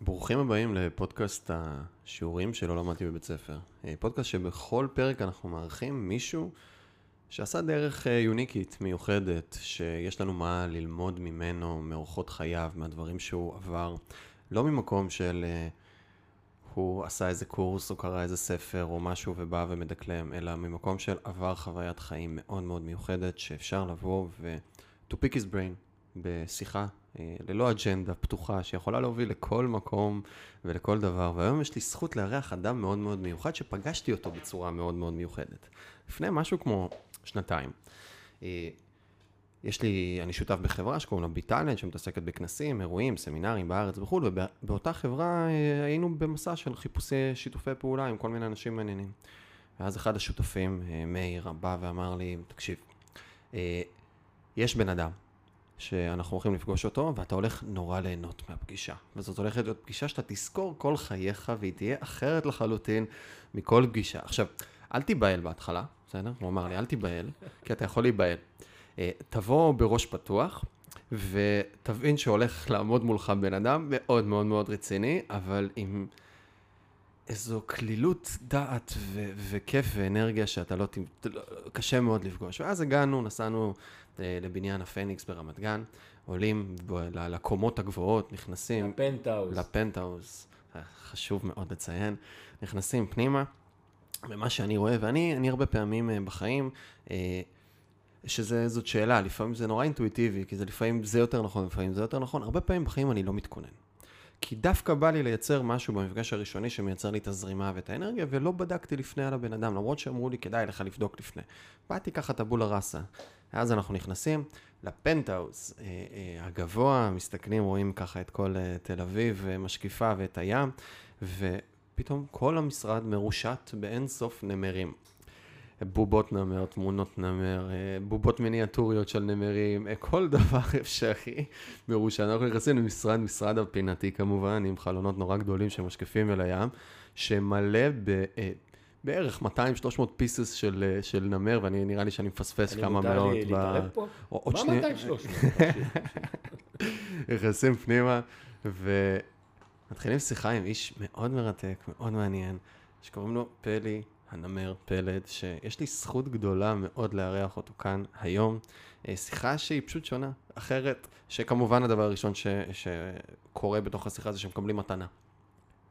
ברוכים הבאים לפודקאסט השיעורים שלא למדתי בבית ספר. אה, פודקאסט שבכל פרק אנחנו מארחים מישהו שעשה דרך אה, יוניקית, מיוחדת, שיש לנו מה ללמוד ממנו, מאורחות חייו, מהדברים שהוא עבר. לא ממקום של אה, הוא עשה איזה קורס או קרא איזה ספר או משהו ובא ומדקלם, אלא ממקום של עבר חוויית חיים מאוד מאוד מיוחדת, שאפשר לבוא ו... to pick his brain בשיחה אה, ללא אג'נדה פתוחה, שיכולה להוביל לכל מקום ולכל דבר. והיום יש לי זכות לארח אדם מאוד מאוד מיוחד, שפגשתי אותו בצורה מאוד מאוד מיוחדת. לפני משהו כמו שנתיים. אה, יש לי, אני שותף בחברה שקוראים לה ביטלנט, שמתעסקת בכנסים, אירועים, סמינרים בארץ וכו', ובאותה חברה אה, היינו במסע של חיפושי שיתופי פעולה עם כל מיני אנשים מעניינים. ואז אחד השותפים, מאיר, בא ואמר לי, תקשיב, יש בן אדם שאנחנו הולכים לפגוש אותו, ואתה הולך נורא ליהנות מהפגישה. וזאת הולכת להיות פגישה שאתה תזכור כל חייך, והיא תהיה אחרת לחלוטין מכל פגישה. עכשיו, אל תיבהל בהתחלה, בסדר? הוא אמר לי, אל תיבהל, כי אתה יכול להיבהל. אה, תבוא בראש פתוח, ותבין שהולך לעמוד מולך בן אדם מאוד מאוד מאוד רציני, אבל עם איזו כלילות דעת ו- וכיף ואנרגיה שאתה לא... קשה מאוד לפגוש. ואז הגענו, נסענו לבניין הפניקס ברמת גן, עולים לקומות הגבוהות, נכנסים... לפנטהאוז. לפנטהאוז, חשוב מאוד לציין, נכנסים פנימה, ומה שאני רואה, ואני הרבה פעמים אה, בחיים, אה, שזאת שאלה, לפעמים זה נורא אינטואיטיבי, כי זה לפעמים זה יותר נכון, לפעמים זה יותר נכון, הרבה פעמים בחיים אני לא מתכונן. כי דווקא בא לי לייצר משהו במפגש הראשוני שמייצר לי את הזרימה ואת האנרגיה, ולא בדקתי לפני על הבן אדם, למרות שאמרו לי כדאי לך לבדוק לפני. באתי ככה טבולה ראסה. ואז אנחנו נכנסים לפנטהאוז אה, אה, הגבוה, מסתכלים, רואים ככה את כל אה, תל אביב, משקיפה ואת הים, ופתאום כל המשרד מרושת באין סוף נמרים. בובות נמר, תמונות נמר, בובות מיניאטוריות של נמרים, כל דבר אפשרי מרושת. אנחנו נכנסים למשרד, משרד הפינתי כמובן, עם חלונות נורא גדולים שמשקפים אל הים, שמלא בערך 200-300 פיסס של, של נמר, ואני נראה לי שאני מפספס כמה מאות. אני מותר לי להתערב פה? מה שני... 200-300? נכנסים פנימה, ומתחילים שיחה עם איש מאוד מרתק, מאוד מעניין, שקוראים לו פלי הנמר פלד, שיש לי זכות גדולה מאוד לארח אותו כאן היום. אה, שיחה שהיא פשוט שונה, אחרת, שכמובן הדבר הראשון ש, שקורה בתוך השיחה זה שמקבלים מתנה.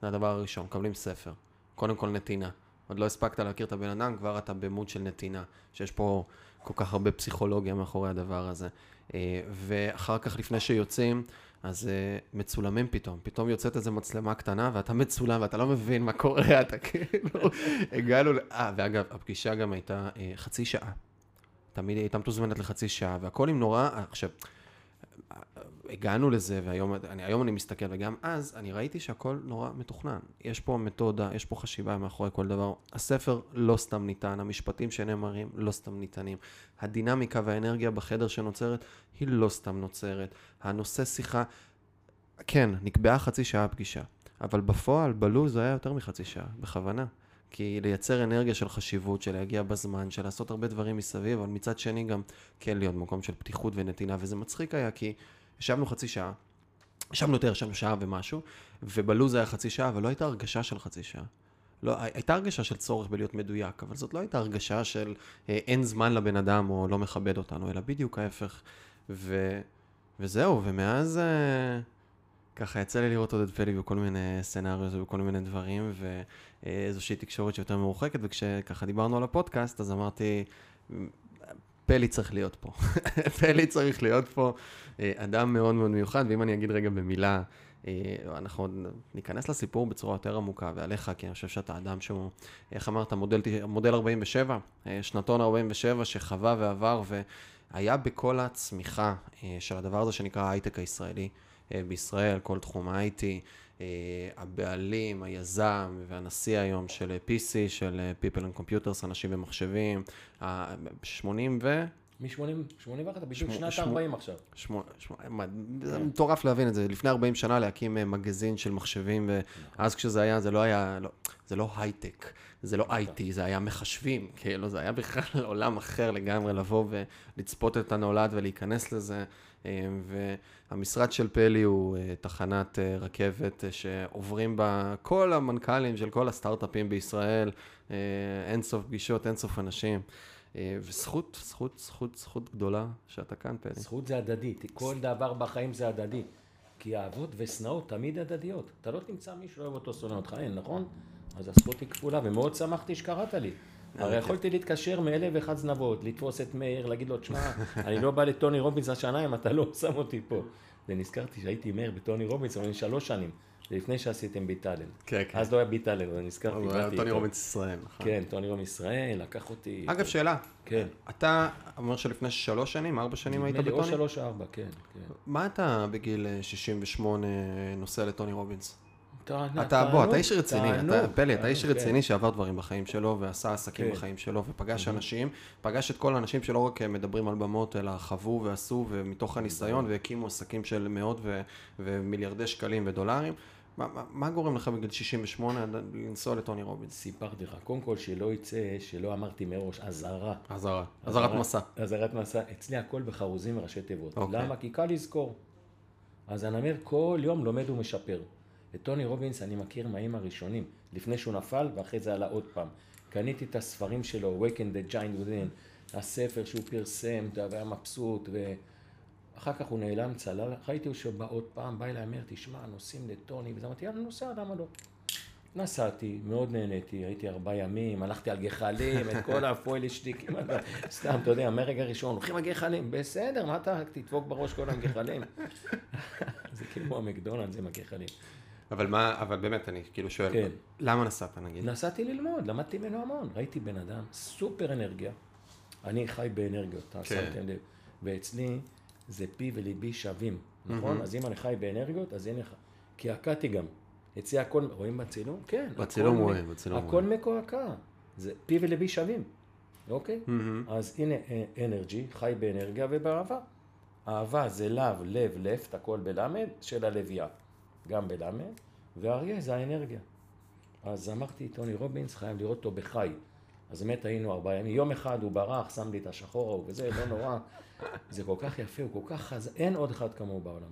זה הדבר הראשון, מקבלים ספר. קודם כל נתינה. עוד לא הספקת להכיר את הבן אדם, כבר אתה במוד של נתינה, שיש פה כל כך הרבה פסיכולוגיה מאחורי הדבר הזה. אה, ואחר כך, לפני שיוצאים, אז אה, מצולמים פתאום. פתאום יוצאת איזו מצלמה קטנה, ואתה מצולם, ואתה לא מבין מה קורה, אתה כאילו... הגענו... אה, ואגב, הפגישה גם הייתה אה, חצי שעה. תמיד הייתה מתוזמנת לחצי שעה, והכל עם נורא... עכשיו... הגענו לזה, והיום אני, היום אני מסתכל, וגם אז אני ראיתי שהכל נורא מתוכנן. יש פה מתודה, יש פה חשיבה מאחורי כל דבר. הספר לא סתם ניתן, המשפטים שנאמרים לא סתם ניתנים. הדינמיקה והאנרגיה בחדר שנוצרת היא לא סתם נוצרת. הנושא שיחה, כן, נקבעה חצי שעה פגישה, אבל בפועל, בלו"ז היה יותר מחצי שעה, בכוונה. כי לייצר אנרגיה של חשיבות, של להגיע בזמן, של לעשות הרבה דברים מסביב, אבל מצד שני גם כן להיות במקום של פתיחות ונתינה, וזה מצחיק היה כי ישבנו חצי שעה, ישבנו יותר, ישבנו שעה ומשהו, ובלו"ז היה חצי שעה, אבל לא הייתה הרגשה של חצי שעה. לא, הייתה הרגשה של צורך בלהיות מדויק, אבל זאת לא הייתה הרגשה של אה, אין זמן לבן אדם או לא מכבד אותנו, אלא בדיוק ההפך. ו, וזהו, ומאז אה, ככה יצא לי לראות עוד את פלי בכל מיני סצנריוז ובכל מיני דברים, ואיזושהי תקשורת שיותר מרוחקת, וכשככה דיברנו על הפודקאסט, אז אמרתי, פלי צריך להיות פה. פלי צריך להיות פה אה, אדם מאוד מאוד מיוחד, ואם אני אגיד רגע במילה, אה, אנחנו ניכנס לסיפור בצורה יותר עמוקה, ועליך, כי אני חושב שאתה אדם שהוא, איך אמרת, מודל, מודל 47, אה, שנתון 47, שחווה ועבר, והיה בכל הצמיחה של הדבר הזה שנקרא ההייטק הישראלי בישראל, כל תחום ה-IT. הבעלים, היזם והנשיא היום של PC, של People and Computers, אנשים ומחשבים, 80 ו... מ-81, בדיוק שנת 40 עכשיו. זה מטורף להבין את זה. לפני 40 שנה להקים אה, מגזין של מחשבים, ואז כשזה היה, זה לא היה, לא, זה לא הייטק, זה לא IT, זה היה מחשבים, כאילו, זה היה בכלל עולם אחר לגמרי, לבוא ולצפות את הנולד ולהיכנס לזה. והמשרד של פלי הוא תחנת רכבת שעוברים בה כל המנכ"לים של כל הסטארט-אפים בישראל, אינסוף פגישות, אינסוף אנשים. וזכות, זכות, זכות, זכות גדולה שאתה כאן, פלי. זכות זה הדדי, כל דבר בחיים זה הדדי. כי אהבות ושנאות תמיד הדדיות. אתה לא תמצא מישהו שאוהב אותו, שונא אותך, אין, נכון? אז הזכות היא כפולה, ומאוד שמחתי שקראת לי. הרי יכולתי להתקשר מאלף ואחד זנבות, לתפוס את מאיר, להגיד לו, תשמע, אני לא בא לטוני רובינס השנה אם אתה לא שם אותי פה. ונזכרתי שהייתי מאיר בטוני רובינס, אבל שלוש שנים. לפני שעשיתם ביטלנד. כן, כן. אז לא היה ביטלנד, אבל נזכרתי. הוא היה טוני רובינס ישראל, נכון. כן, טוני רובינס ישראל, לקח אותי. אגב, שאלה. כן. אתה אומר שלפני שלוש שנים, ארבע שנים היית בטוני? או שלוש ארבע, כן, כן. מה אתה בגיל 68 נוסע לטוני רובינס? אתה, בוא, אתה איש רציני, אתה, פלא, אתה איש כן. רציני שעבר דברים בחיים שלו, ועשה עסקים כן. בחיים שלו, ופגש אנשים, פגש את כל האנשים שלא רק מדברים על במות, אלא חוו ועשו, ומתוך הניסיון, והקימו עסקים של מאות ומיליארדי שקלים ודולרים. מה, מה, מה גורם לך בגיל 68 לנסוע לטוני רובינס? סיפרתי לך, קודם כל שלא יצא, שלא אמרתי מראש, אזהרה. אזהרה, אזהרת מסע. אזהרת מסע, אצלי הכל בחרוזים וראשי תיבות. אוקיי. למה? כי קל לזכור. אז הנמר כל יום לומד ומשפר. את טוני רובינס אני מכיר מהאים הראשונים, לפני שהוא נפל ואחרי זה עלה עוד פעם. קניתי את הספרים שלו, Awaken the Giant Within, הספר שהוא פרסם, והיה מבסוט, ואחר כך הוא נעלם צלל, ראיתי שהוא בא עוד פעם, בא אליי, אומר, תשמע, נוסעים לטוני, וזה אמרתי, יאללה, נוסע, למה לא? נסעתי, מאוד נהניתי, הייתי ארבעה ימים, הלכתי על גחלים, את כל הפועל שטיקים, סתם, אתה יודע, מהרגע הראשון, הולכים על גחלים, בסדר, מה אתה, תדפוק בראש כל הגחלים. זה כאילו המקדונלדס עם הגחלים. אבל מה, אבל באמת, אני כאילו שואל, כן. למה נסעת נגיד? נסעתי ללמוד, למדתי ממנו המון. ראיתי בן אדם סופר אנרגיה. אני חי באנרגיות, אתה כן. שמתם לב. ואצלי זה פי וליבי שווים, נכון? Mm-hmm. אז אם אני חי באנרגיות, אז אין לך. קעקעתי גם. אצלי הכל, רואים בצילום? כן. בצילום רואים, בצילום רואים. הכל מקועקע. זה פי וליבי שווים, אוקיי? Mm-hmm. אז הנה אנרגי, חי באנרגיה ובאהבה. אהבה זה לאו, לב, לפט, הכל בלמד, של הלוויה. גם בלמד, ואריה זה האנרגיה. אז אמרתי, טוני רובינס, חייב לראות אותו בחי. אז באמת היינו ארבעה ימים. יום אחד הוא ברח, שם לי את השחור ההוא וזה, לא נורא. זה כל כך יפה, הוא כל כך חזק, אין עוד אחד כמוהו בעולם.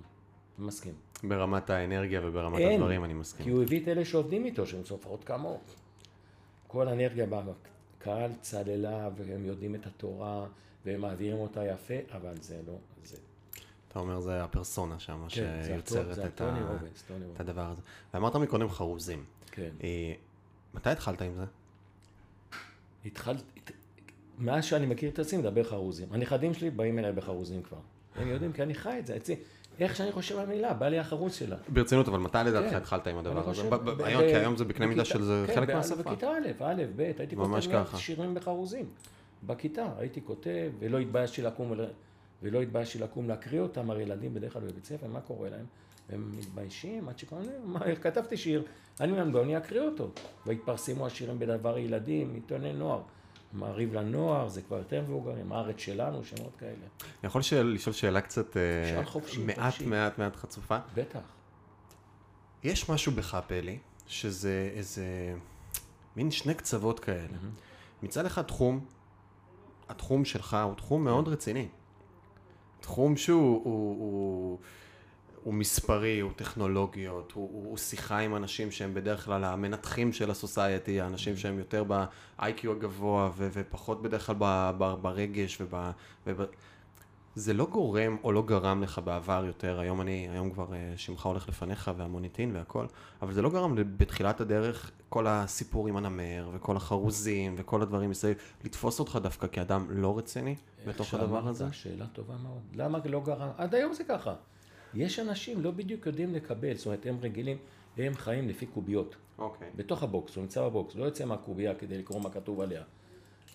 אני מסכים. ברמת האנרגיה וברמת אין, הדברים, אני מסכים. כי הוא הביא את אלה שעובדים איתו, שהם סופרות כמוהו. כל האנרגיה באה, קהל צללה, והם יודעים את התורה, והם מעבירים אותה יפה, אבל זה לא זה. אתה אומר זה הפרסונה שם כן, שיוצרת את, ה... רובס, את הדבר הזה. ואמרת מקודם חרוזים. כן. אה, מתי התחלת עם זה? התחלתי, מאז שאני מכיר את עצמי מדבר חרוזים. הנכדים שלי באים אליי בחרוזים כבר. הם יודעים כי אני חי את זה. אצלי, איך שאני חושב על מילה, בא לי החרוז שלה. ברצינות, אבל מתי לדעתך כן. התחלת עם הדבר הזה? היום, כי היום זה בקנה מידה של זה חלק מהשפה. בכיתה א', א', ב', הייתי כותב שירים בחרוזים. בכיתה, הייתי כותב, ולא התביישתי לקום ולא התביישתי לקום להקריא אותם, הרי ילדים בדרך כלל בבית ספר, מה קורה להם? הם מתביישים עד שקוראים להם, כתבתי שיר, אני אומר, בואו אני אקריא אותו. והתפרסמו השירים בדבר ילדים, עיתוני נוער. מעריב לנוער, זה כבר יותר מבוגרים, הארץ שלנו, שמות כאלה. אני יכול לשאול שאלה קצת, אה, חופשי, מעט חופשי. מעט מעט חצופה? בטח. יש משהו בך, פלי, שזה איזה מין שני קצוות כאלה. Mm-hmm. מצד אחד תחום, התחום שלך הוא תחום מאוד רציני. תחום שהוא הוא, הוא, הוא מספרי, הוא טכנולוגיות, הוא, הוא, הוא שיחה עם אנשים שהם בדרך כלל המנתחים של הסוסייטי, האנשים שהם יותר ב-IQ הגבוה ו, ופחות בדרך כלל ב, ב, ברגש וב... וב... זה לא גורם או לא גרם לך בעבר יותר, היום אני, היום כבר אה, שמך הולך לפניך והמוניטין והכל, אבל זה לא גרם בתחילת הדרך כל הסיפור עם הנמר וכל החרוזים וכל הדברים מסביב, לתפוס אותך דווקא כאדם לא רציני בתוך הדבר הזה? שאלה טובה מאוד. למה לא גרם? עד היום זה ככה. יש אנשים לא בדיוק יודעים לקבל, זאת אומרת הם רגילים, הם חיים לפי קוביות. אוקיי. בתוך ה box, הוא נמצא ב box, לא יוצא מהקובייה כדי לקרוא מה כתוב עליה.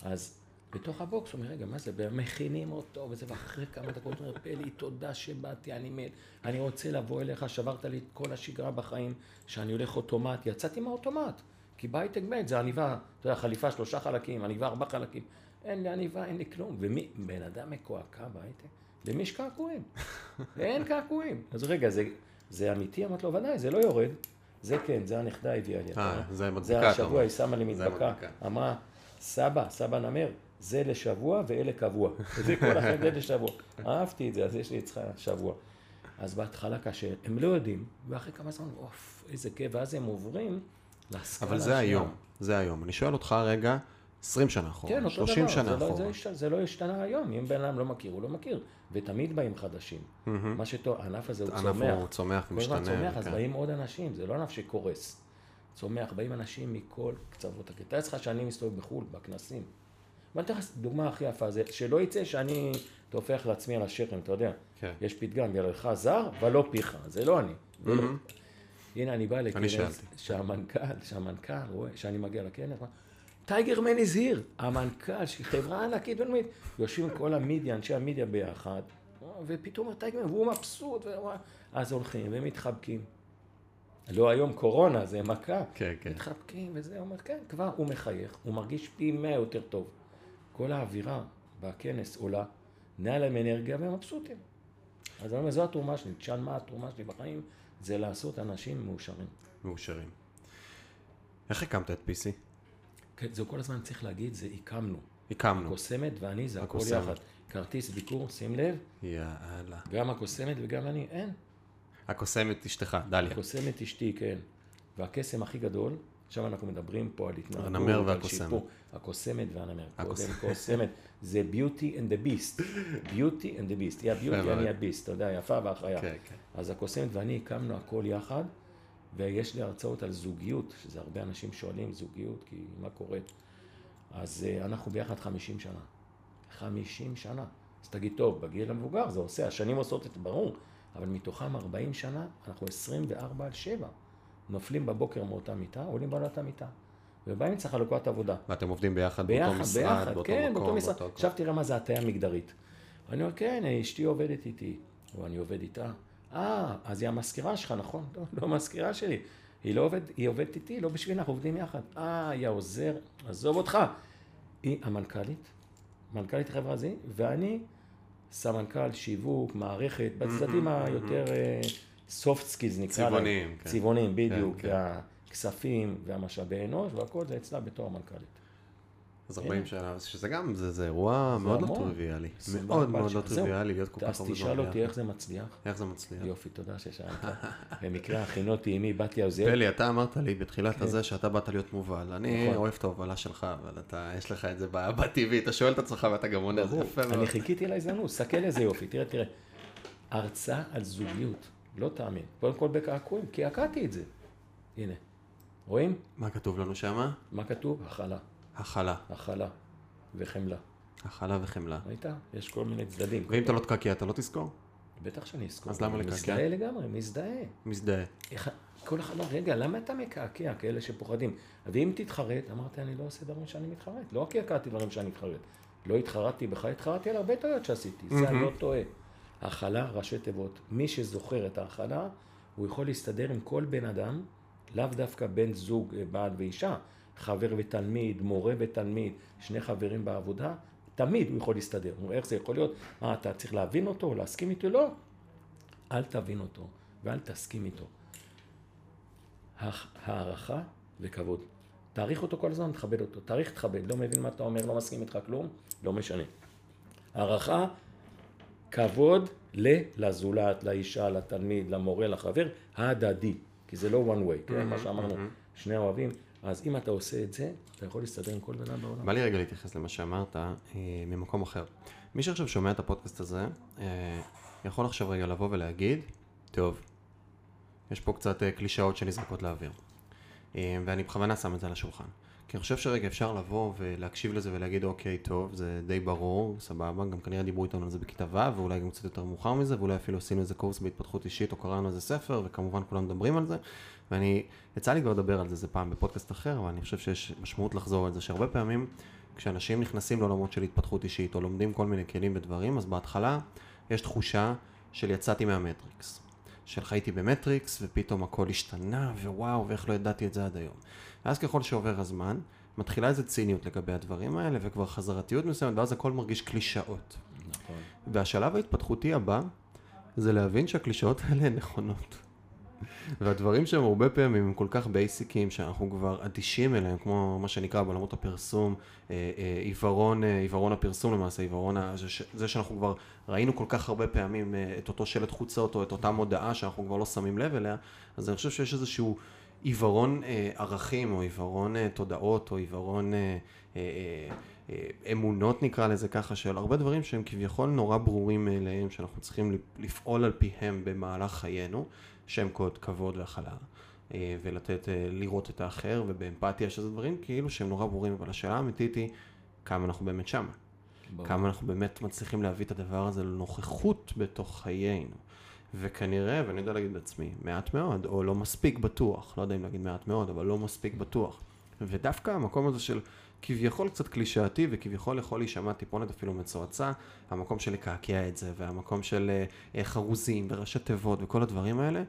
אז בתוך ה box, הוא אומר, רגע, מה זה, מכינים אותו, וזה, ואחרי כמה דקות הוא אומר, פלי, תודה שבאתי, אני מת, אני רוצה לבוא אליך, שברת לי את כל השגרה בחיים, שאני הולך אוטומט, יצאתי מהאוטומט, כי בהייטק מת, זה עניבה, אתה יודע, חליפה שלושה חלקים, עניבה ארבעה חלקים, אין לי עניבה, אין לי כלום, ומי, בן אדם מקועקע בהייטק, למי יש קעקועים? אין קעקועים. אז רגע, זה, זה אמיתי? אמרתי לו, ודאי, זה לא יורד. זה כן, זה הנכדה הביאה לי. אה, זה מדבקה. זה השבוע, היא שמה לי מדבקה. אמרה, סבא, סבא נמר, זה לשבוע ואלה קבוע. זה כל החדר לשבוע. אהבתי את זה, אז יש לי אצלך שבוע. אז בהתחלה קשה, הם לא יודעים, ואחרי כמה זמן, אוף, איזה כיף, ואז הם עוברים להשכלה אבל זה היום, זה היום. אני שואל אותך רגע, 20 שנה אחורה, כן, 30 דבר. שנה זה אחורה. לא, זה, זה לא השתנה היום, אם בן אדם לא מכיר, הוא לא מכיר, ותמיד באים חדשים. Mm-hmm. מה שטוב, הענף הזה הוא צומח. הוא צומח הזמן צומח, אז כן. באים עוד אנשים, זה לא ענף שקורס. צומח, באים אנשים מכל קצוות הקטע. תאר לך שאני מסתובב בחו"ל, בכנסים. ואני אתן לך דוגמה הכי יפה, זה שלא יצא שאני טופח לעצמי על השכם, אתה יודע. כן. יש פתגם, ירדך זר, ולא פיך, זה לא אני. Mm-hmm. הנה, אני בא לכנס. שהמנכ"ל, שהמנכ"ל רואה, שאני מגיע לכנס, טייגר מן הזהיר, המנכ"ל, שהיא חברה ענקית בינלאומית, יושבים כל המדיה, אנשי המדיה ביחד, ופתאום הטייגר, והוא מבסוט, אז הולכים ומתחבקים. לא היום קורונה, זה מכה. כן, כן. מתחבקים וזה, הוא אומר, כן, כבר הוא מחייך, הוא מרגיש פי מאה יותר טוב. כל האווירה בכנס עולה, נהיה להם אנרגיה והם מבסוטים. אז אני אומר, זו התרומה שלי, תשאל מה התרומה שלי בחיים, זה לעשות אנשים מאושרים. מאושרים. איך הקמת את PC? כן, זה כל הזמן צריך להגיד, זה הקמנו. הקמנו. הקוסמת ואני, זה הכל. יחד. כרטיס ביקור, שים לב, יאללה. גם הקוסמת וגם אני, אין. הקוסמת אשתך, דליה. הקוסמת אשתי, כן. והקסם הכי גדול, עכשיו אנחנו מדברים פה על התנהגות, הנמר והקוסמת. הקוסמת והנמר. קודם. קוסמת, זה beauty and the beast. beauty and the beast. היא הביוטי. אני הביסט, אתה יודע, יפה והחיה. כן, כן. אז הקוסמת ואני הקמנו הכל יחד, ויש לי הרצאות על זוגיות, שזה הרבה אנשים שואלים זוגיות, כי מה קורה? אז אה, אנחנו ביחד 50 שנה. 50 שנה. אז תגיד, טוב, בגיל המבוגר זה עושה, השנים עושות את זה, ברור, אבל מתוכם 40 שנה, אנחנו 24 על 7. נופלים בבוקר מאותה מיטה, עולים באותה מיטה. ובאמצע חלוקת עבודה. ואתם עובדים ביחד באותו ביחד, משרד, ביחד, באותו כן, מקום, באותו משרד. באותו... עכשיו תראה מה זה הטיה מגדרית. אני אומר, כן, אשתי עובדת איתי, או אני עובד איתה. אה, אז היא המזכירה שלך, נכון? לא, לא המזכירה שלי. היא לא עובדת, היא עובדת איתי, לא בשביל אנחנו עובדים יחד. אה, היא העוזר, עזוב אותך. היא המנכ"לית, מנכ"לית החברה הזו, ואני סמנכ"ל שיווק, מערכת, בצדדים היותר soft skills נקרא להם. צבעוניים, כן. צבעוניים, בדיוק. כן. והכספים והמשאבי אנוש, והכל זה אצלה בתור המנכ"לית. אז 40 שנה, שזה גם, זה זה אירוע מאוד לא. טריוויאלי. 24 מאוד מאוד לא. טריוויאלי להיות כל כך אז הרבה תשאל זמן אותי ביחד. איך זה מצליח. איך זה מצליח? יופי, תודה ששאלת. במקרה הכינותי עימי, באתי עוזר. פלי, אתה אמרת לי בתחילת הזה שאתה באת להיות מובל. אני כן. נכון. אוהב את ההובלה שלך, אבל אתה, יש לך את זה בטבעי, אתה שואל את עצמך ואתה גם עונה, זה יפה מאוד. אני חיכיתי להזדמנות, סתכל איזה יופי, תראה, תראה. הרצאה על זוגיות, לא תאמין. קודם כל בקעקועים, כי הקעתי את זה. הנה, רואים? מה כתוב לנו שמה? מה כתוב? הכלה, הכלה. הכלה וחמלה. הכלה וחמלה. ראית? יש כל מיני צדדים. ואם אתה לא תקעקע, אתה לא תזכור? בטח שאני אזכור. אז למה לקעקע? מזדהה לגמרי, מזדהה. מזדהה. איך, כל אחד רגע, למה אתה מקעקע כאלה שפוחדים? ואם תתחרט, אמרתי, אני לא עושה דברים שאני מתחרט. לא רק קעקעתי דברים שאני מתחרט. לא התחרטתי בך, התחרטתי על הרבה טעויות שעשיתי. זה אני לא טועה. הכלה, ראשי תיבות. מי שזוכר את ההכלה, הוא יכול להסתדר עם כל בן אדם, לאו דווקא בן זוג, אה, בעל ואישה, חבר ותלמיד, מורה ותלמיד, שני חברים בעבודה, תמיד הוא יכול להסתדר. נו, איך זה יכול להיות? מה, אתה צריך להבין אותו, להסכים איתו? לא. אל תבין אותו ואל תסכים איתו. הערכה וכבוד. תעריך אותו כל הזמן, תכבד אותו. תעריך, תכבד. לא מבין מה אתה אומר, לא מסכים איתך כלום, לא משנה. הערכה, כבוד ל- לזולת, לאישה, לתלמיד, למורה, לחבר, הדדי. כי זה לא one way, כן? מה שאמרנו, שני אוהבים. אז אם אתה עושה את זה, אתה יכול להסתדר עם כל בן אדם בעולם. בא לי רגע להתייחס למה שאמרת אה, ממקום אחר. מי שעכשיו שומע את הפודקאסט הזה, אה, יכול עכשיו רגע לבוא ולהגיד, טוב, יש פה קצת אה, קלישאות שנזרקות לאוויר. ואני בכוונה שם את זה על השולחן. כי אני חושב שרגע אפשר לבוא ולהקשיב לזה ולהגיד, אוקיי, טוב, זה די ברור, סבבה, גם כנראה דיברו איתנו על זה בכיתה ו', ואולי גם קצת יותר מאוחר מזה, ואולי אפילו עשינו איזה קורס בהתפתחות אישית, או קראנו איזה ספר, וכמובן כולם מדברים על זה. ואני, יצא לי כבר לדבר על זה איזה פעם בפודקאסט אחר, אבל אני חושב שיש משמעות לחזור על זה, שהרבה פעמים כשאנשים נכנסים לעולמות של התפתחות אישית, או לומדים כל מיני כלים ודברים, אז בהתחלה יש תחושה של יצאתי מהמטריקס. של חייתי במטריקס, ופתאום הכל השתנה, ווואו, ואיך לא ידעתי את זה עד היום. ואז ככל שעובר הזמן, מתחילה איזו ציניות לגבי הדברים האלה, וכבר חזרתיות מסוימת, ואז הכל מרגיש קלישאות. נכון. והשלב ההתפתחותי הבא, זה להבין שהקלישאות האלה הן נכונות. והדברים שהם הרבה פעמים הם כל כך בייסיקים, שאנחנו כבר אדישים אליהם, כמו מה שנקרא בעולמות הפרסום, אה, אה, עיוורון, אה, עיוורון הפרסום למעשה, עיוורון, זה שאנחנו כבר ראינו כל כך הרבה פעמים את אותו שלט חוצות, או את אותה מודעה שאנחנו כבר לא שמים לב אליה, אז אני חושב שיש איזשהו עיוורון ערכים, או עיוורון תודעות, או עיוורון... אמונות נקרא לזה ככה, של הרבה דברים שהם כביכול נורא ברורים מאליהם, שאנחנו צריכים לפעול על פיהם במהלך חיינו, שהם קוד כבוד והכלה, אה, ולתת, אה, לראות את האחר, ובאמפתיה שזה דברים כאילו שהם נורא ברורים, אבל השאלה האמיתית היא כמה אנחנו באמת שמה. כמה אנחנו באמת מצליחים להביא את הדבר הזה לנוכחות בתוך חיינו. וכנראה, ואני יודע להגיד לעצמי, מעט מאוד, או לא מספיק בטוח, לא יודע אם להגיד מעט מאוד, אבל לא מספיק בטוח. ודווקא המקום הזה של כביכול קצת קלישאתי וכביכול יכול להישמע טיפונת אפילו מצועצע, המקום של לקעקע את זה והמקום של uh, חרוזים וראשי תיבות וכל הדברים האלה,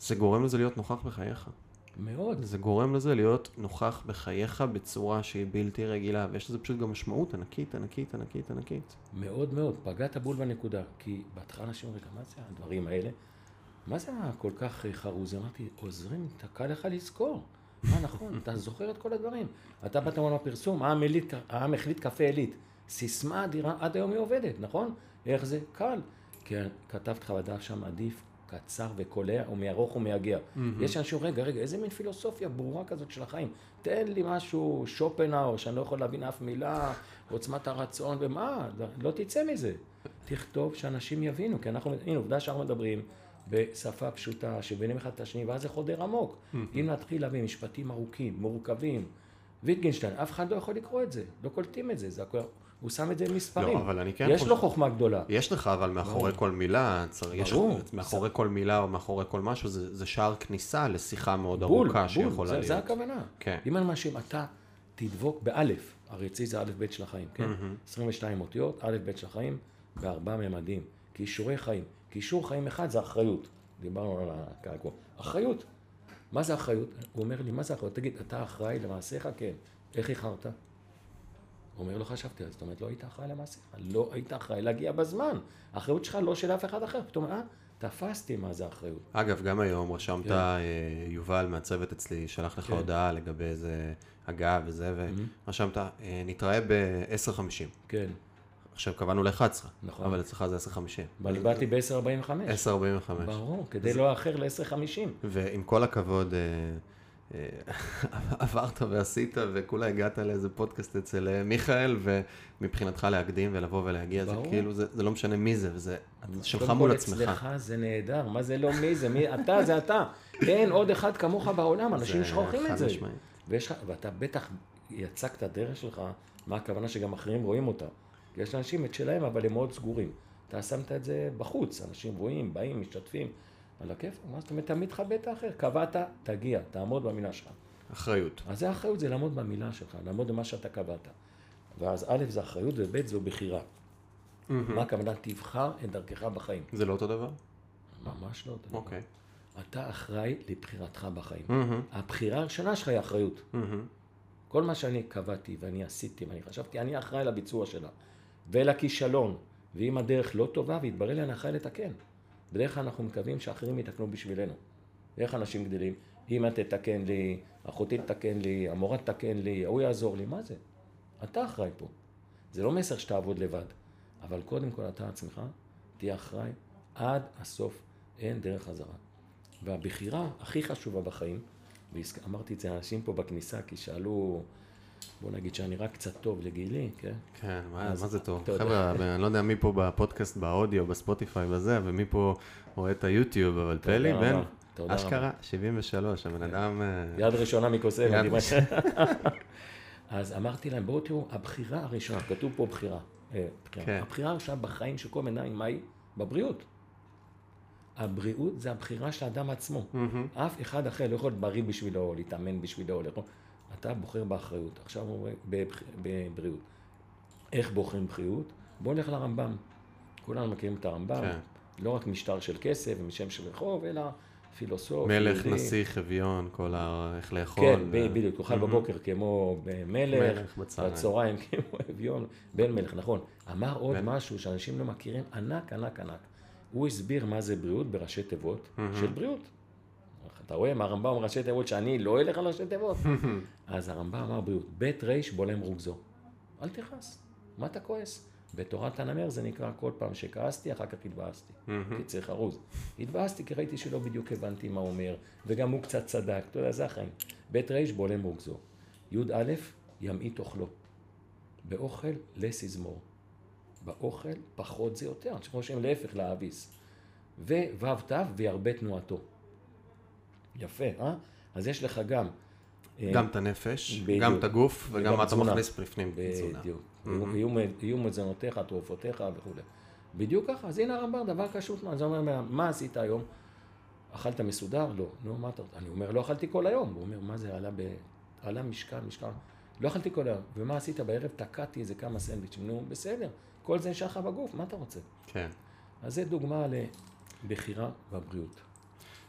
זה גורם לזה להיות נוכח בחייך. מאוד. זה גורם לזה להיות נוכח בחייך בצורה שהיא בלתי רגילה, ויש לזה פשוט גם משמעות ענקית, ענקית, ענקית, ענקית. מאוד מאוד, פגעת בול בנקודה, כי בהתחלה אנשים אומרים, מה זה הדברים האלה? מה זה כל כך חרוז? אמרתי, עוזרים, קל לך לזכור. מה נכון, אתה זוכר את כל הדברים. אתה באת מעולם הפרסום, העם, אליט, העם החליט קפה עילית. סיסמה אדירה, עד היום היא עובדת, נכון? איך זה? קל. כי כתבת לך בדף שם עדיף קצר וקולע, ומארוך ומייגע. Mm-hmm. יש אנשים, רגע, רגע, איזה מין פילוסופיה ברורה כזאת של החיים. תן לי משהו, שופנאו, שאני לא יכול להבין אף מילה, עוצמת הרצון, ומה, לא תצא מזה. תכתוב שאנשים יבינו, כי אנחנו, הנה, עובדה שאנחנו מדברים. בשפה פשוטה, שמבינים אחד את השני, ואז זה חודר עמוק. אם נתחיל להביא משפטים ארוכים, מורכבים, ויטגנשטיין, אף אחד לא יכול לקרוא את זה, לא קולטים את זה, זה הכל... הוא שם את זה במספרים. לא, אבל אני כן יש חושב... לו חוכמה גדולה. יש לך, אבל מאחורי. כל מילה, צריך, ברור. יש, מאחורי. כל מילה או מאחורי כל משהו, זה, זה שער כניסה לשיחה מאוד בול, ארוכה בול, שיכולה זה, להיות. זה הכוונה. כן. אם אני מאשים, אתה תדבוק באלף, הרי אצלי זה א' ב' של החיים, כן? Mm-hmm. 22 אותיות, א' ב' של החיים, בארבע ממדים, כישורי חיים. כישור חיים אחד זה אחריות. דיברנו על הקעקוע. אחריות. מה זה אחריות? הוא אומר לי, מה זה אחריות? תגיד, אתה אחראי למעשיך? כן. איך איחרת? הוא אומר, לא חשבתי, אז זאת אומרת, לא היית אחראי למעשיך. לא היית אחראי להגיע בזמן. האחריות שלך לא של אף אחד אחר. פתאום, אה, תפסתי מה זה אחריות. אגב, גם היום רשמת, כן. אה, יובל מהצוות אצלי, שלח לך כן. הודעה לגבי איזה הגעה וזה, ורשמת, אה, נתראה ב-10.50. כן. עכשיו קבענו ל-11, נכון. אבל אצלך זה 10.50. ואני באתי ב-10.45. 10.45. ברור, כדי לא לאחר ל-10.50. ועם כל הכבוד, אה, עברת ועשית וכולה הגעת לאיזה פודקאסט אצל אה, מיכאל, ומבחינתך להקדים ולבוא ולהגיע, זה כאילו, זה, זה לא משנה מי זה, וזה שלך מול עצמך. אצלך זה נהדר, מה זה לא מי זה, מי, אתה זה אתה. אין עוד אחד כמוך בעולם, אנשים שוכחים את זה. ויש, ואתה בטח יצקת דרך שלך, מה הכוונה שגם אחרים רואים אותה. יש לאנשים את שלהם, אבל הם מאוד סגורים. אתה שמת את זה בחוץ, אנשים רואים, באים, משתתפים, על הכיף, מה זאת אומרת, תמיד תכבד את האחר, קבעת, תגיע, תעמוד במילה שלך. אחריות. אז זה אחריות, זה לעמוד במילה שלך, לעמוד במה שאתה קבעת. ואז א' זה אחריות וב' זו בחירה. Mm-hmm. מה הכוונה? תבחר את דרכך בחיים. זה לא אותו דבר? ממש לא אותו דבר. אוקיי. אתה אחראי לבחירתך בחיים. Mm-hmm. הבחירה הראשונה שלך היא אחריות. Mm-hmm. כל מה שאני קבעתי ואני עשיתי ואני חשבתי, אני אחראי לביצוע שלה. ולכישלון. ואם הדרך לא טובה ויתברר לי, אני אחראי לתקן. בדרך כלל אנחנו מקווים שאחרים יתקנו בשבילנו. איך אנשים גדלים? אמא תתקן לי, אחותי תתקן לי, המורה תתקן לי, ההוא יעזור לי, מה זה? אתה אחראי פה. זה לא מסר שתעבוד לבד, אבל קודם כל אתה עצמך תהיה אחראי עד הסוף, אין דרך חזרה. והבחירה הכי חשובה בחיים, ואמרתי את זה לאנשים פה בכניסה, כי שאלו בוא נגיד שאני רק קצת טוב לגילי, כן? כן, מה, מה זה טוב? חבר'ה, אני לא יודע מי פה בפודקאסט, באודיו, בספוטיפיי וזה, ומי פה רואה את היוטיוב, אבל פלי, בן, אשכרה, 73, הבן אדם... אה, יד ראשונה מקוסם. אז אמרתי להם, בואו תראו, הבחירה הראשונה, כתוב פה בחירה. אה, כן. הבחירה הראשונה בחיים של כל מנהל, מה היא? בבריאות. הבריאות זה הבחירה של האדם עצמו. אף אחד אחר לא יכול להיות בריא בשבילו, להתאמן בשבילו, לאכול. אתה בוחר באחריות. עכשיו הוא אומר, בבריאות. איך בוחרים בריאות? בואו נלך לרמב"ם. כולנו מכירים את הרמב"ם. כן. לא רק משטר של כסף ומשם של רחוב, אלא פילוסוף, מלך, יהודי. נסיך, אביון, כל ה... איך לאכול. כן, ו... בדיוק, תאכל mm-hmm. בבוקר כמו מלך, מלך בצהריים כמו אביון, בן מלך, נכון. אמר עוד בן... משהו שאנשים לא מכירים, ענק, ענק, ענק. הוא הסביר מה זה בריאות בראשי תיבות mm-hmm. של בריאות. אתה רואה, מה הרמב"ם ראשי תיבות שאני לא אלך על ראשי תיבות? אז הרמב"ם אמר בריאות, בית ריש בולם רוגזו. אל תכעס, מה אתה כועס? בתורת הנמר זה נקרא כל פעם שכעסתי, אחר כך התבאסתי. כי צריך ארוז. התבאסתי כי ראיתי שלא בדיוק הבנתי מה הוא אומר, וגם הוא קצת צדק, אתה יודע, זה החיים. בית ריש בולם רוגזו. י"א, ימעיט אוכלו. באוכל, לס יזמור. באוכל, פחות זה יותר. כמו שהם להפך, להאביס. וו' ת', וירבה תנועתו. יפה, אה? אז יש לך גם... אה, גם את הנפש, בדיוק. גם את הגוף, וגם מה אתה מכניס בפנים. בדיוק. יהיו מזונותיך, תרופותיך וכולי. בדיוק ככה, אז הנה הרמב"ם, דבר קשוט, אז הוא אומר, מה עשית היום? אכלת מסודר? לא. נו, מה אתה... אני אומר, לא אכלתי כל היום. הוא אומר, מה זה, עלה, ב... עלה משקל, משקל. לא אכלתי כל היום. ומה עשית בערב? תקעתי איזה כמה סנדוויצ'ים. נו, בסדר. כל זה נשאר לך בגוף, מה אתה רוצה? כן. אז זה דוגמה לבחירה בבריאות.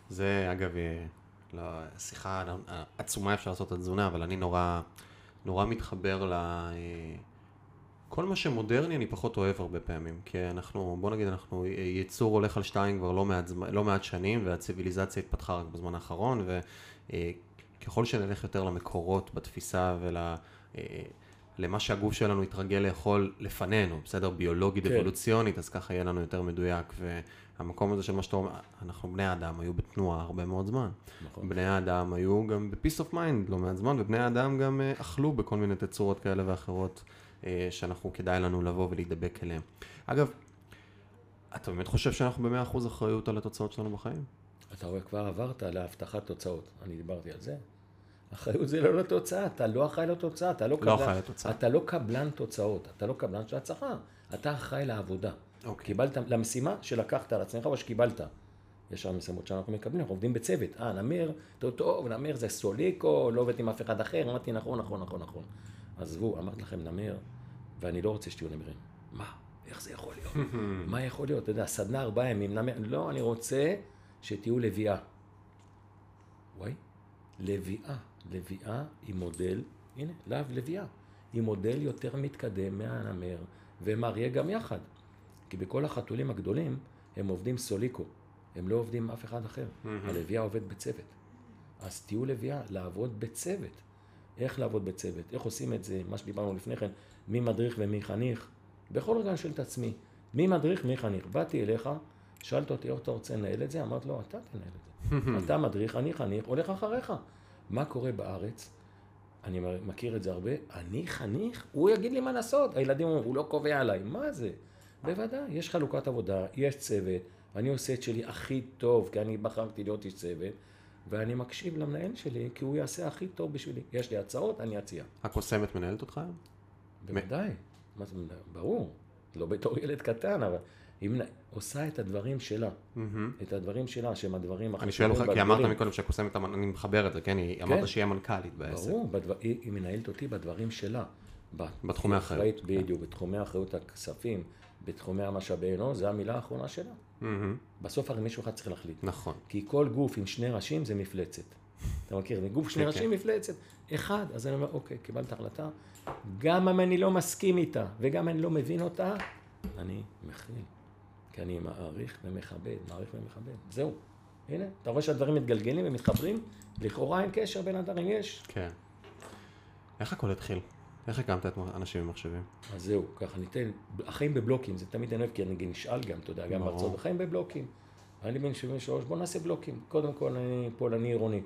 זה, אגב, לא, שיחה עצומה אפשר לעשות על תזונה, אבל אני נורא, נורא מתחבר ל... כל מה שמודרני אני פחות אוהב הרבה פעמים, כי אנחנו, בוא נגיד, אנחנו יצור הולך על שתיים כבר לא מעט, לא מעט שנים, והציוויליזציה התפתחה רק בזמן האחרון, וככל שנלך יותר למקורות בתפיסה ול... למה שהגוף שלנו התרגל לאכול לפנינו, בסדר? ביולוגית, כן. אבולוציונית, אז ככה יהיה לנו יותר מדויק. והמקום הזה של מה שאתה אומר, אנחנו בני האדם היו בתנועה הרבה מאוד זמן. נכון. בני האדם היו גם ב-peace of mind לא מעט זמן, ובני האדם גם uh, אכלו בכל מיני תצורות כאלה ואחרות, uh, שאנחנו כדאי לנו לבוא ולהידבק אליהם. אגב, אתה באמת חושב שאנחנו במאה אחוז אחריות על התוצאות שלנו בחיים? אתה רואה, כבר עברת להבטחת תוצאות. אני דיברתי על זה. אחריות זה לא לתוצאה, אתה לא אחראי לתוצאה, אתה לא, לא קבלן, לתוצאה. אתה לא קבלן תוצאות, אתה לא קבלן של הצלחה, אתה אחראי לעבודה. אוקיי. קיבלת, למשימה שלקחת על עצמך או שקיבלת. יש שם משימות שאנחנו מקבלים, אנחנו עובדים בצוות. אה, נמר, טוב, טוב, נמר זה סוליקו, לא עובד עם אף אחד אחר, אמרתי נכון, נכון, נכון, נכון. עזבו, אמרתי לכם נמר, ואני לא רוצה שתהיו נמרים. מה? איך זה יכול להיות? מה יכול להיות? אתה יודע, סדנה ארבעה ימים, נמר, לא, אני רוצה שתהיו לביאה. וואי, לביאה. לביאה היא מודל, הנה, להב לביאה, היא מודל יותר מתקדם מהנמר ומריה גם יחד. כי בכל החתולים הגדולים הם עובדים סוליקו, הם לא עובדים אף אחד אחר. Mm-hmm. הלוויה עובד בצוות. אז תהיו לוויה, לעבוד בצוות. איך לעבוד בצוות? איך עושים את זה? מה שדיברנו לפני כן, מי מדריך ומי חניך? בכל רגע אני שואל את עצמי, מי מדריך, מי חניך? באתי אליך, שאלת אותי איך אתה רוצה לנהל את זה? אמרת לו, אתה תנהל את זה. אתה מדריך, אני חניך, הולך אחריך. מה קורה בארץ? אני מכיר את זה הרבה, אני חניך, הוא יגיד לי מה לעשות. הילדים אומרים, הוא לא קובע עליי. מה זה? בוודאי, יש חלוקת עבודה, יש צוות, אני עושה את שלי הכי טוב, כי אני בחרתי להיות איש צוות, ואני מקשיב למנהל שלי, כי הוא יעשה הכי טוב בשבילי. יש לי הצעות, אני אציע. הקוסמת מנהלת אותך היום? בוודאי, ברור. לא בתור ילד קטן, אבל היא עושה את הדברים שלה, mm-hmm. את הדברים שלה, שהם הדברים הכי אני שואל אותך, כי אמרת מקודם שהקוסמת, אני מחבר את זה, כן? היא אמרת כן. שהיא המנכ"לית בעסק. ברור, בדבר, היא, היא מנהלת אותי בדברים שלה. בתחומי האחריות. כן. בדיוק, בתחומי האחריות הכספים, בתחומי המשאבי אנוש, זו המילה האחרונה שלה. Mm-hmm. בסוף הרי מישהו אחד צריך להחליט. נכון. כי כל גוף עם שני ראשים זה מפלצת. אתה מכיר, זה גוף שני כן, ראשים מפלצת. אחד, אז אני אומר, אוקיי, קיבלת החלטה, גם אם אני לא מסכים איתה, וגם אם אני לא מבין אותה, אני מכיל. כי אני מעריך ומכבד, מעריך ומכבד. זהו. הנה, אתה רואה שהדברים מתגלגלים ומתחברים? לכאורה אין קשר בין הדברים, יש. כן. איך הכל התחיל? איך הקמת את אנשים עם מחשבים? אז זהו, ככה ניתן, החיים בבלוקים, זה תמיד אני אוהב, כי אני נשאל גם, אתה יודע, גם בארצות, החיים בבלוקים. אני בן 73, בוא נעשה בלוקים. קודם כל, אני פולני עירוני.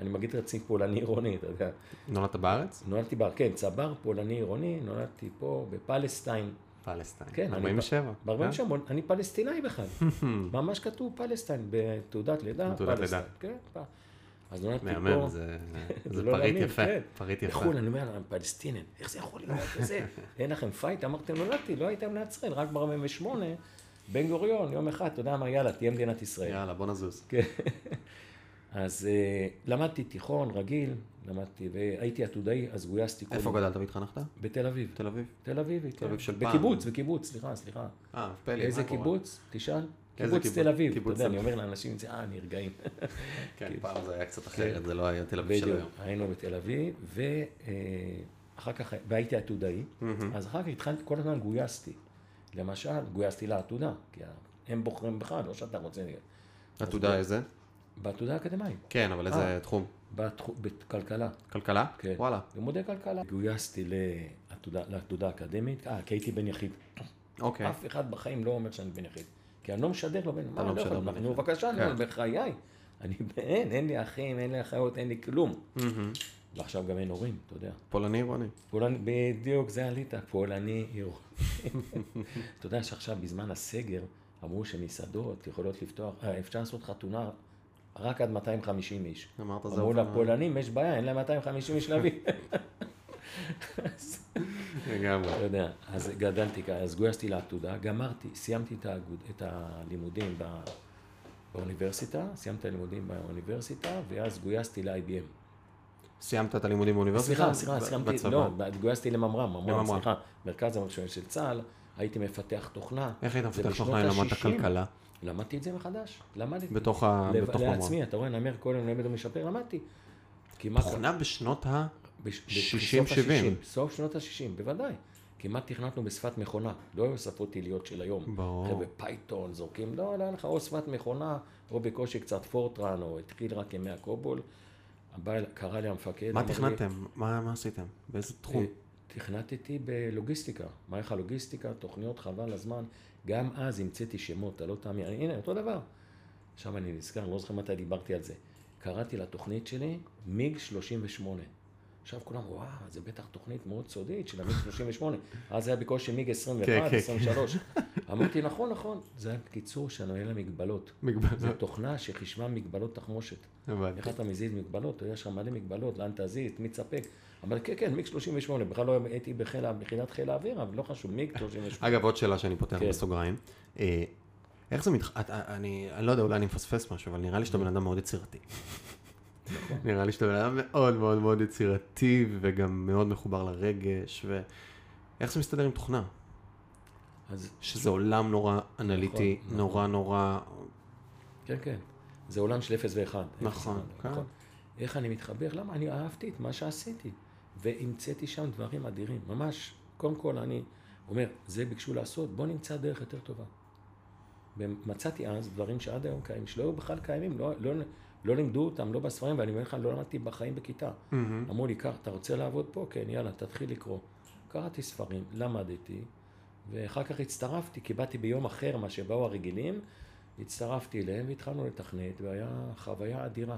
אני מגיד רציף פולני עירוני, אתה יודע. נולדת בארץ? נולדתי בארץ, כן, צבר פולני עירוני, נולדתי פה בפלסטיין. פלסטיין. כן, 47. ב-47, אני פלסטינאי בכלל. ממש כתוב פלסטיין בתעודת לידה. בתעודת לידה. כן, אז נולדתי פה. מהמם, זה לא פריט יפה. כן. פריט יפה. בחו"ל, אני אומר, פלסטינן, איך זה יכול להיות כזה? אין לכם פייט? אמרתם, נולדתי, לא הייתם לעצרל, רק ב-48, בן גוריון, יום אחד, אתה יודע מה, יאללה, תהיה מדינת ישראל. יאללה, בוא נזוז. כן. אז אה, למדתי תיכון רגיל, למדתי, והייתי עתודאי, אז גויסתי. איפה גדלת והתחנכת? בתל אביב. תל אביב? תל אביב, תל אביב של פעם. בקיבוץ, בקיבוץ, סליחה, סליחה. אה, פלא, איזה קיבוץ? תשאל. קיבוץ תל אביב. אתה יודע, אני אומר לאנשים, אה, נרגעים. כן, פעם זה היה קצת אחרת, זה לא היה תל אביב של היום. היינו בתל אביב, ואחר כך, והייתי עתודאי, אז אחר כך התחלתי, כל הזמן גויסתי. למשל, גויסתי לעתודה, כי הם בוחרים בך, לא שאתה רוצה... עתודה איזה? בעתודה האקדמית. כן, אבל איזה אה. תחום? בכלכלה. כלכלה? כן. וואלה. לימודי כלכלה. גויסתי לעתודה- האקדמית, אה, כי הייתי בן יחיד. אוקיי. אף אחד בחיים לא אומר שאני בן יחיד. כי אני לא משדר לו בן, מה, לא אני לא משדר יכול, בן נו. בבקשה, כן. נו, בחיי. אני, אין, אין לי אחים, אין לי אחיות, אין לי כלום. ועכשיו גם אין הורים, אתה יודע. פולני רוני. פולני, בדיוק, זה עלית, פולני עיר. אתה יודע שעכשיו בזמן הסגר אמרו שמסעדות יכולות לפתוח, אה, אפשר לעשות חתונה רק עד 250 איש. אמרת זה אמרו לפולנים, יש בעיה, אין להם 250 איש להביא. לגמרי. אתה יודע, אז גדלתי, ככה, אז גויסתי לעתודה, גמרתי, סיימתי את, האגוד, את הלימודים באוניברסיטה, סיימתי את הלימודים באוניברסיטה, ואז גויסתי ל-IBM. סיימת את הלימודים באוניברסיטה? סליחה, סליחה, סיימתי, בצבא. לא, גויסתי לממר"ם, ממר"ם, לממר"ם. סליחה, מרכז המחשבים של צה"ל, הייתי מפתח תוכנה. איך היית מפתח תוכנה אם למדת. כלכלה? למדתי את זה מחדש, למדתי. בתוך ה- לב- בתוך ממר"ם. לעצמי, אתה רואה, נאמר כל היום למד ומשפר, למדתי. כמעט... תוכנה בשנות ה... בש- 60, בסוף 70. ה-60, סוף שנות ה-60, בוודאי. כמעט תכנתנו בשפת מכונה, לא היו שפות עיליות של היום. ברור. חבר'ה, פייתון, זורקים, לא, לא היה לך או שפת מכונה, או בקושי קצת פורטרן, או התחיל רק ימי הקובול. אל- קרא לי המפקד, מה לי, תכננתם? מה מה עשיתם? באיזה תחום? אה, תכנתתי בלוגיסטיקה, מערך הלוגיסטיקה, תוכניות חבל הזמן. גם אז המצאתי שמות, אתה לא תאמין, הנה, אותו דבר. עכשיו אני נזכר, אני לא זוכר מתי דיברתי על זה. קראתי לתוכנית שלי מיג 38. עכשיו כולם, וואו, זה בטח תוכנית מאוד סודית של המיג 38. אז זה היה בקושי מיג 21, כן, כן. 23. אמרתי, נכון, נכון, זה היה קיצור שלנו, אין לה מגבלות. מגבלות. זו תוכנה שחישבה מגבלות תחמושת. הבנתי. איך אתה מזיז מגבלות? יש שם מלא מגבלות, לאן תזיז, מי תספק. אבל כן, כן, מיג 38, בכלל לא הייתי ביחידת חיל האוויר, אבל לא חשוב, מיג 38. אגב, עוד שאלה שאני פותח כן. בסוגריים. אה, איך זה מתח... אני אני לא יודע, אולי אני מפספס משהו, אבל נראה לי שאתה בן אדם מאוד יצירתי. נכון. נראה לי שאתה בן אדם מאוד מאוד מאוד יצירתי, וגם מאוד מחובר לרגש, ואיך זה מסתדר עם תוכנה? אז שזה עולם נורא אנליטי, נכון. נורא נורא... כן, כן. זה עולם של אפס ואחד. נכון, כן. איך אני מתחבר? למה? אני אהבתי את מה שעשיתי. והמצאתי שם דברים אדירים. ממש, קודם כל אני אומר, זה ביקשו לעשות, בוא נמצא דרך יותר טובה. ומצאתי אז דברים שעד היום קיימים, שלא היו בכלל קיימים, לא, לא, לא לימדו אותם, לא בספרים, ואני אומר לך, לא למדתי בחיים בכיתה. מהמם. אמרו לי, קח, אתה רוצה לעבוד פה? כן, יאללה, תתחיל לקרוא. קראתי ספרים, למדתי, ואחר כך הצטרפתי, כי באתי ביום אחר מה שבאו הרגילים, הצטרפתי אליהם והתחלנו לתכנת, והיה חוויה אדירה.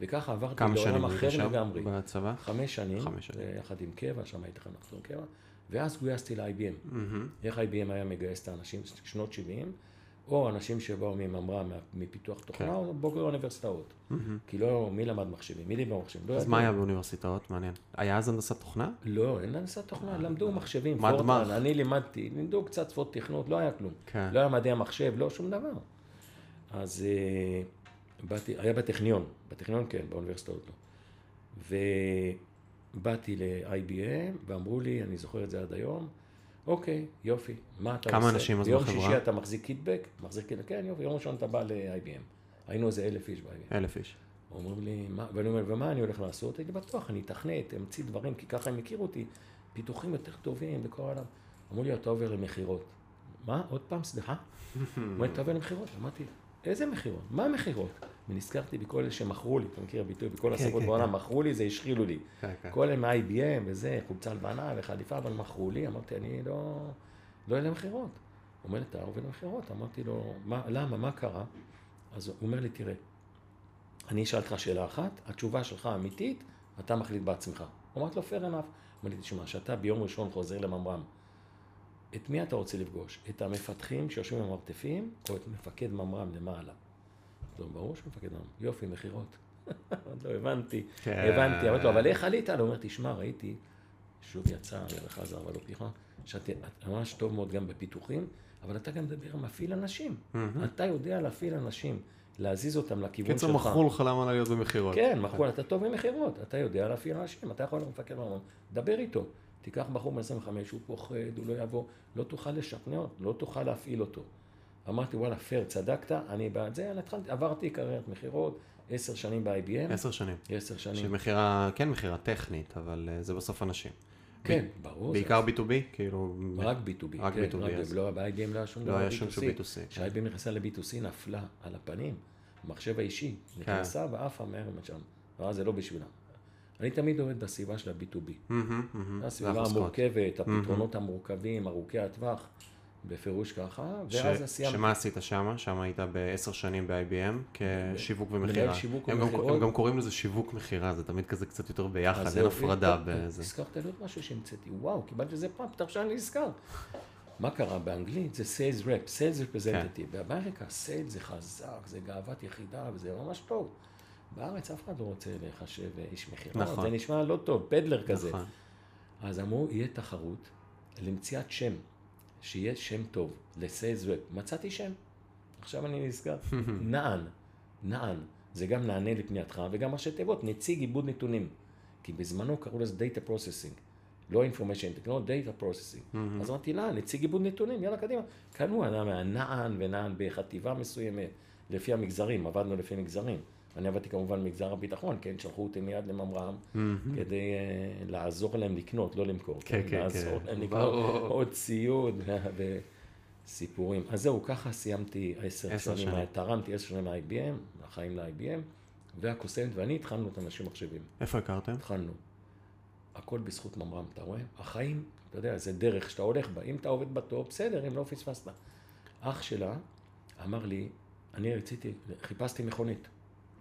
וככה עברתי כמה לעולם אחר לגמרי. בצבא? חמש שנים, חמש שנים. יחד עם קבע, שם הייתי לחזור קבע, ואז גויסתי ל-IBM. מהמם. איך IBM היה מגייס את האנשים, שנות 70, או אנשים שבאו מממר"ם, מה- מפיתוח כן. תוכנה, או בוגרי אוניברסיטאות. כי לא, מי למד מחשבים? מי דיבר מחשבים? לא אז. מה היה באוניברסיטאות? מעניין. היה אז הנדסת תוכנה? לא, אין הנדסת תוכנה, למדו מחשבים, מה דמ"ח? אני לימדתי, לימדו קצת שפות תכנות, לא היה כלום. כן. לא היה מדעי המחשב, לא שום דבר. אז אה, באתי, היה בטכניון, בטכניון כן, באוניברסיטאות לא. ובאתי ל-IBM, ואמרו לי, אני זוכר את זה עד היום, אוקיי, יופי, מה אתה כמה עושה? אנשים אז ביום בחברה? שישי אתה מחזיק קיטבק, מחזיק קיטבק, כן, יופי, יום ראשון אתה בא ל-IBM. היינו איזה אלף איש ב-IBM. אלף איש. אומרים לי, מה, ואני אומר, ומה אני הולך לעשות? הייתי בטוח, אני אתכנת, אמציא דברים, כי ככה הם הכירו אותי, פיתוחים יותר טובים בכל העולם. אמרו לי, אתה עובר למכירות. מה? עוד פעם, סליחה? אמרו לי, אתה עובר למכירות. אמרתי, איזה מכירות? מה מכירות? ונזכרתי בכל אלה שמכרו לי, אתה מכיר הביטוי, בכל כן, השפות כן, בעולם, כן. מכרו לי, זה השחילו לי. כל אלה מ-IBM וזה, חולצה לבנה וחליפה, אבל מכרו לי, אמרתי, אני לא, לא אלה מכירות. הוא אומר לי, אתה עובר למכירות. אמרתי לו, מה, למה, מה קרה? אז הוא אומר לי, תראה, אני אשאל אותך שאלה אחת, התשובה שלך אמיתית, אתה מחליט בעצמך. אמרתי לו, fair enough. אמר לי, תשמע, שאתה ביום ראשון חוזר לממר"ם, את מי אתה רוצה לפגוש? את המפתחים שיושבים במרתפים, או את מפקד ממר"ם למעלה? לא, ברור שמפקד ממר"ם. יופי, מכירות. עוד לא הבנתי, כן. הבנתי. אמרתי לו, אבל איך עלית? הוא אומר, תשמע, ראיתי, שוב יצא, ירך חזר ולא פיך, שאתה ממש טוב מאוד גם בפיתוחים, אבל אתה גם מדבר, מפעיל אנשים. אתה יודע להפעיל אנשים, להזיז אותם לכיוון שלך. קיצר מכרו לך למה להיות במכירות. כן, מכרו, אתה טוב במכירות, אתה יודע להפעיל אנשים, אתה יכול למפקד ממון, דבר איתו. תיקח בחור בן-25, הוא פוחד, הוא לא יבוא, לא תוכל לשכנע, לא תוכל להפעיל אותו. אמרתי, וואלה, פייר, צדקת, אני בעד זה, התחלתי, עברתי קריירת מכירות, עשר שנים ב-IBM, עשר שנים. עשר שנים. שמכירה, כן מכירה טכנית, אבל אה, זה בסוף אנשים. כן, ברור. בעיקר B2B, כאילו... רק B2B. רק כן, B2B, אז. לא, ב-IBM לא היה שום לא היה שום B2C. שהוא B2C, כן. כשהIBM נכנסה ל-B2C נפלה על הפנים. המחשב האישי, נכנסה ועפה מהר משם, ואז זה לא בשבילה. אני תמיד עובד בסביבה של ה-B2B. הסביבה המורכבת, הפתרונות המורכבים, ארוכי הטווח, בפירוש ככה, ואז סיימתי. שמה עשית שם? שם היית בעשר שנים ב-IBM כשיווק ומכירה. מנהל שיווק הם ומכירות. גם, הם גם קוראים לזה שיווק מכירה, זה תמיד כזה קצת יותר ביחד, אין הפרדה בזה. הזכרת לי עוד משהו שהמצאתי, וואו, קיבלתי איזה פעם, פתאום שאני נזכר. מה קרה באנגלית? זה Sales Rep, Sales Representative. באמריקה, Sales זה חזק, זה גאוות יחידה, וזה ממש טוב. בארץ אף אחד לא רוצה להיחשב איש מכירות, נכון. זה נשמע לא טוב, פדלר כזה. נכון. אז אמרו, יהיה תחרות למציאת שם, שיהיה שם טוב, לסיילס ווב. מצאתי שם, עכשיו אני נזכר, נען, נען, זה גם נענה לפנייתך וגם ראשי תיבות, נציג עיבוד נתונים. כי בזמנו קראו לזה Data Processing, לא Information, לא Data Processing. אז אמרתי, לא, נציג עיבוד נתונים, יאללה קדימה. קנו מהנען ונען בחטיבה מסוימת, לפי המגזרים, עבדנו לפי מגזרים. אני עבדתי כמובן במגזר הביטחון, כן, שלחו אותי מיד לממר"ם, כדי uh, לעזור להם לקנות, לא למכור. כן, כן, לעזור כן. להם לקנות. עוד ציוד וסיפורים. אז זהו, ככה סיימתי עשר שנים. תרמתי עשר שנים ל-IBM, החיים ל-IBM, והקוסמת ואני התחלנו את אנשים מחשבים. איפה הכרתם? התחלנו. הכל בזכות ממר"ם, אתה רואה? החיים, אתה יודע, זה דרך שאתה הולך בה. אם אתה עובד בטוב, בסדר, אם לא פספסת. אח שלה אמר לי, אני רציתי, חיפשתי מכונית.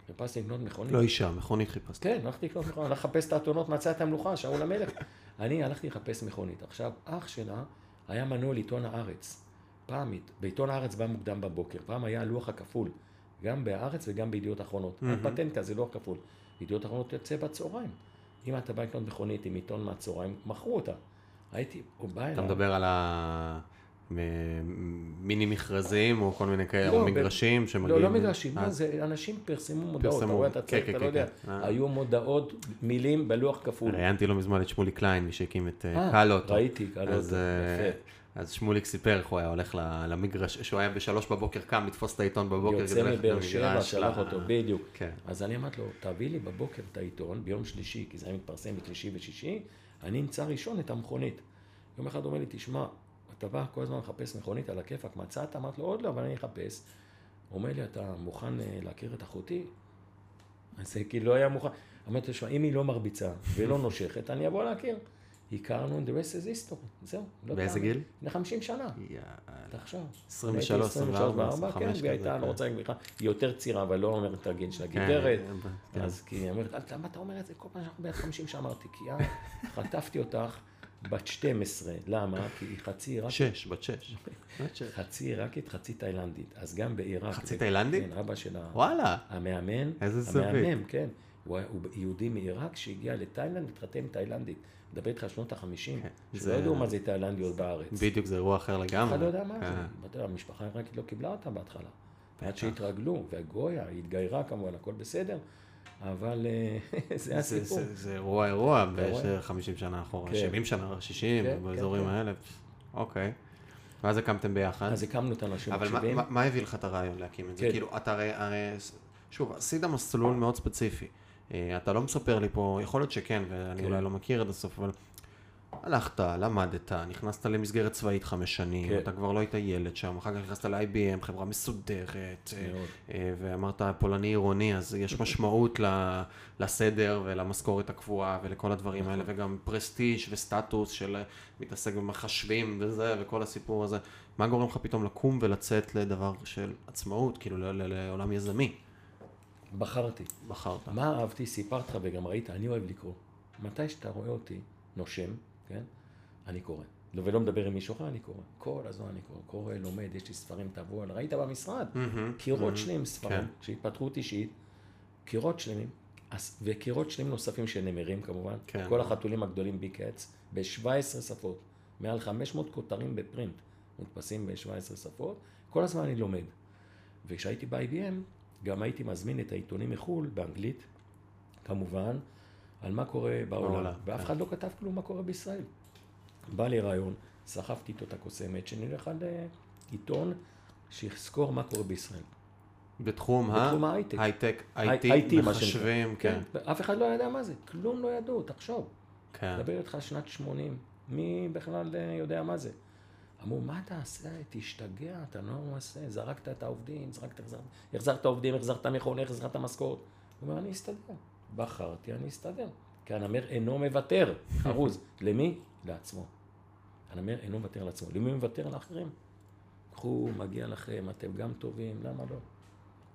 חיפשתי לקנות מכונית. לא אישה, מכונית חיפשת. כן, הלכתי לקנות מכונית, הלכתי לחפש את האתונות, מצא את המלוכה, שאול המלך. אני הלכתי לחפש מכונית. עכשיו, אח שלה היה מנוי לעיתון הארץ. פעם, בעיתון הארץ בא מוקדם בבוקר, פעם היה הלוח הכפול, גם בהארץ וגם בידיעות אחרונות. היה פטנט כזה, לוח כפול. ידיעות אחרונות יוצא בצהריים. אם אתה בא לקנות מכונית עם עיתון מהצהריים, מכרו אותה. הייתי, הוא בא אליי. אתה מדבר על המיני מכרזים או כל מיני כאלה, לא, או מגרשים לא, שמגיעים? לא מגרשים, לא, אז- זה אנשים פרסמו מודעות, פרסמו, אתה רואה, אתה כן, צריך, כן, אתה כן, לא יודע. אה. היו מודעות, מילים בלוח כפול. ראיינתי לא מזמן את שמוליק קליין, מי שהקים את אה, אה, קלוטו. ראיתי, אה, יפה. אז שמוליק סיפר איך הוא היה הולך למגרש, שהוא היה בשלוש בבוקר קם לתפוס את העיתון בבוקר. יוצא כדי ללכת מבאר שבע, שלח אותו, בדיוק. כן. אז אני אמרתי לו, תביא לי בבוקר את העיתון, ביום שלישי, כי זה היה מתפרסם בשלישי ושישי, אני אמצא ראשון את המכונית. יום אחד הוא אומר לי, תשמע, בא כל הזמן לחפש מכונית על הכיפאק, מצאת? אמרתי לו, עוד לא, אבל אני אחפש. הוא אומר לי, אתה מוכן אה, להכיר את אחותי? אז כאילו לא היה מוכן. אמרתי לו, שמע, אם היא לא מרביצה ולא נושכת, אני אבוא להכיר. הכרנו, the rest is history, זהו. לא באיזה. גיל? לפני 50 שנה. יאללה. תחשוב. 23, הייתי 24, 24, כן, 25 והיא הייתה, לא רוצה להגיד לך, היא יותר צעירה, אבל לא אומרת את הגיל של כן, הגברת. כן. אז כי היא אומרת, "אל- למה אתה אומר את זה כל פעם שאנחנו בעד 50 שאמרתי? כי חטפתי אותך בת 12, למה? כי היא חצי עיראקית, שש, בת שש. חצי עיראקית, חצי תאילנדית. אז גם בעיראק. חצי תאילנדית? כן, אבא שלה. וואלה. המאמן, איזה זווית. המאמן, כן. הוא יהודי מעיראק שהגיע לתאילנד, התחתן עם תאילנדית. מדבר איתך על שנות החמישים, כן, שלא זה- ידעו מה זה תאילנדיות בארץ. בדיוק, זה אירוע אחר לגמרי. אחד לא יודע מה. זה. אתה יודע, המשפחה העיראקית לא קיבלה אותה בהתחלה. עד שהתרגלו, והגויה, היא התגיירה כמובן, הכל בסדר, אבל אה, זה זה- הסיפור. זה- זה אירוע אירוע רואה? ב-50 שנה אחורה, כן. 70 שנה, 60, כן, באזורים כן, כן. האלה. אוקיי. ואז הקמתם ביחד. אז הקמנו את האנשים אבל מה-. מה- מה הביא לך את הרעיון להקים את זה? כן. כאילו, אתה הרי, הרי, שוב, עשית מסלול מאוד ספציפי. אה, אתה לא מספר לי פה, יכול להיות שכן, ואני כן. אולי לא מכיר עד הסוף, אבל הלכת, למדת, נכנסת למסגרת צבאית חמש שנים, כן. אתה כבר לא היית ילד שם, אחר כך נכנסת ל-IBM, חברה מסודרת, אה. אה, ואמרת פולני עירוני, אז יש משמעות לסדר ולמשכורת הקבועה ולכל הדברים האלה, נכון. וגם פרסטיג' וסטטוס של אה, מתעסק במחשבים וזה, וכל הסיפור הזה. מה גורם לך פתאום לקום ולצאת לדבר של עצמאות, כאילו ל- ל- לעולם יזמי? בחרתי. בחרת. מה אהבתי? סיפרתי לך וגם ראית, אני אוהב לקרוא. מתי שאתה רואה אותי נושם, כן? אני קורא. לא- ולא מדבר עם מישהו אחר, אני קורא. כל הזמן אני קורא. קורא, לומד, יש לי ספרים, תבוא, ראית במשרד. מהמם, קירות מהמם. שלמים, ספרים, כן. של התפתחות אישית, קירות שלמים, וקירות שלמים נוספים של נמרים כמובן, כן. כל החתולים הגדולים בי קאץ, ב-17 שפות, מעל 500 כותרים בפרינט, מודפסים ב-17 שפות, כל הזמן אני לומד. וכשהייתי ב-IBM, גם הייתי מזמין את העיתונים מחו"ל, באנגלית, כמובן, על מה קורה בעולם, בעולם, ואף כן. אחד לא כתב כלום מה קורה בישראל. בא לי רעיון, סחבתי איתו את הקוסמת, שנלך על אה, עיתון שיסקור מה קורה בישראל. בתחום ההייטק. הייטק, IT, מחשבים, כן. אף אחד לא ידע מה זה, כלום לא ידעו, תחשוב. כן. מדבר איתך שנת 80, מי בכלל אה, יודע מה זה? אמרו, מה אתה עושה? תשתגע, אתה לא עושה, זרקת את העובדים, זרקת, החזרת, החזרת עובדים, החזרת מכונה, החזרת משכורת. הוא אומר, אני אסתדר. בחרתי, אני אסתדר. כי הנמר אינו מוותר, חרוז. למי? לעצמו. הנמר אינו מוותר לעצמו. למי הוא מוותר? לאחרים. קחו, מגיע לכם, אתם גם טובים, למה לא?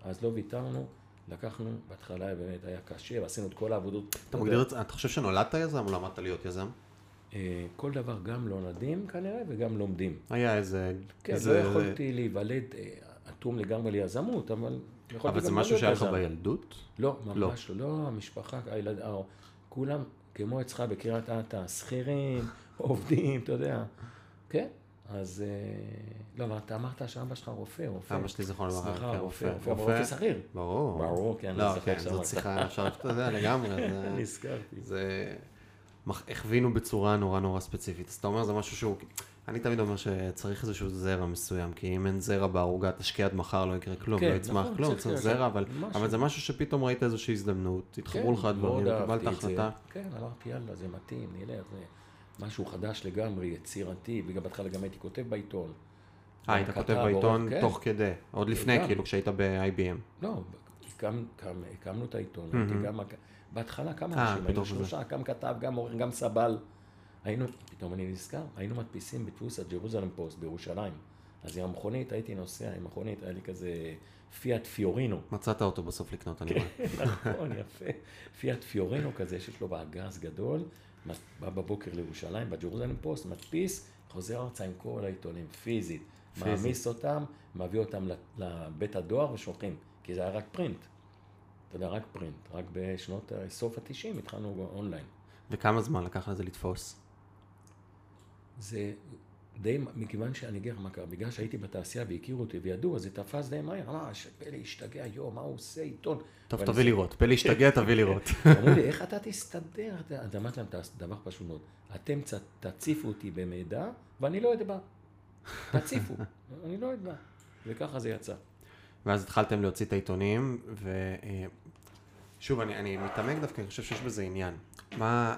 אז לא ויתרנו, לקחנו, בהתחלה באמת היה קשה, ועשינו את כל העבודות. אתה מגדיר את זה, אתה חושב שנולדת יזם או למדת להיות יזם? אה, כל דבר גם לא נולדים כנראה וגם לומדים. היה איזה... כן, איזה... לא יכולתי להיוולד אה, אטום לגמרי ליזמות, אבל אבל זה משהו שהיה לך. בילדות? לא, ממש לא. לא, המשפחה, הילד, אה, כולם כמו אצלך בקריית אתא, שכירים, עובדים, אתה יודע. כן, אז... אה, לא, אבל אתה אמרת שאבא שלך רופא, רופא. אבא שלי זיכרונו לברכה, סליחה, כן, רופא, רופא. שכיר. ברור. ברור, כן, לא, כן, זאת. שיחה, אפשר, אתה יודע, לגמרי. זה- נזכרתי. זה... הכווינו בצורה נורא נורא ספציפית. אז אתה אומר, זה משהו שהוא... אני תמיד אומר שצריך איזשהו זרע מסוים, כי אם אין זרע בערוגה, תשקיע עד מחר, לא יקרה כלום, כן, לא יצמח נכון, כלום, צריך זרע, אבל, משהו. אבל זה משהו שפתאום ראית איזושהי הזדמנות, התחברו לך כן, דברים, מאוד קיבלת. החלטה. כן, אמרתי, יאללה, זה מתאים, נלך, זה משהו חדש לגמרי, יצירתי, וגם בהתחלה גם הייתי כותב בעיתון. אה, היית כותב בעיתון כן. תוך כדי, עוד לפני, גם. כאילו, כשהיית ב-IBM. לא, הקמ, קם, הקמנו את העיתון. הייתי גם, בהתחלה כמה אה, אנשים, היינו. שלושה, גם כתב, גם עורך, גם סבל. היינו, פתאום אני נזכר, היינו מדפיסים בדפוס הג'רוזלם פוסט בירושלים. אז עם המכונית הייתי נוסע, עם מכונית, היה לי כזה פיאט פיורינו. מצאת אותו בסוף לקנות, אני רואה. נכון, יפה. פיאט פיורינו כזה, שיש לו באגז גדול, בא בבוקר לירושלים, בג'רוזלם פוסט, מדפיס, חוזר ארצה עם כל העיתונים, פיזית. פיזית. מעמיס אותם, מביא אותם לבית הדואר ושולחים, כי זה היה רק פרינט. אתה יודע, רק פרינט. רק בשנות, ה- סוף ה-90 התחלנו אונליין. וכמה זמן לקח לזה לתפוס? זה די, מכיוון שאני אגיד לך מה קרה, בגלל שהייתי בתעשייה והכירו אותי וידעו, אז זה תפס די מהר, ממש, פלא השתגע, יואו, מה הוא עושה עיתון? טוב, תביא לראות. פלא השתגע, תביא לראות. אמרו לי, איך אתה תסתדר? אתה- אז אמרתי להם, "תעש- דבר פשוט מאוד, אתם תציפו אותי במידע, ואני לא אדבר. תציפו, אני לא אדבר. וככה זה יצא. ואז התחלתם להוציא את העיתונים, ושוב, אני, אני מתעמק דווקא, אני חושב שיש בזה עניין. מה,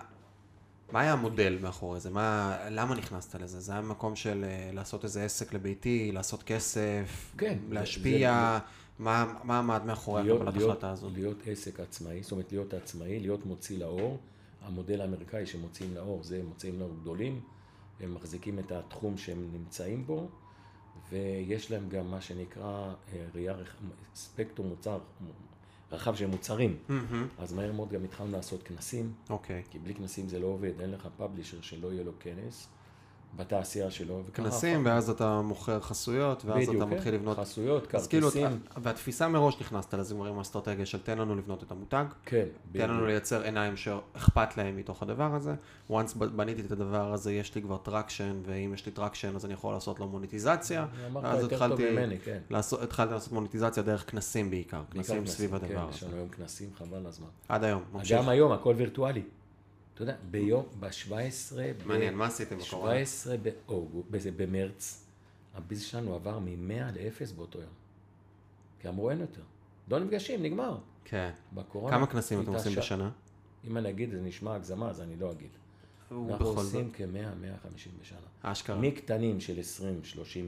מה היה המודל מאחורי זה? מה, למה נכנסת לזה? זה היה מקום של אה, לעשות איזה עסק לביתי, לעשות כסף, כן, להשפיע, מה, מה עמד מאחורי להיות, הקבלת להיות, החלטה הזאת? להיות עסק עצמאי, זאת אומרת להיות עצמאי, להיות מוציא לאור. המודל האמריקאי שמוציאים לאור, זה מוציאים לאור גדולים, הם מחזיקים את התחום שהם נמצאים בו, ויש להם גם מה שנקרא אה, ראייה, ספקטרום מוצר, רחב של מוצרים. מהמם, אז מהר מאוד גם התחלנו לעשות כנסים, אוקיי. כי בלי כנסים זה לא עובד, אין לך פאבלישר שלא יהיה לו כנס, בתעשייה שלו. כנסים, ואז אתה מוכר חסויות, ואז בדיוק, אתה כן, מתחיל לבנות... חסויות, אז כאילו, כרטיסים. והתפיסה מראש נכנסת לזה עם האסטרטגיה של תן לנו לבנות את המותג, כן, תן לנו לייצר עיניים שאכפת להם מתוך הדבר הזה. once בניתי את הדבר הזה, יש לי כבר traction, ואם יש לי traction אז אני יכול לעשות לו מוניטיזציה. אמרת יותר טוב ממני, כן. לעשות, התחלתי לעשות מוניטיזציה דרך כנסים בעיקר, בעיקר כנסים סביב כן, הדבר יש הזה. לנו היום כנסים, חבל הזמן. עד היום, ממשיך. גם היום, הכל וירטואלי. אתה יודע, ביום, ב-17... מעניין, מה עשיתם בקורונה? 17 באוגוסט, בזה- במרץ, ה ביז שלנו עבר מ-100 ל-0 באותו יום. כי אמרו אין יותר. לא נפגשים, נגמר. כן. בקורונה... כמה כנסים אתם עושים בשנה? אם אני אגיד, זה נשמע הגזמה, אז אני לא אגיד. אנחנו עושים כ-100-150 בשנה. אשכרה. מקטנים של 20-30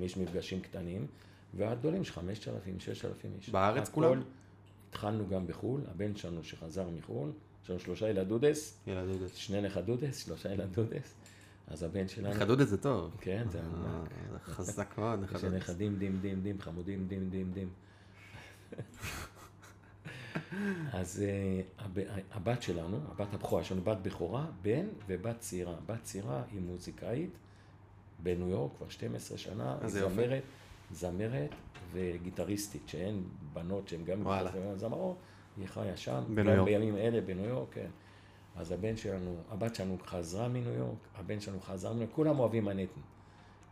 איש מפגשים קטנים, ועד גדולים של 5,000, 6,000 איש. בארץ כולם? התחלנו גם בחו"ל, הבן שלנו שחזר מחו"ל, יש לנו שלושה ילדודס, ילד דודס. שני נכדודס, שלושה ילדודס, אז הבן שלנו, נכדודס זה טוב. כן, זה אה, ענק. חזק מאוד, יש נכדודס. לי נכדים דים דים דים, חמודים דים דים דים. אז אה, הב- הבת שלנו, הבת הבכורה, יש לנו בת בכורה, בן ובת צעירה. בת צעירה היא מוזיקאית בניו יורק כבר 12 שנה, היא יופי. זמרת, זמרת וגיטריסטית, שהן בנות שהן גם. זמרות, היא חיה שם, בניו יורק. בימים אלה בניו יורק, כן. אז הבן שלנו, הבת שלנו חזרה מניו יורק, הבן שלנו חזר מניו יורק, כולם אוהבים מנהטן.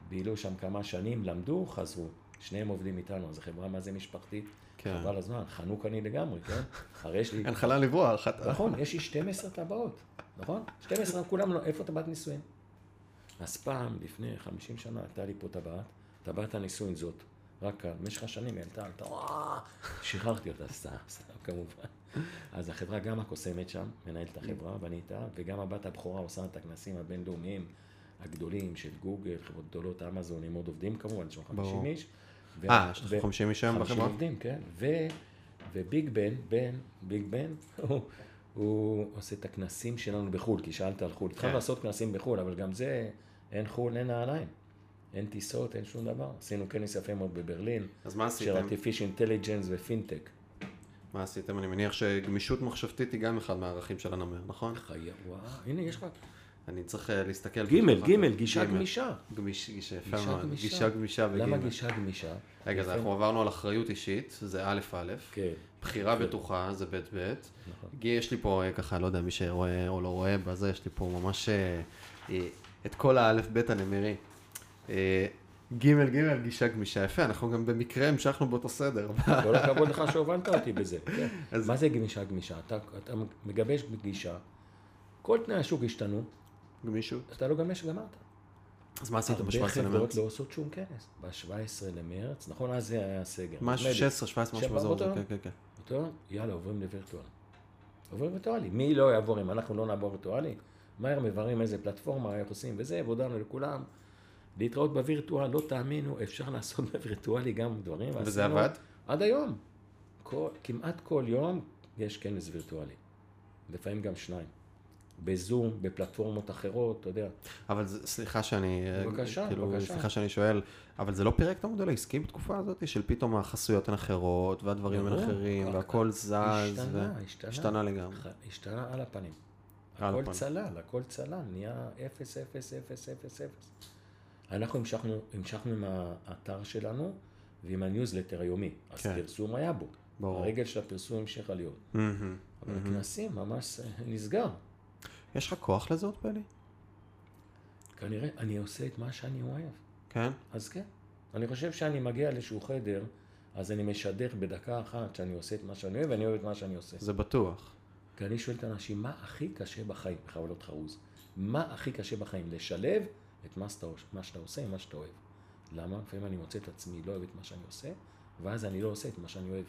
בילו שם כמה שנים, למדו, חזרו. שניהם עובדים איתנו, זו חברה מה זה משפחתית. כן. חבל הזמן, חנוק אני לגמרי, כן? הרי יש לי... אין חלל לברוח. נכון, יש לי 12 טבעות, נכון? 12, כולם לא, איפה טבעת נישואין? אז פעם, לפני 50 שנה, הייתה לי פה טבעת, טבעת הנישואין זאת, רק במשך השנים היא עלתה, עלתה, שחררתי אותה, סתם, סתם, כמובן. אז החברה גם הקוסמת שם, מנהלת החברה, ואני איתה, וגם הבת הבכורה עושה את הכנסים הבינלאומיים הגדולים של גוגל, חברות גדולות, אמזון, עם עוד עובדים כמובן, יש שם 50 ברור. איש. אה, יש לך ו- 50 איש היום 50 בחברה? עובדים, כן. וביג בן, בן, ביג בן, הוא, הוא עושה את הכנסים שלנו בחו"ל, כי שאלת על חו"ל. התחלנו כן. לעשות כנסים בחו"ל, אבל גם זה, אין חו"ל, אין נעליים. אין טיסות, אין שום דבר. עשינו כנס יפה מאוד בברלין, אז מה של עשיתם? artificial intelligence ופינטק. מה עשיתם? אני מניח שגמישות מחשבתית היא גם אחד מהערכים של הנמר, נכון? חיה, וואו, הנה יש לך אני צריך אה, להסתכל... גימל, גימל. גישה. גמישה. גמיש, גישה, יפה גישה מאוד. גמישה. גישה גמישה למה וגימל. גישה גמישה? רגע, אז. אנחנו עברנו על אחריות אישית, זה א' א', כן, בחירה בטוחה, זה ב' ב'. נכון. יש לי פה אה, ככה, לא יודע, מי שרואה או לא רואה בזה, יש לי פה ממש אה, את כל האלף בית הנמרי. אה, ג' ג' גישה גמישה, יפה, אנחנו גם במקרה המשכנו באותו סדר. כל הכבוד לך שהובלת אותי בזה. כן. מה זה גמישה גמישה? אתה, מגבש גישה, כל תנאי השוק השתנו, גמישות. אתה לא גמש, גמרת. אז מה עשית הרבה ב-17 חברות למרץ? לא עושות שום כנס. ב-17 למרץ, נכון, אז זה היה סגר. משהו, נדמה לי. 16, 17, משהו שבע באזור הזה, באותו כן. כן, כן. אותו, יאללה, עוברים לווירטואלי. עוברים לווירטואלי. מי לא יעבור אם אנחנו לא נעבור וירטואלי? מהר מבררים איזה פלטפורמה, איך עושים וזה, והודענו לכולם. להתראות בווירטואל, לא תאמינו, אפשר לעשות בווירטואלי גם דברים. וזה עבד? עד היום. כל, כמעט כל יום יש כנס וירטואלי. לפעמים גם שניים. בזום, בפלטפורמות אחרות, אתה יודע. אבל זה- סליחה שאני, בבקשה, כאילו, בבקשה. סליחה שאני שואל, אבל זה לא פירק את המודל העסקי בתקופה הזאת, של פתאום החסויות הן אחרות, והדברים הן אחרים, והכל זז, השתנה, ו- השתנה. השתנה לגמרי. השתנה על הפנים. על הכל הפנים. צלל, הכל צלל, נהיה אפס, אפס, אפס, אפס, אפס. אנחנו המשכנו, המשכנו עם האתר שלנו ועם הניוזלטר היומי. אז כן. פרסום היה בו. ברור. הרגל של הפרסום המשיכה להיות. מהמם. אבל הכנסים ממש אה, נסגר. יש לך כוח לזה עוד פלי? כנראה אני עושה את מה שאני אוהב. כן? אז כן. אני חושב שאני מגיע לאיזשהו חדר, אז אני משדר בדקה אחת שאני עושה את מה שאני אוהב, ואני אוהב את מה שאני עושה. זה בטוח. כי אני שואל את האנשים, מה הכי קשה בחיים, בחבילות חרוז? מה הכי קשה בחיים? לשלב את מה שאתה, מה שאתה עושה עם מה שאתה אוהב. למה? לפעמים אני מוצא את עצמי לא אוהב את מה שאני עושה, ואז אני לא עושה את מה שאני אוהב.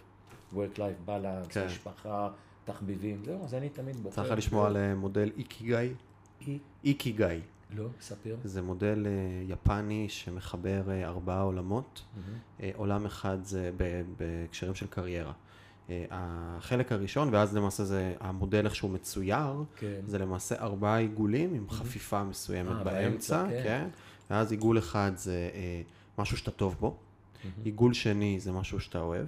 work life balance, כן. משפחה, תחביבים, זהו, אז אני תמיד בוחר. צריך לשמוע על אה, מודל איקיגאי? אי, איקיגאי. לא, ספר. זה מודל אה, יפני שמחבר אה, ארבעה עולמות. אה, עולם אחד זה בהקשרים של קריירה. אה, החלק הראשון, ואז למעשה זה המודל איך שהוא מצויר, כן. זה למעשה ארבעה עיגולים עם חפיפה מסוימת אה, באמצע, באמצע, כן. כן. ואז עיגול אחד זה אה, משהו שאתה טוב בו, עיגול שני זה משהו שאתה אוהב,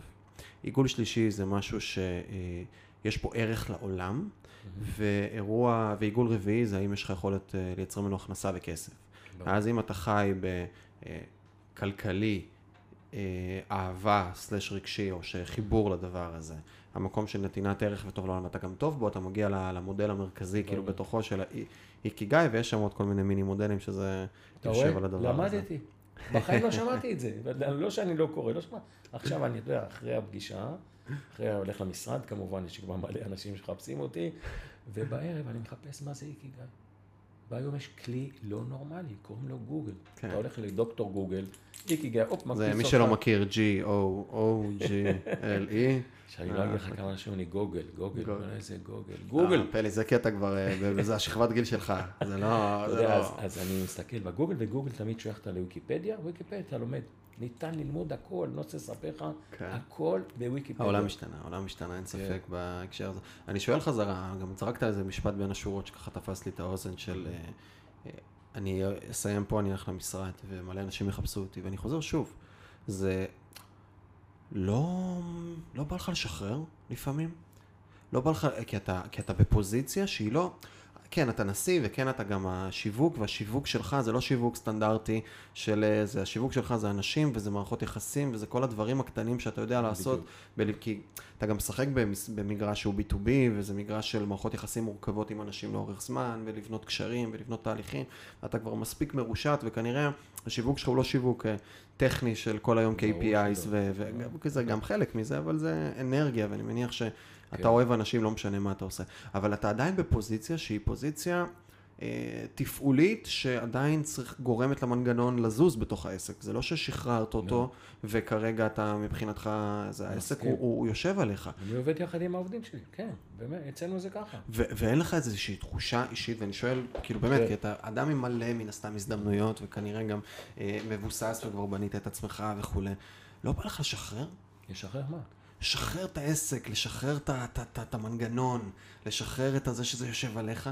עיגול שלישי זה משהו שיש בו ערך לעולם, ואירוע, ועיגול רביעי זה האם יש לך יכולת אה, לייצר ממנו הכנסה וכסף. ברור. אז אם אתה חי בכלכלי, אה, אהבה סלש רגשי, או שחיבור לדבר הזה, המקום של נתינת ערך וטוב לעולם, ואתה גם טוב בו, אתה מגיע למודל המרכזי, כאילו. בתוכו של האיקיגאי, ויש שם עוד כל מיני מיני מודלים שזה אתה יושב על רואה? הדבר הזה. למדתי. בחיים לא שמעתי את זה. לא שאני לא קורא, לא שמעתי. עכשיו אני יודע, אחרי הפגישה, אחרי הולך למשרד, כמובן, יש כבר מלא אנשים שמחפשים אותי, ובערב אני מחפש מה זה איקיגאי. והיום יש כלי לא נורמלי, קוראים לו גוגל. כן. אתה הולך לדוקטור גוגל, הופ, זה מקפיץ מי אותך. שלא מכיר, G-O-O-G-L-E. שאני לא אגיד לך כמה אנשים אני גוגל, גוגל. איזה גוגל, גוגל. אה, פלי, זה קטע כבר, אה, וזה השכבת גיל שלך. זה לא... זה לא- אז, אני מסתכל בגוגל, וגוגל תמיד אותה לוויקיפדיה, וויקיפדיה אתה לומד. ניתן ללמוד הכל, אני לא רוצה לספר לך, כן. הכל בוויקיפדיה. העולם השתנה, העולם השתנה, אין ספק כן. בהקשר הזה. אני שואל חזרה, גם זרקת איזה משפט בין השורות שככה תפס לי את האוזן של... אה, אה, אני אסיים פה, אני אלך למשרד, ומלא אנשים יחפשו אותי, ואני חוזר שוב. זה לא, לא בא לך לשחרר לפעמים? לא בא לך, כי אתה, כי אתה בפוזיציה שהיא לא... כן, אתה נשיא, וכן, אתה גם השיווק, והשיווק שלך זה לא שיווק סטנדרטי של אה, זה, השיווק שלך זה אנשים, וזה מערכות יחסים, וזה כל הדברים הקטנים שאתה יודע לעשות, ב- כי אתה גם משחק במגרש שהוא B2B, וזה מגרש של מערכות יחסים מורכבות עם אנשים לאורך זמן, ולבנות קשרים, ולבנות תהליכים, ואתה כבר מספיק מרושת, וכנראה השיווק שלך הוא לא שיווק אה, טכני של כל היום KPIs. ו- וזה גם חלק מזה, אבל זה אנרגיה, ואני מניח שאתה כן. אוהב אנשים, לא משנה מה אתה עושה. אבל אתה עדיין בפוזיציה שהיא פוזיציה אה, תפעולית שעדיין צריך, גורמת למנגנון לזוז בתוך העסק. זה לא ששחררת אותו לא. וכרגע אתה מבחינתך, זה העסק. הוא, הוא, הוא יושב עליך. אני עובד יחד עם העובדים שלי, כן, באמת, אצלנו זה ככה. ו- ואין לך איזושהי תחושה אישית, ואני שואל, כאילו באמת, כן. כי אתה אדם עם מלא מן הסתם הזדמנויות, וכנראה גם אה, מבוסס וכבר בנית את עצמך וכולי. לא בא לך לשחרר? לשחרר מה? לשחרר את העסק, לשחרר את את את את המנגנון, לשחרר את הזה שזה יושב עליך?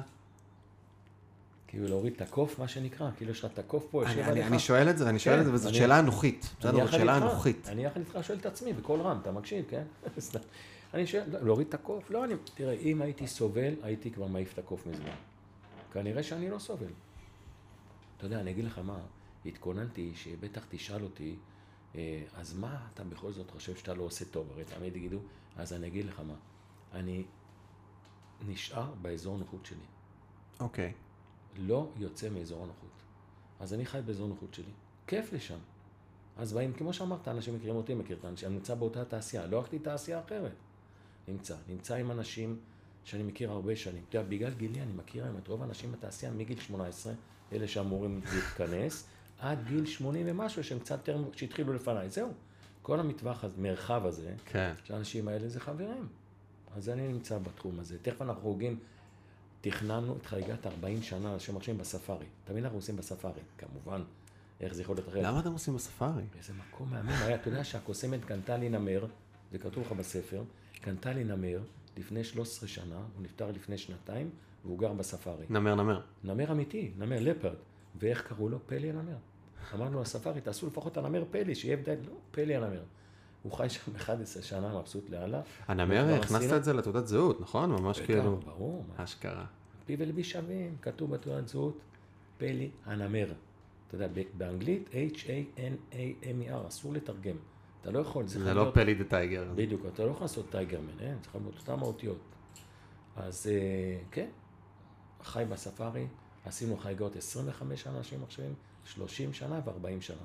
כאילו להוריד את הקוף, מה שנקרא, כאילו יש לך את הקוף פה, יושב עליך. אני שואל את זה, אני שואל כן, את זה, וזאת אני- שאלה אנוכית. בסדר, זאת שאלה. אנוכית. אני יחד איתך שואל את עצמי בקול רם, אתה מקשיב, כן? אני שואל, לא, להוריד את הקוף? לא, אני, תראה, אם הייתי סובל, הייתי כבר מעיף את הקוף מזמן. כנראה שאני לא סובל. אתה יודע, אני אגיד לך מה, התכוננתי שבטח תשאל אותי, אז מה אתה בכל זאת חושב שאתה לא עושה טוב? הרי תמיד יגידו, אז אני אגיד לך מה, אני נשאר באזור נוחות שלי. אוקיי. לא יוצא מאזור הנוחות. אז אני חי באזור הנוחות שלי. כיף לי שם. אז באים, כמו שאמרת, אנשים מכירים אותי, מכיר את האנשים, אני נמצא באותה תעשייה, לא הלכתי תעשייה אחרת. נמצא, נמצא עם אנשים שאני מכיר הרבה שנים. אתה יודע, בגלל גילי אני מכיר היום את רוב האנשים בתעשייה מגיל 18, אלה שאמורים להתכנס, עד גיל 80 ומשהו, שהם קצת יותר, שהתחילו לפניי. זהו. כל המטווח, הזה, מרחב הזה, כן. שהאנשים האלה זה חברים. אז אני נמצא בתחום הזה. תכף אנחנו חוגגים, תכננו את חגיגת 40 שנה אנשים מרשים בספארי. תמיד אנחנו עושים בספארי, כמובן. איך זה יכול להיות אחרת? למה אתם עושים בספארי? איזה מקום מהמם היה. אתה יודע שהקוסמת קנתה לי נמר, זה כתוב לך בספר, קנתה לי נמר לפני 13 שנה, הוא נפטר לפני שנתיים, והוא גר בספארי. נמר נמר. נמר אמיתי, נמר לפרד. ואיך קראו לו? פלי הנמר. אמרנו לספארי, תעשו לפחות הנמר פלי, שיהיה הבדל. לא, פלי הנמר. הוא חי שם 11 שנה, מבסוט לאללה. הנמר, וכבר הכנסת עשינו- את זה לתעודת זהות, נכון? ממש כאילו... ברור. אשכרה. פי ולבי שווים, כתוב בתעודת זהות, פלי הנמר. אתה יודע, באנגלית, H-A-N-A-M-E-R, אסור לתרגם. אתה לא יכול, זה לא פלי דה טייגר. בדיוק, אתה לא יכול לעשות טייגרמן, אין, צריך להיות אותן האותיות. אז אה, כן, חי בספארי, עשינו חגיגות 25 שנה אנשים מחשבים, 30 שנה ו-40 שנה.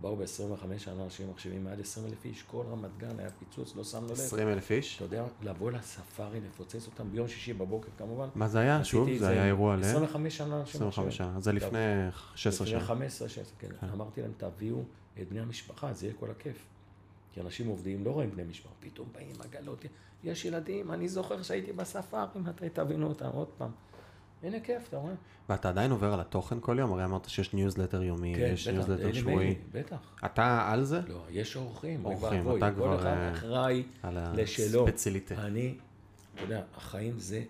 באו ב-25 שנה אנשים מחשבים מעל 20 אלף איש, כל רמת גן היה פיצוץ, לא שמנו לב. 20 אלף איש? אתה יודע, לבוא לספארי, לפוצץ אותם ביום שישי בבוקר כמובן. מה זה היה? שוב, זה היה אירוע ל... 25 שנה אנשים 25 שנה. זה. לפני 16 לפני שנה. 15, 16, כן. אמרתי להם, תביאו את בני המשפחה, זה יהיה כל הכיף. כי אנשים עובדים, לא רואים בני משפחה, פתאום באים עגלות, יש ילדים, אני זוכר שהייתי בספארי, מתי תבינו אותם עוד פעם. הנה כיף, אתה רואה? ואתה עדיין עובר על התוכן כל יום? הרי אמרת שיש ניוזלטר יומי, כן, יש בטח, ניוזלטר שבועי. בטח. אתה על זה? לא, יש אורחים, אורחים, אתה כל כבר, אחד אה, אחראי על לשלו. הספציליטה. אני, אתה יודע, החיים זה,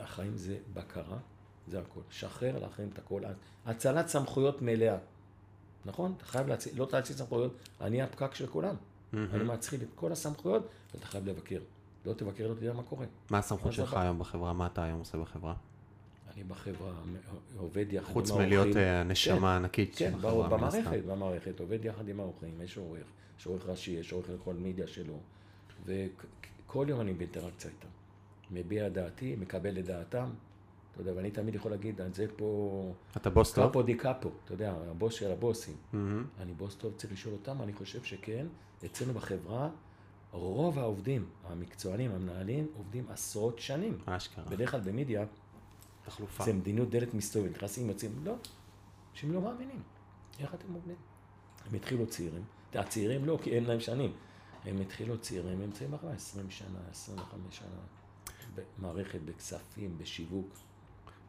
החיים זה בקרה, זה הכל. שחרר לאחרים את הכל. הצלת סמכויות מלאה. נכון? אתה חייב להציל, לא תאציל סמכויות, אני הפקק של כולם. אני מאציל את כל הסמכויות, ואתה חייב לבקר. לא תבקר, לא תדע מה קורה. מה הסמכות שלך היום בחברה? מה אתה היום עושה בחברה? אני בחברה עובד יחד עם חוץ האורחים. מלהיות אה, הנשמה כן, הענקית כן, של ברור, החברה, הסתם. במערכת, במערכת, עובד יחד עם האורחים, יש עורך, יש עורך ראשי, יש עורך לכל מידיה שלו, וכל יום אני באינטראקציה איתם. מביע דעתי, מקבל את דעתם, אתה יודע, ואני תמיד יכול להגיד, זה פה, אתה בוס טוב? קאפו די קאפו, אתה יודע, הבוס של הבוסים. מהמם. אני בוס טוב, צריך לשאול אותם, אני חושב שכן. אצלנו בחברה, רוב העובדים, המקצוענים, המנהלים, עובדים עשרות שנים. אשכרה. בדרך כלל במידיה, תחלופה. זה מדיניות דלת מסתובבת, נכנסים, יוצאים, לא, אנשים לא מאמינים. איך אתם עובדים? הם התחילו צעירים, הצעירים לא, כי אין להם שנים. הם התחילו צעירים, הם נמצאים בחברה 20 שנה, 25 שנה, במערכת, בכספים, בשיווק.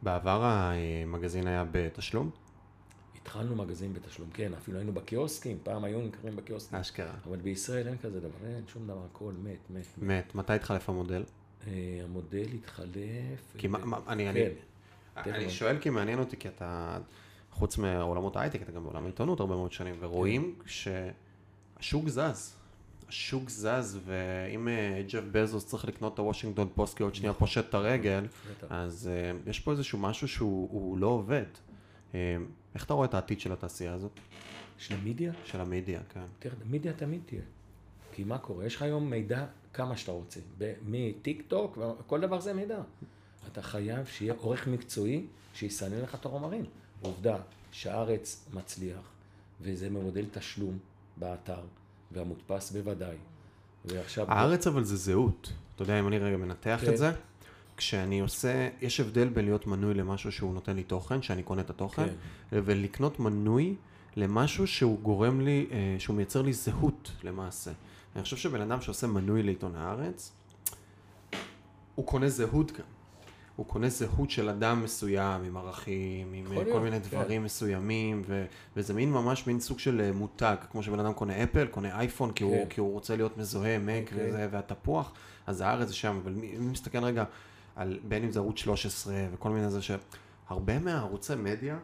בעבר המגזין היה בתשלום? התחלנו מגזין בתשלום, כן, אפילו היינו בקיוסקים, פעם היו נמכרים בקיוסקים. אשכרה. אבל בישראל אין כזה דבר, אין שום דבר, הכל מת, מת. מת. מתי התחלף המודל? אה, המודל התחלף. כי מה, ב- מה- אני, כן. אני, אני. שואל כי מעניין אותי, כי אתה, חוץ מעולמות ההייטק, אתה גם בעולם העיתונות הרבה מאוד שנים, ורואים כן. שהשוק זז. השוק זז, ואם אה, ג'ף בזוס צריך לקנות את הוושינגטון פוסט כי עוד שנייה נכון. פושט את הרגל, בטח. אז אה, יש פה איזשהו משהו שהוא הוא לא עובד. אה, איך אתה רואה את העתיד של התעשייה הזאת? של המדיה? של המדיה, כן. תראה, מדיה תמיד תהיה. כי מה קורה? יש לך היום מידע כמה שאתה רוצה. מטיק טוק, כל דבר זה מידע. אתה חייב שיהיה עורך מקצועי שיסנן לך את החומרים. עובדה שהארץ מצליח, וזה במודל תשלום באתר, והמודפס בוודאי. ועכשיו... הארץ אבל זה זהות. אתה יודע, אם אני רגע מנתח כן. את זה, כשאני עושה, יש הבדל בין להיות מנוי למשהו שהוא נותן לי תוכן, שאני קונה את התוכן, כן. ולקנות מנוי למשהו שהוא גורם לי, אה, שהוא מייצר לי זהות למעשה. אני חושב שבן אדם שעושה מנוי לעיתון הארץ, הוא קונה זהות גם. הוא קונה זהות של אדם מסוים, עם ערכים, עם כל, כל מיני כן. דברים מסוימים, ו, וזה מין ממש מין סוג של אה, מותג, כמו שבן אדם קונה אפל, קונה אייפון, כי, כן. הוא, כי הוא רוצה להיות מזוהה, מק okay. וזה, והתפוח, אז הארץ זה שם, אבל מי מסתכל רגע על בין אם זה ערוץ 13 וכל מיני זה, שהרבה מהערוצי מדיה,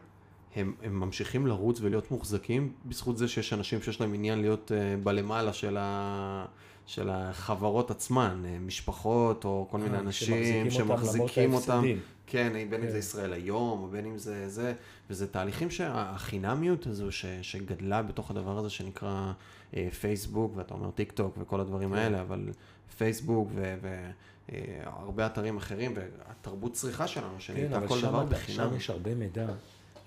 הם, הם ממשיכים לרוץ ולהיות מוחזקים בזכות זה שיש אנשים שיש להם עניין להיות uh, בלמעלה של, ה, של החברות עצמן, uh, משפחות או כל מיני אה, אנשים שמחזיקים אותם, אותם כן, בין כן. אם זה כן. ישראל היום או בין אם זה זה, וזה תהליכים שהחינמיות הזו ש, שגדלה בתוך הדבר הזה שנקרא uh, פייסבוק, ואתה אומר טיק טוק וכל הדברים כן. האלה, אבל פייסבוק ו... ו הרבה אתרים אחרים, והתרבות צריכה שלנו, שנהייתה כן, כל דבר בחינם. כן, אבל שם יש הרבה מידע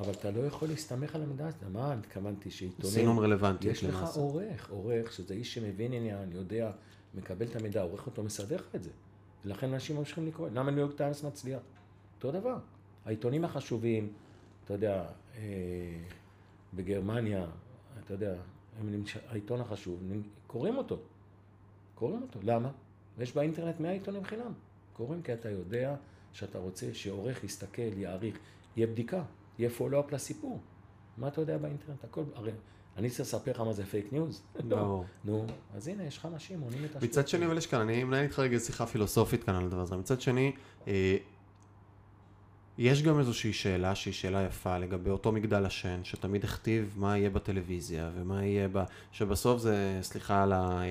אבל אתה לא יכול להסתמך על המידע הזה. מה התכוונתי שעיתונים... סינון רלוונטי. יש לך עורך, עורך, שזה איש שמבין עניין, יודע, מקבל את המידע, עורך אותו, מסדר לך את זה. ולכן אנשים ממשיכים לקרוא. למה ניו יורק טיימס מצליח? אותו דבר. העיתונים החשובים, אתה יודע, אה, בגרמניה, אתה יודע, נמש... העיתון החשוב, קוראים אותו. קוראים אותו. למה? יש באינטרנט 100 עיתונים חינם. קוראים כי אתה יודע שאתה רוצה שעורך יסתכל, יעריך, יהיה בדיקה. יהיה פולו-אפ לסיפור. מה אתה יודע באינטרנט? הכל, הרי אני צריך לספר לך מה זה פייק ניוז? לא. נו, אז הנה, יש לך אנשים, עונים את השטות. מצד שני, אבל יש כאן, אני מנהל איתך רגע שיחה פילוסופית כאן על הדבר הזה. מצד שני, אה, יש גם איזושהי שאלה שהיא שאלה יפה לגבי אותו מגדל השן, שתמיד הכתיב מה יהיה בטלוויזיה ומה יהיה ב... שבסוף זה, סליחה על ה...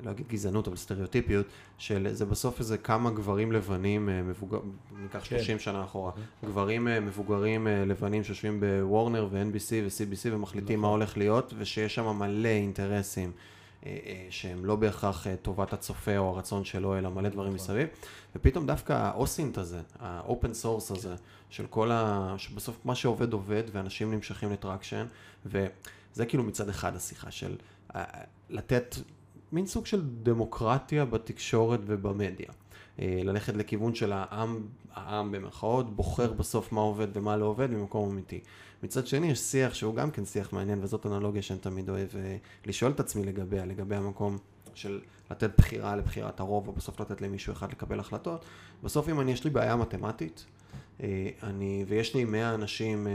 לא אגיד גזענות, אבל סטריאוטיפיות, של זה בסוף איזה כמה גברים לבנים אה, מבוגרים, ניקח 30 כן. שנה אחורה, mm-hmm. גברים אה, מבוגרים אה, לבנים שיושבים בוורנר ו-NBC ו-CBC ומחליטים מה נכון. הולך להיות, ושיש שם מלא אינטרסים. שהם לא בהכרח טובת הצופה או הרצון שלו, אלא מלא דברים נכון. מסביב. ופתאום דווקא האוסינט הזה, ה open source הזה, של כל ה... שבסוף מה שעובד עובד, ואנשים נמשכים ל traction, וזה כאילו מצד אחד השיחה של לתת מין סוג של דמוקרטיה בתקשורת ובמדיה. אה, ללכת לכיוון של העם, העם במרכאות, בוחר בסוף מה עובד ומה לא עובד במקום אמיתי. מצד שני יש שיח שהוא גם כן שיח מעניין וזאת אנלוגיה שאני תמיד אוהב אה, לשאול את עצמי לגביה, לגבי המקום של לתת בחירה לבחירת הרוב או בסוף לתת למישהו אחד לקבל החלטות. בסוף אם אני יש לי בעיה מתמטית, אני, ויש לי 100 אנשים אה,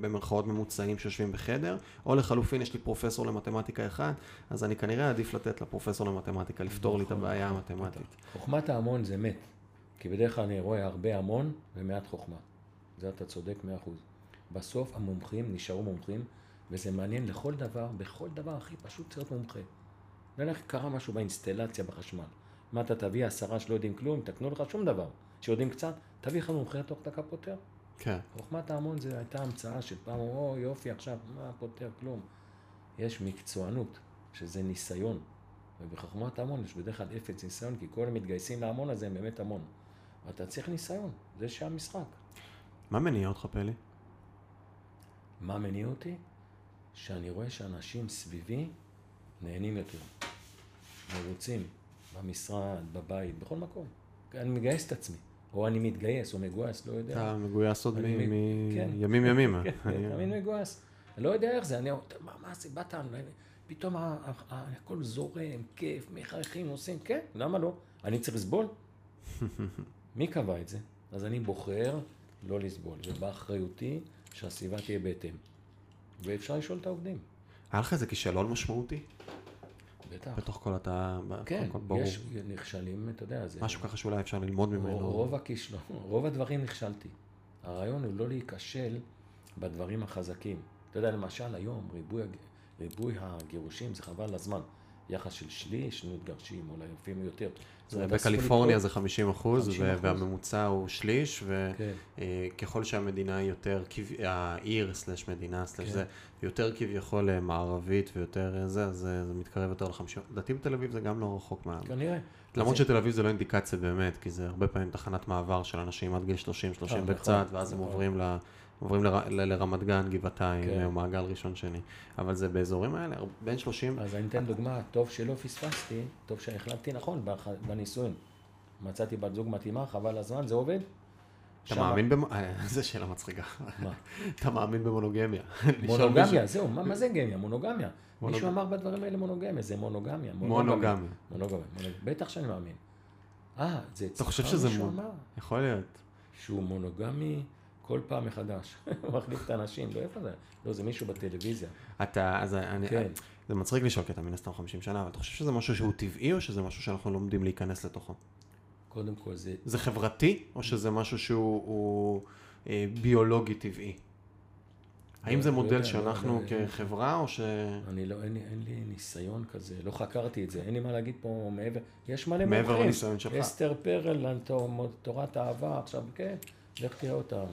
במרכאות ממוצעים שיושבים בחדר, או לחלופין יש לי פרופסור למתמטיקה אחד, אז אני כנראה אעדיף לתת לפרופסור למתמטיקה לפתור לי את נכון. הבעיה המתמטית. חוכמת ההמון זה מת, כי בדרך כלל אני רואה הרבה המון ומעט חוכמה. זה אתה צודק מאה אחוז. בסוף המומחים נשארו מומחים, וזה מעניין לכל דבר, בכל דבר הכי פשוט צריך להיות מומחה. נניח קרה משהו באינסטלציה בחשמל. מה אתה תביא עשרה שלא יודעים כלום, תקנו לך שום דבר. שיודעים קצת, תביא לך מומחה תוך דקה פותר. כן. חוכמת ההמון זו הייתה המצאה של פעם, או יופי עכשיו, מה פותר כלום. יש מקצוענות, שזה ניסיון. ובחוכמת ההמון יש בדרך כלל אפס ניסיון, כי כל המתגייסים להמון הזה הם באמת המון. ואתה צריך ניסיון, זה שהמשחק. מה מניע אותך, פלי? מה מניע אותי? שאני רואה שאנשים סביבי נהנים יותר. מרוצים, במשרד, בבית, בכל מקום. אני מגייס את עצמי. או אני מתגייס, או מגויס, לא יודע. אתה מגויס עוד מימים ימימה. תמיד מגויס. אני לא יודע איך זה, אני אומר, מה זה, באת, פתאום הכל זורם, כיף, מחייכים, עושים, כן, למה לא? אני צריך לסבול? מי קבע את זה? אז אני בוחר לא לסבול, ובאחריותי שהסביבה תהיה בהתאם. ואפשר לשאול את העובדים. היה לך איזה כישלון משמעותי? בטח. בתוך כל אתה... כן, כל ברור. יש נכשלים, אתה יודע, זה... משהו ככה שאולי אפשר ללמוד ממנו. רוב הכישלון, רוב הדברים נכשלתי. הרעיון הוא לא להיכשל בדברים החזקים. אתה יודע, למשל היום ריבוי, ריבוי הגירושים זה חבל לזמן. יחס של שליש, מתגרשים, אולי אפילו יותר. בקליפורניה זה 50 אחוז, והממוצע הוא שליש, וככל כן. שהמדינה היא יותר, העיר סלש מדינה סלש כן. זה, יותר כביכול אה, מערבית ויותר אה, זה, אז זה מתקרב יותר ל-50. לדעתי בתל אביב זה גם לא רחוק מה... כנראה. למרות שתל אביב זה לא אינדיקציה באמת, כי זה הרבה פעמים תחנת מעבר של אנשים עד גיל 30-30 אה, וקצת, נכון, ואז הם נכון. עוברים ל... עוברים ל, לרמת גן, גבעתיים, כן. מעגל ראשון שני. אבל זה באזורים האלה, בין 30... אז אני אתן דוגמה, טוב שלא פספסתי, טוב שהחלטתי נכון בנישואין. מצאתי בת זוג מתאימה, חבל הזמן, זה עובד. אתה שמה- מאמין במ... אה, זו שאלה מצחיקה. מה? אתה מאמין במונוגמיה. מונוגמיה, זהו, מה מה זה גמיה? מונוגמיה. מונוג- מישהו אמר בדברים האלה מונוגמיה, זה מונוגמיה. מונוגמיה. מונוגמיה, מונוג- בטח שאני מאמין. אה, זה אתה חושב שזה מון- אמר יכול להיות. שהוא מונוגמי כל פעם מחדש. הוא מחליף את האנשים, לא איפה זה? לא, זה מישהו בטלוויזיה. אתה, אז אני, כן. זה מצחיק לשאול, כי אתה מן הסתם 50 שנה, אבל אתה חושב שזה משהו שהוא טבעי, או שזה משהו שאנחנו לומדים להיכנס לתוכו? קודם כל זה, זה חברתי, או שזה משהו שהוא הוא, אה, ביולוגי טבעי? האם לא- זה לא מודל שאנחנו לא יודע. כחברה, או ש... אני לא, אין לי, אין לי ניסיון כזה, לא חקרתי את זה, אין לי מה להגיד פה מעבר, יש מלא מעבר מומחים. לניסיון שלך. אסתר פרל, תורת האהבה, עכשיו, כן, לך תראה אותה,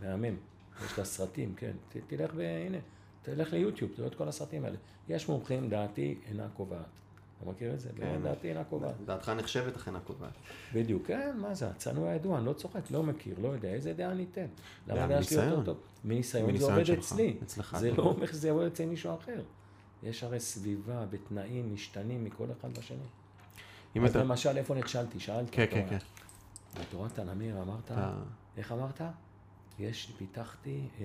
מהמם. יש לה סרטים, כן, ת- תלך והנה, תלך ליוטיוב, תראה את כל הסרטים האלה. יש מומחים, דעתי אינה קובעת. אתה מכיר את זה? כן. דעתי אינה קובעת. דעתך נחשבת אכן הקובעת. בדיוק, כן, מה זה, הצנוע הידוע, אני לא צוחק, לא מכיר, לא יודע, איזה דעה אני אתן? למה הדעה שלי יותר. טוב? מניסיון זה עובד אצלי. אצלך, זה אתה לא אומר. שזה יעבוד אצל מישהו אחר. יש הרי סביבה ותנאים משתנים מכל אחד בשני. אם אז אתה... למשל, איפה נכשלתי? שאלת. כן, כן, כן. בתורת הנמיר אמרת, אתה- איך אמרת? יש, פיתחתי אה,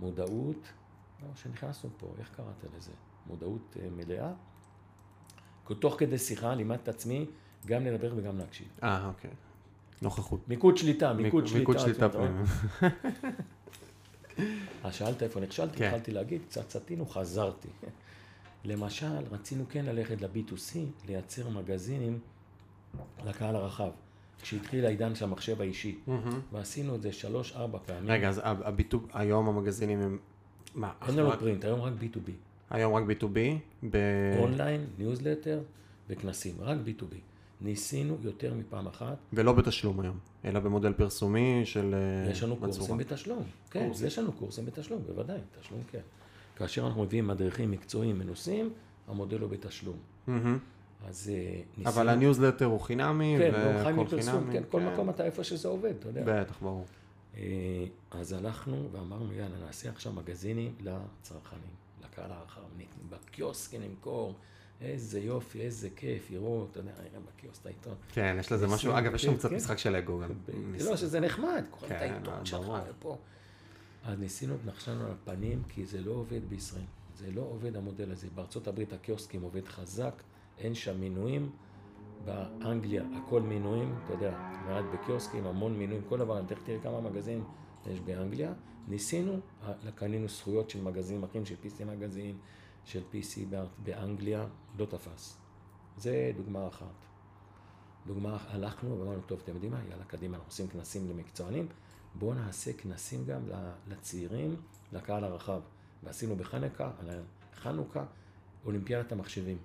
מודעות, לא, שנכנסנו פה, איך קראת לזה? מודעות אה, מלאה. תוך כדי שיחה לימדתי את עצמי גם לדבר וגם להקשיב. אה, אוקיי. נוכחות. מיקוד שליטה, מיקוד מיק- שליטה. מיקוד שליטה? פנימי. אז שאלת איפה נכשלתי, כן. התחלתי להגיד, קצת סטינו, חזרתי. למשל, רצינו כן ללכת ל-B2C, לייצר מגזינים לקהל הרחב. כשהתחיל העידן של המחשב האישי. ועשינו את זה שלוש-ארבע פעמים. רגע, אז הב- הביטוי, היום המגזינים הם... מה? אין לנו print, היום רק B2B. היום רק B2B? ב... אונליין, ניוזלטר וכנסים, רק B2B. ניסינו יותר מפעם אחת, ולא בתשלום היום, אלא במודל פרסומי של... אה, יש לנו. קורסים בתשלום. כן, קורסים. יש לנו קורסים בתשלום, בוודאי, תשלום כן. כאשר אנחנו מביאים מדריכים מקצועיים מנוסים, המודל הוא בתשלום. מהמם. אז אה, ניסינו... אבל הניוזלטר הוא חינמי, כן, הוא חי והכל מפרסום, חינמי. כן, כל מקום אתה איפה שזה עובד, אתה יודע. בטח, ברור. אה, אז הלכנו ואמרנו, יאללה, נעשה עכשיו מגזינים לצרכנים, לקהל הרחב, בקיוסק נמכור, איזה יופי, איזה כיף, יראו, אתה יודע, נראה בקיוסק את העיתון. כן, יש לזה משהו, אגב, יש שם כן, קצת כן. משחק של אגו גם. לא, שזה נחמד, קוראים את כן, העיתון שלך. ופה. אז ניסינו, נחשנו על הפנים, כי זה לא עובד בישראל. זה לא עובד המודל הזה. בארצות הברית הקיוסקים עובד חזק, אין שם מינויים. באנגליה הכל מינויים, אתה יודע, מעט בקיוסקים, המון מינויים, כל דבר, תכף תראה כמה מגזינים יש באנגליה. ניסינו, אה, קנינו זכויות של מגזינים אחרים, של PC מגזין, של PC באנגליה, לא תפס. זה דוגמה אחת. דוגמה, הלכנו ואמרנו, טוב, אתם יודעים מה, יאללה, קדימה, אנחנו עושים כנסים למקצוענים, בואו נעשה כנסים גם לצעירים, לקהל הרחב. ועשינו בחנוכה, חנוכה, אולימפיאדת המחשבים.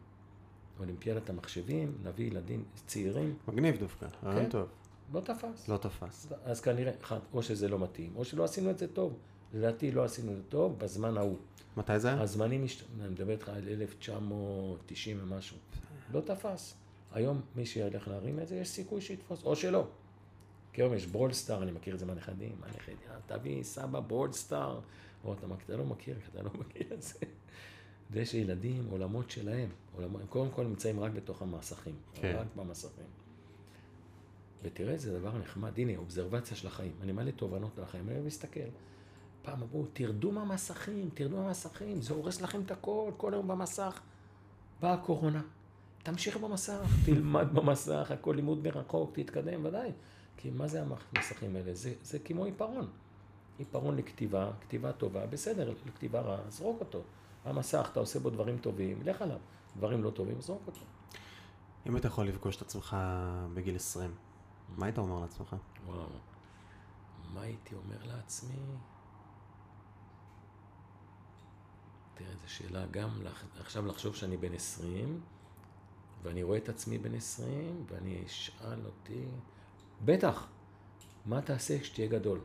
אולימפיאדת המחשבים, נביא ילדים צעירים, מגניב דווקא, רעיון כן. טוב. לא תפס. לא תפס. אז כנראה, אחד, או שזה לא מתאים, או שלא עשינו את זה טוב. לדעתי לא עשינו את זה טוב בזמן ההוא. מתי זה היה? הזמנים, השת... אני מדבר איתך על 1990 ומשהו. לא תפס. היום מי שילך להרים את זה, יש סיכוי שיתפוס, או שלא. כי היום יש ברולסטאר, אני מכיר את זה מהנכדים, מהנכדים, "אה, תביא סבא ברולסטאר, או אתה, אתה לא מכיר, אתה לא מכיר את זה. ויש ילדים, עולמות שלהם, עולמות, הם קודם כל נמצאים רק בתוך המסכים, כן. רק במסכים. ותראה, זה דבר נחמד, הנה, אובזרבציה של החיים. אני מלא תובנות על החיים, אני מסתכל. פעם אמרו, תרדו מהמסכים, תרדו מהמסכים, זה הורס לכם את הכל, כל היום במסך. באה הקורונה, תמשיך במסך, תלמד במסך, הכל לימוד מרחוק, תתקדם, ודאי. כי מה זה המסכים האלה? זה, זה כמו עיפרון. עיפרון לכתיבה, כתיבה טובה, בסדר, לכתיבה רעה, זרוק אותו. המסך, אתה עושה בו דברים טובים, לך עליו. דברים לא טובים, זרוק אותו. אם אתה יכול לפגוש את עצמך בגיל 20, מה היית אומר לעצמך? וואו. מה הייתי אומר לעצמי? תראה, זו שאלה גם לח- עכשיו לחשוב שאני בן 20, ואני רואה את עצמי בן 20, ואני אשאל אותי, בטח, מה תעשה כשתהיה גדול?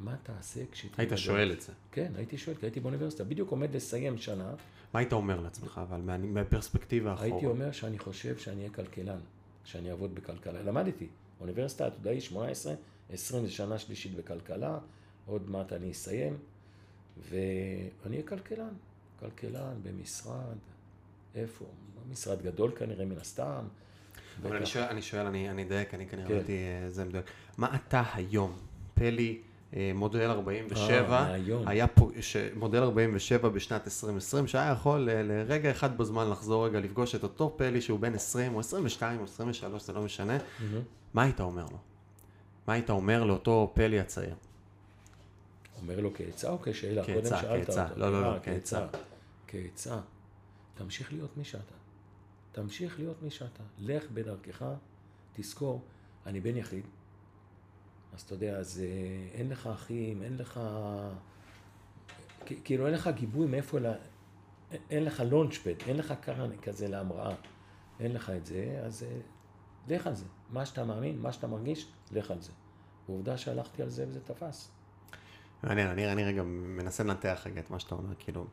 מה תעשה כשתהיה? היית שואל את זה. כן, הייתי שואל, כי הייתי באוניברסיטה, בדיוק עומד לסיים שנה, מה היית אומר לעצמך, אבל מה- מהפרספקטיבה אחורה? הייתי אומר שאני חושב שאני אהיה כלכלן, שאני אעבוד בכלכלה. למדתי, אוניברסיטה עתודאי 18, 20 זה שנה שלישית בכלכלה, עוד מעט אני אסיים, ואני אהיה כלכלן. כלכלן במשרד, איפה? משרד גדול כנראה מן הסתם, אבל אני שואל, אני שואל, אני אדייק, אני כנראה כן. ראיתי אה, זה מדויק. מה אתה היום, פלי, מודל 47, אה, מהיום. היה פה, ש- מודל 47 בשנת 2020, שהיה יכול אה, לרגע אחד בזמן לחזור רגע לפגוש את אותו פלי שהוא בן 20 או 22 או 23, זה לא משנה, מהמם. מה היית אומר לו? מה היית אומר לאותו פלי הצעיר? אומר לו כעצה או כשאלה? כעצה, כעצה. לא, לא, לא, אה, כעצה. כעצה. תמשיך להיות מי שאתה. תמשיך להיות מי שאתה. לך בדרכך, תזכור, אני בן יחיד. אז אתה יודע, אז אה, אין לך אחים, אין לך... כאילו אין לך גיבוי מאיפה ל... אין לך לונצ'פד, אין לך קרן כזה להמראה. אין לך את זה, אז אה, לך על זה. מה שאתה מאמין, מה שאתה מרגיש, לך על זה. ועובדה שהלכתי על זה וזה תפס. מעניין, אני רגע מנסה לנתח רגע את מה שאתה אומר, כאילו,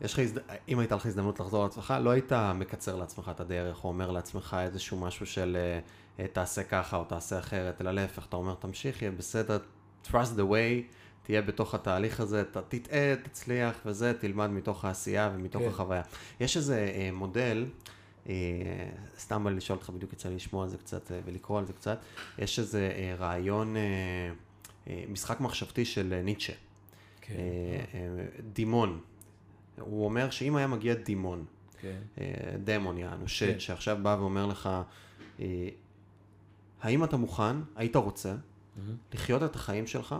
יש לך, הזד... אם הייתה לך הזדמנות לחזור לעצמך, לא היית מקצר לעצמך את הדרך, או אומר לעצמך איזשהו משהו של אה, אה, תעשה ככה או תעשה אחרת, אלא להפך, אתה אומר, תמשיך, יהיה בסדר, trust the way, תהיה בתוך התהליך הזה, ת, תטעה, תצליח וזה, תלמד מתוך העשייה ומתוך כן. החוויה. יש איזה אה, מודל, אה, סתם בא לשאול אותך, בדיוק יצא לי לשמוע על זה קצת אה, ולקרוא על זה קצת, יש איזה אה, רעיון, אה, אה, משחק מחשבתי של אה, ניטשה. כן. אה, אה, דימון. הוא אומר שאם היה מגיע דימון, כן. אה, דמון יענו, שד, כן. שעכשיו בא ואומר לך, אה, האם אתה מוכן, היית רוצה, מהמם. לחיות את החיים שלך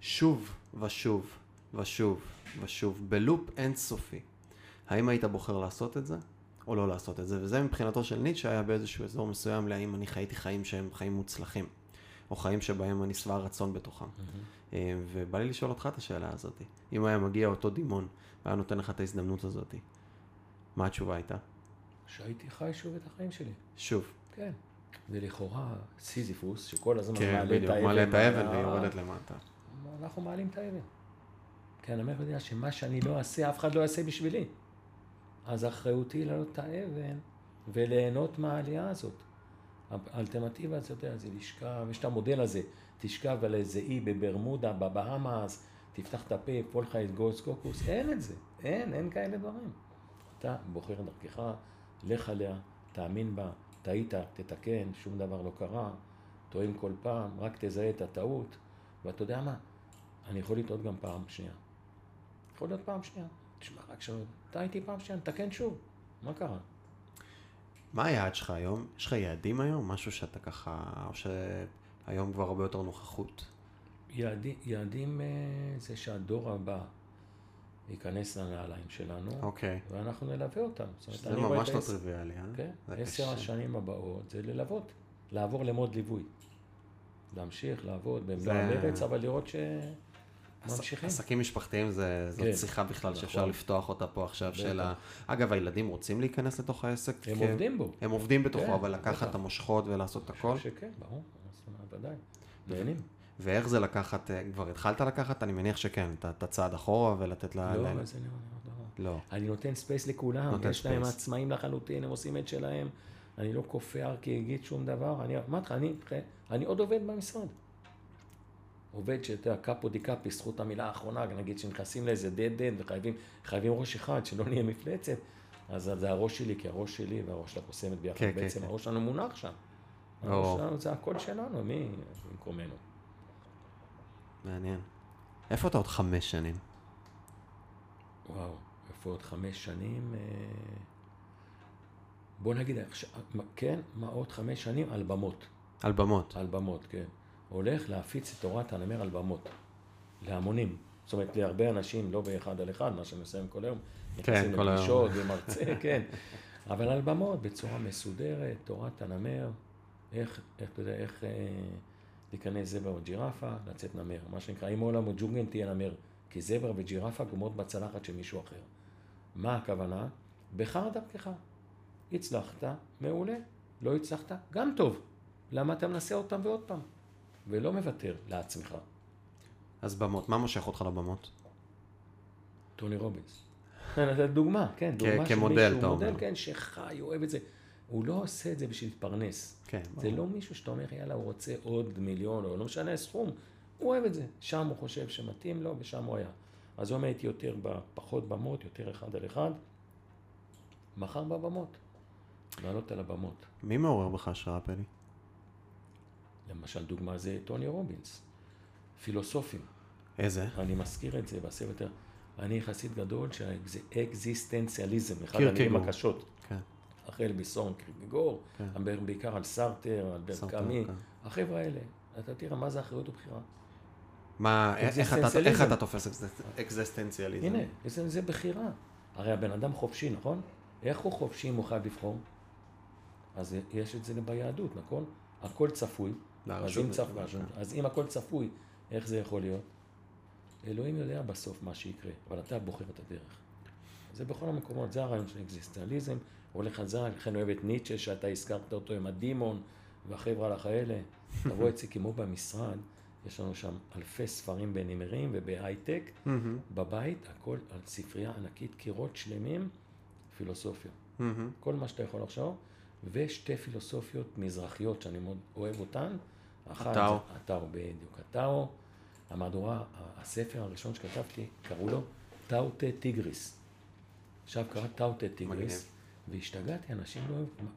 שוב ושוב ושוב ושוב, בלופ אינסופי. האם היית בוחר לעשות את זה, או לא לעשות את זה? וזה מבחינתו של ניטשה היה באיזשהו אזור מסוים להאם אני חייתי חיים שהם חיים מוצלחים, או חיים שבהם אני שבע רצון בתוכם. אה, ובא לי לשאול אותך את השאלה הזאת. אם היה מגיע אותו דימון, והיה נותן לך את ההזדמנות הזאת, מה התשובה הייתה? שהייתי חי שוב את החיים שלי. שוב. כן. זה לכאורה סיזיפוס, שכל הזמן כן, מעלה את בדיוק, האבן. מעלה את האבן והיא יורדת למטה. אנחנו מעלים את האבן. אני אומר, יודע שמה שאני לא אעשה, אף אחד לא יעשה בשבילי. אז אחריותי לעלות את האבן וליהנות מהעלייה הזאת. האלטרנטיבה, אתה יודע, זה לשכב, יש את המודל הזה, תשכב על איזה אי בברמודה, בבהאמאס, תפתח את הפה, יפול לך איזה קוקוס, אין את זה, אין, אין כאלה דברים. אתה בוחר דרכך, לך עליה, תאמין בה, טעית, תתקן, שום דבר לא קרה, טועים כל פעם, רק תזהה את הטעות, ואתה יודע מה, אני יכול לטעות גם פעם שנייה. יכול להיות פעם שנייה. תשמע, רק שם, טעיתי פעם שנייה, נתקן שוב, מה קרה? מה היעד שלך היום? יש לך יעדים היום? משהו שאתה ככה, או שהיום כבר הרבה יותר נוכחות? יעדים, יעדים אה, זה שהדור הבא ייכנס לנעליים שלנו, אוקיי. ואנחנו נלווה אותם. זה ממש לא טריוויאלי, אה? כן, עשר. השנים הבאות זה ללוות, לעבור למוד ליווי. להמשיך לעבוד במלוא זה- המרץ, אבל לראות שממשיכים. עסקים משפחתיים זה, זאת כן. שיחה בכלל שאפשר נכון. לפתוח אותה פה עכשיו בטח. של ה... אגב, הילדים רוצים להיכנס לתוך העסק? הם כי- עובדים בו. הם עובדים בתוכו, כן, אבל לקחת. את המושכות ולעשות את הכל? שכן, ברור, זאת אומרת, ודאי. נהנים. ואיך זה לקחת, אה, כבר התחלת לקחת? אני מניח שכן, את- הצעד אחורה ולתת ל... לא, ל- זה לא, לא, לא. אני נותן space לכולם, נותן יש להם. עצמאים לחלוטין, הם עושים את שלהם. אני לא כופה הר כהגיד שום דבר. אני אמרתי לך, אני, אני עוד עובד במשרד. עובד שאתה יודע, capo di capi, זכות המילה האחרונה, נגיד שנכנסים לאיזה dead end וחייבים חייבים ראש אחד, שלא נהיה מפלצת, אז זה הראש שלי, כי הראש שלי והראש של הקוסמת ביחד, כן, כן, בעצם כן. הראש שלנו מונח שם. הראש שלנו זה הקול שלנו, מי במקומנו. מעניין. איפה אתה עוד חמש שנים? וואו, איפה עוד חמש שנים? אה, בוא נגיד, כן, מה עוד חמש שנים? על במות. על במות. על במות, כן. הולך להפיץ את תורת הנמר על במות. להמונים. זאת אומרת, להרבה אנשים, לא באחד על אחד, מה שאני עושה כל היום. נכנסים כל היום. ומרצה, כן. אבל על במות, בצורה מסודרת, תורת הנמר, איך, איך, אתה יודע, איך אה, להיכנס זבר או ג'ירפה, לצאת נמר. מה שנקרא, אם עולם או ג'ונגל תהיה נמר. כי זבר וג'ירפה גומרות בצלחת של מישהו אחר. מה הכוונה? בחר דרכך. הצלחת, מעולה. לא הצלחת, גם טוב. למה אתה מנסה עוד פעם ועוד פעם? ולא מוותר לעצמך. אז במות, מה מושך אותך לבמות? טוני רובינס. דוגמה, כן, דוגמה של מישהו, מודל. כן, שחי, אוהב את זה. הוא לא עושה את זה בשביל להתפרנס. כן, זה לא מישהו שאתה אומר, יאללה, הוא רוצה עוד מיליון, או לא משנה הסכום. הוא אוהב את זה. שם הוא חושב שמתאים לו, ושם הוא היה. אז אומר, הייתי יותר בפחות במות, יותר אחד על אחד. מחר בבמות. לעלות על הבמות. מי מעורר בך השראה, פלי? למשל, דוגמה זה טוני רובינס, פילוסופים. איזה? אני מזכיר את זה בסרט, אני חסיד גדול שהאקזיסטנציאליזם, אחד קירקגור. המילים הקשות. החל מסורן קירקגור, כן. מדבר בעיקר על סארטר, על ברקמי, כן. החבר'ה האלה, אתה תראה מה זה אחריות ובחירה. מה, איך אתה-. איך אתה תופס אקזיסט- אקזיסטנציאליזם? הנה, זה, זה בחירה. הרי הבן אדם חופשי, נכון? איך הוא חופשי אם הוא חייב לבחור? אז יש את זה ביהדות, נכון? הכל צפוי. אז אם, צפ... אז אם הכל צפוי, איך זה יכול להיות? אלוהים יודע בסוף מה שיקרה, אבל אתה בוחר את הדרך. זה בכל המקומות, זה הרעיון של אקזיסטליזם, הולך על זה, לכן אוהב את ניטשה, שאתה הזכרת אותו עם הדימון, והחבר'ה האלה. תבוא אצלי כמו במשרד, יש לנו שם אלפי ספרים בנמרים ובהייטק, בבית, הכל על ספרייה ענקית, קירות שלמים, פילוסופיה. כל מה שאתה יכול לחשוב, ושתי פילוסופיות מזרחיות שאני מאוד אוהב אותן. אחת הטאו. הטאו, בדיוק. הטאו, המהדורה, הספר הראשון שכתבתי, קראו לו טאו תה טיגריס. עכשיו קרא טאו תה טיגריס, והשתגעתי, אנשים לא אוהבים,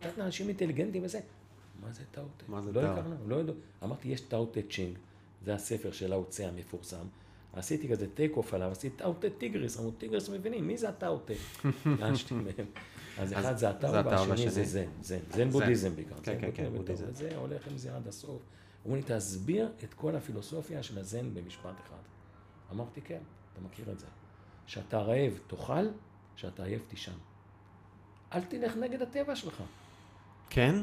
נתת לאנשים אינטליגנטים וזה. מה זה טאו תה? מה זה לא טאו? הכרנו, לא ידעו. אמרתי, יש טאו טה צ'ינג, זה הספר של לאו צה המפורסם. עשיתי כזה take off עליו, עשיתי טאו תה טיגריס, אמרו טיגריס מבינים, מי זה הטאו תה? לאנשטיין מהם. אז אחד זה זה הטאו הטאו והשני. זה זן, זן, זן בודהיזם בעיקר. כן, כן, כן. בודהיזם. וזה הולך עם זה עד הסוף. אמרו לי, תסביר את כל הפילוסופיה של הזן במשפט אחד. אמרתי, כן, אתה מכיר את זה. כשאתה רעב, תאכל, כשאתה עייף, תישן. אל תלך נגד הטבע שלך. כן?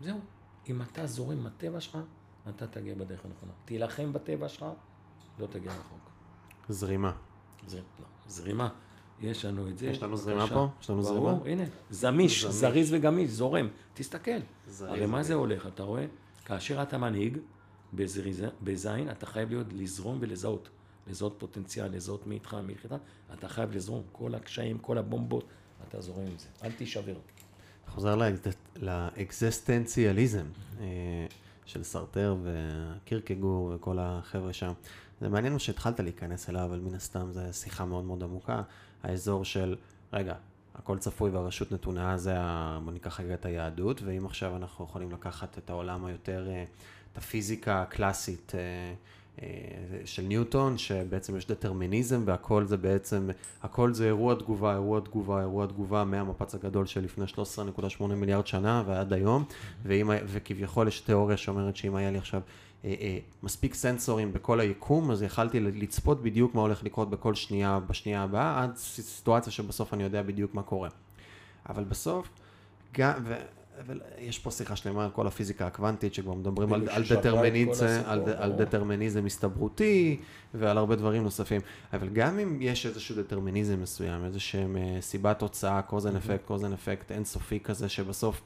זהו. אם אתה זורם עם הטבע שלך, אתה תגיע בדרך הנכונה. תילחם בטבע שלך, לא תגיע רחוק. זרימה. זר... לא, זרימה. יש לנו את זה. יש לנו זרימה. פה? יש לנו ברור, זרימה? הנה. זמיש. זריז וגמיש, זורם. תסתכל. הרי מה. זה הולך, אתה רואה? כאשר אתה מנהיג, בזין, אתה חייב להיות לזרום ולזהות. לזהות פוטנציאל, לזהות מי איתך, מי איתך, אתה חייב לזרום. כל הקשיים, כל הבומבות, אתה זורם עם זה. אל תישבר. חוזר לאקז- לאקזיסטנציאליזם אה, של סרטר וקירקגור וכל החבר'ה שם. זה מעניין מה שהתחלת להיכנס אליו, אבל מן הסתם זו שיחה מאוד מאוד עמוקה. האזור של, רגע, הכל צפוי והרשות נתונה, זה, ה... בוא ניקח רגע את היהדות, ואם עכשיו אנחנו יכולים לקחת את העולם היותר, אה, את הפיזיקה הקלאסית אה, של ניוטון, שבעצם יש דטרמיניזם והכל זה בעצם, הכל זה אירוע תגובה, אירוע תגובה, אירוע תגובה מהמפץ הגדול של לפני 13.8 מיליארד שנה ועד היום, ואם, וכביכול יש תיאוריה שאומרת שאם היה לי עכשיו אה, אה, מספיק סנסורים בכל היקום, אז יכלתי לצפות בדיוק מה הולך לקרות בכל שנייה, בשנייה הבאה, עד סיטואציה שבסוף אני יודע בדיוק מה קורה. אבל בסוף, גם, ו... יש פה שיחה שלמה על כל הפיזיקה הקוונטית, שכבר מדברים על, על, הסיפור, על, על. דטרמיניזם הסתברותי ועל הרבה דברים נוספים. אבל גם אם יש איזשהו דטרמיניזם מסוים, איזה שהם אה, סיבת תוצאה, קוזן אפקט, קוזן אפקט אינסופי כזה, שבסוף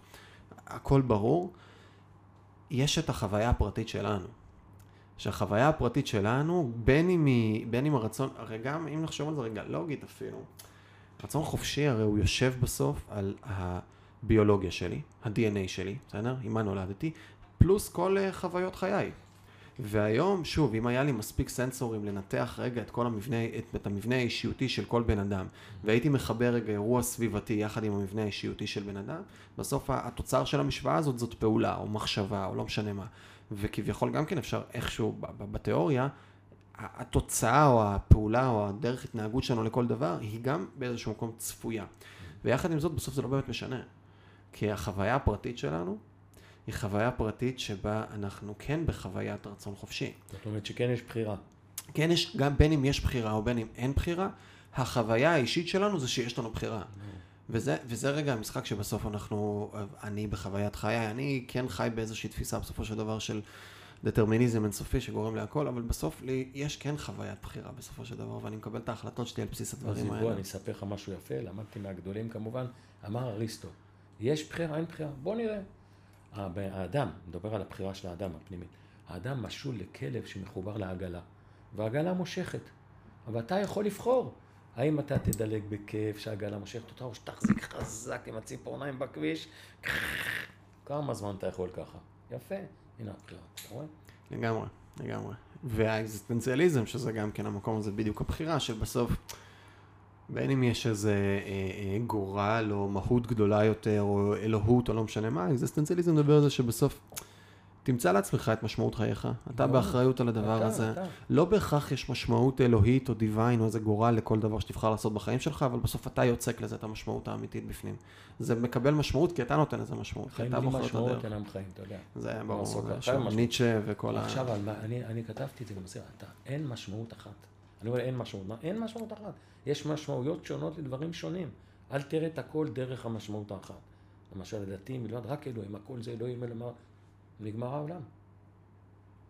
הכל ברור, יש את החוויה הפרטית שלנו. שהחוויה הפרטית שלנו, בין אם, היא, בין אם הרצון, הרי גם אם נחשוב על זה רגע לוגית אפילו, רצון חופשי הרי הוא יושב בסוף על הביולוגיה שלי, ה-DNA שלי, בסדר? עם מה נולדתי, פלוס כל אה, חוויות חיי. והיום, שוב, אם היה לי מספיק סנסורים לנתח רגע את כל המבנה, את, את המבנה האישיותי של כל בן אדם, והייתי מחבר רגע אירוע סביבתי יחד עם המבנה האישיותי של בן אדם, בסוף התוצר של המשוואה הזאת זאת פעולה, או מחשבה, או לא משנה מה. וכביכול גם כן אפשר איכשהו בתיאוריה, התוצאה או הפעולה או הדרך התנהגות שלנו לכל דבר, היא גם באיזשהו מקום צפויה. ויחד עם זאת, בסוף זה לא באמת משנה. כי החוויה הפרטית שלנו, היא חוויה פרטית שבה אנחנו כן בחוויית רצון חופשי. זאת אומרת שכן יש בחירה. כן יש, גם בין אם יש בחירה או בין אם אין בחירה, החוויה האישית שלנו זה שיש לנו בחירה. וזה, וזה רגע המשחק שבסוף אנחנו, אני בחוויית חיי, אני כן חי באיזושהי תפיסה בסופו של דבר של דטרמיניזם אינסופי שגורם להכל, אבל בסוף לי יש כן חוויית בחירה בסופו של דבר, ואני מקבל את ההחלטות שלי על בסיס אז הדברים בוא, האלה. אני אספר לך משהו יפה, למדתי מהגדולים כמובן, אמר אריסטו, יש בחירה, אין בחירה, בוא נראה. האדם, מדבר על הבחירה של האדם הפנימית, האדם משול לכלב שמחובר לעגלה, והעגלה מושכת, אבל אתה יכול לבחור. האם אתה תדלג בכיף שהעגלה מושכת אותך, או שתחזיק חזק עם הציפורניים בכביש, כמה זמן אתה יכול ככה? יפה, הנה הבחירה, אתה רואה? לגמרי, לגמרי. והאקזיסטנציאליזם, שזה גם כן המקום הזה, בדיוק הבחירה של בסוף, בין אם יש איזה אה, אה, גורל או מהות גדולה יותר, או אלוהות, או לא משנה מה, אקזיסטנציאליזם מדבר על זה שבסוף תמצא לעצמך את משמעות חייך. אתה. באחריות על הדבר אתה, הזה. אתה. לא בהכרח יש משמעות אלוהית או דיוויין או איזה גורל לכל דבר שתבחר לעשות בחיים שלך, אבל בסוף אתה יוצק לזה את המשמעות האמיתית בפנים. זה מקבל משמעות כי אתה נותן לזה משמעות, חיים בלי משמעות. אינם חיים, אתה יודע. זה ברור. ניטשה וכל ה... עכשיו, אני, אני כתבתי את זה אתה, אין משמעות אחת. אני אומר, אין משמעות. מה? אין משמעות אחת. יש משמעויות שונות לדברים שונים. אל תראה את הכל דרך המשמעות האחת. למשל, לדעתי, מלבד רק אלוהים, הכל זה אלוהים, מה? נגמר העולם.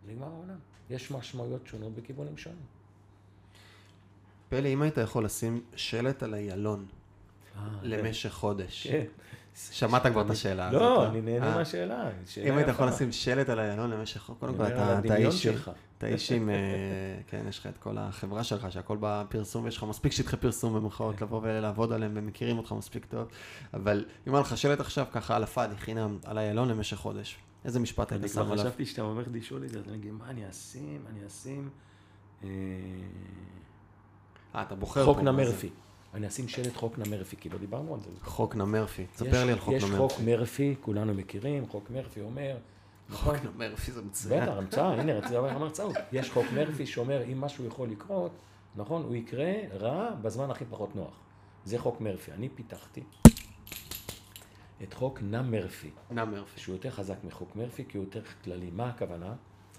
נגמר העולם. יש משמעויות שונות בכיוונים שונים. פלי, אם היית יכול לשים שלט על איילון אה, למשך חודש, כן. שמעת כבר את השאלה לא, הזאת, אני נהנה אה? מהשאלה. שאלה אם היית יכול. לשים שלט על איילון למשך, קודם כל אתה איש שלך. אתה איש עם, אה, כן, יש לך את כל החברה שלך, שהכל בפרסום, ויש לך מספיק שטחי פרסום במרכאות לבוא ולעבוד עליהם, ומכירים אותך מספיק טוב, אבל אם היה לך שלט עכשיו ככה על הפאדי, חינם, על איילון למשך חודש, איזה משפט היית אני שם כבר עליו? חשבתי שאתה אומר לי לשאול את זה, אז אני אגיד, מה אני אשים? אני אשים... אה, אה, אתה בוחר חוק פה, זה? נמרפי. אני אשים שלט חוק נמרפי, כי לא דיברנו על זה. חוק נמרפי, יש- תספר לי על חוק יש חוק נמרפי. מרפי, כולנו מכירים, חוק מרפי אומר? חוק נמרפי זה מצוין. בטח, המצאה, הנה, רציתי לדבר על הרצאות. יש חוק מרפי שאומר, אם משהו יכול לקרות, נכון, הוא יקרה רע בזמן הכי פחות נוח. זה חוק מרפי. אני פיתחתי את חוק נם מרפי, נמרפי. שהוא יותר חזק מחוק מרפי, כי הוא יותר כללי. מה הכוונה?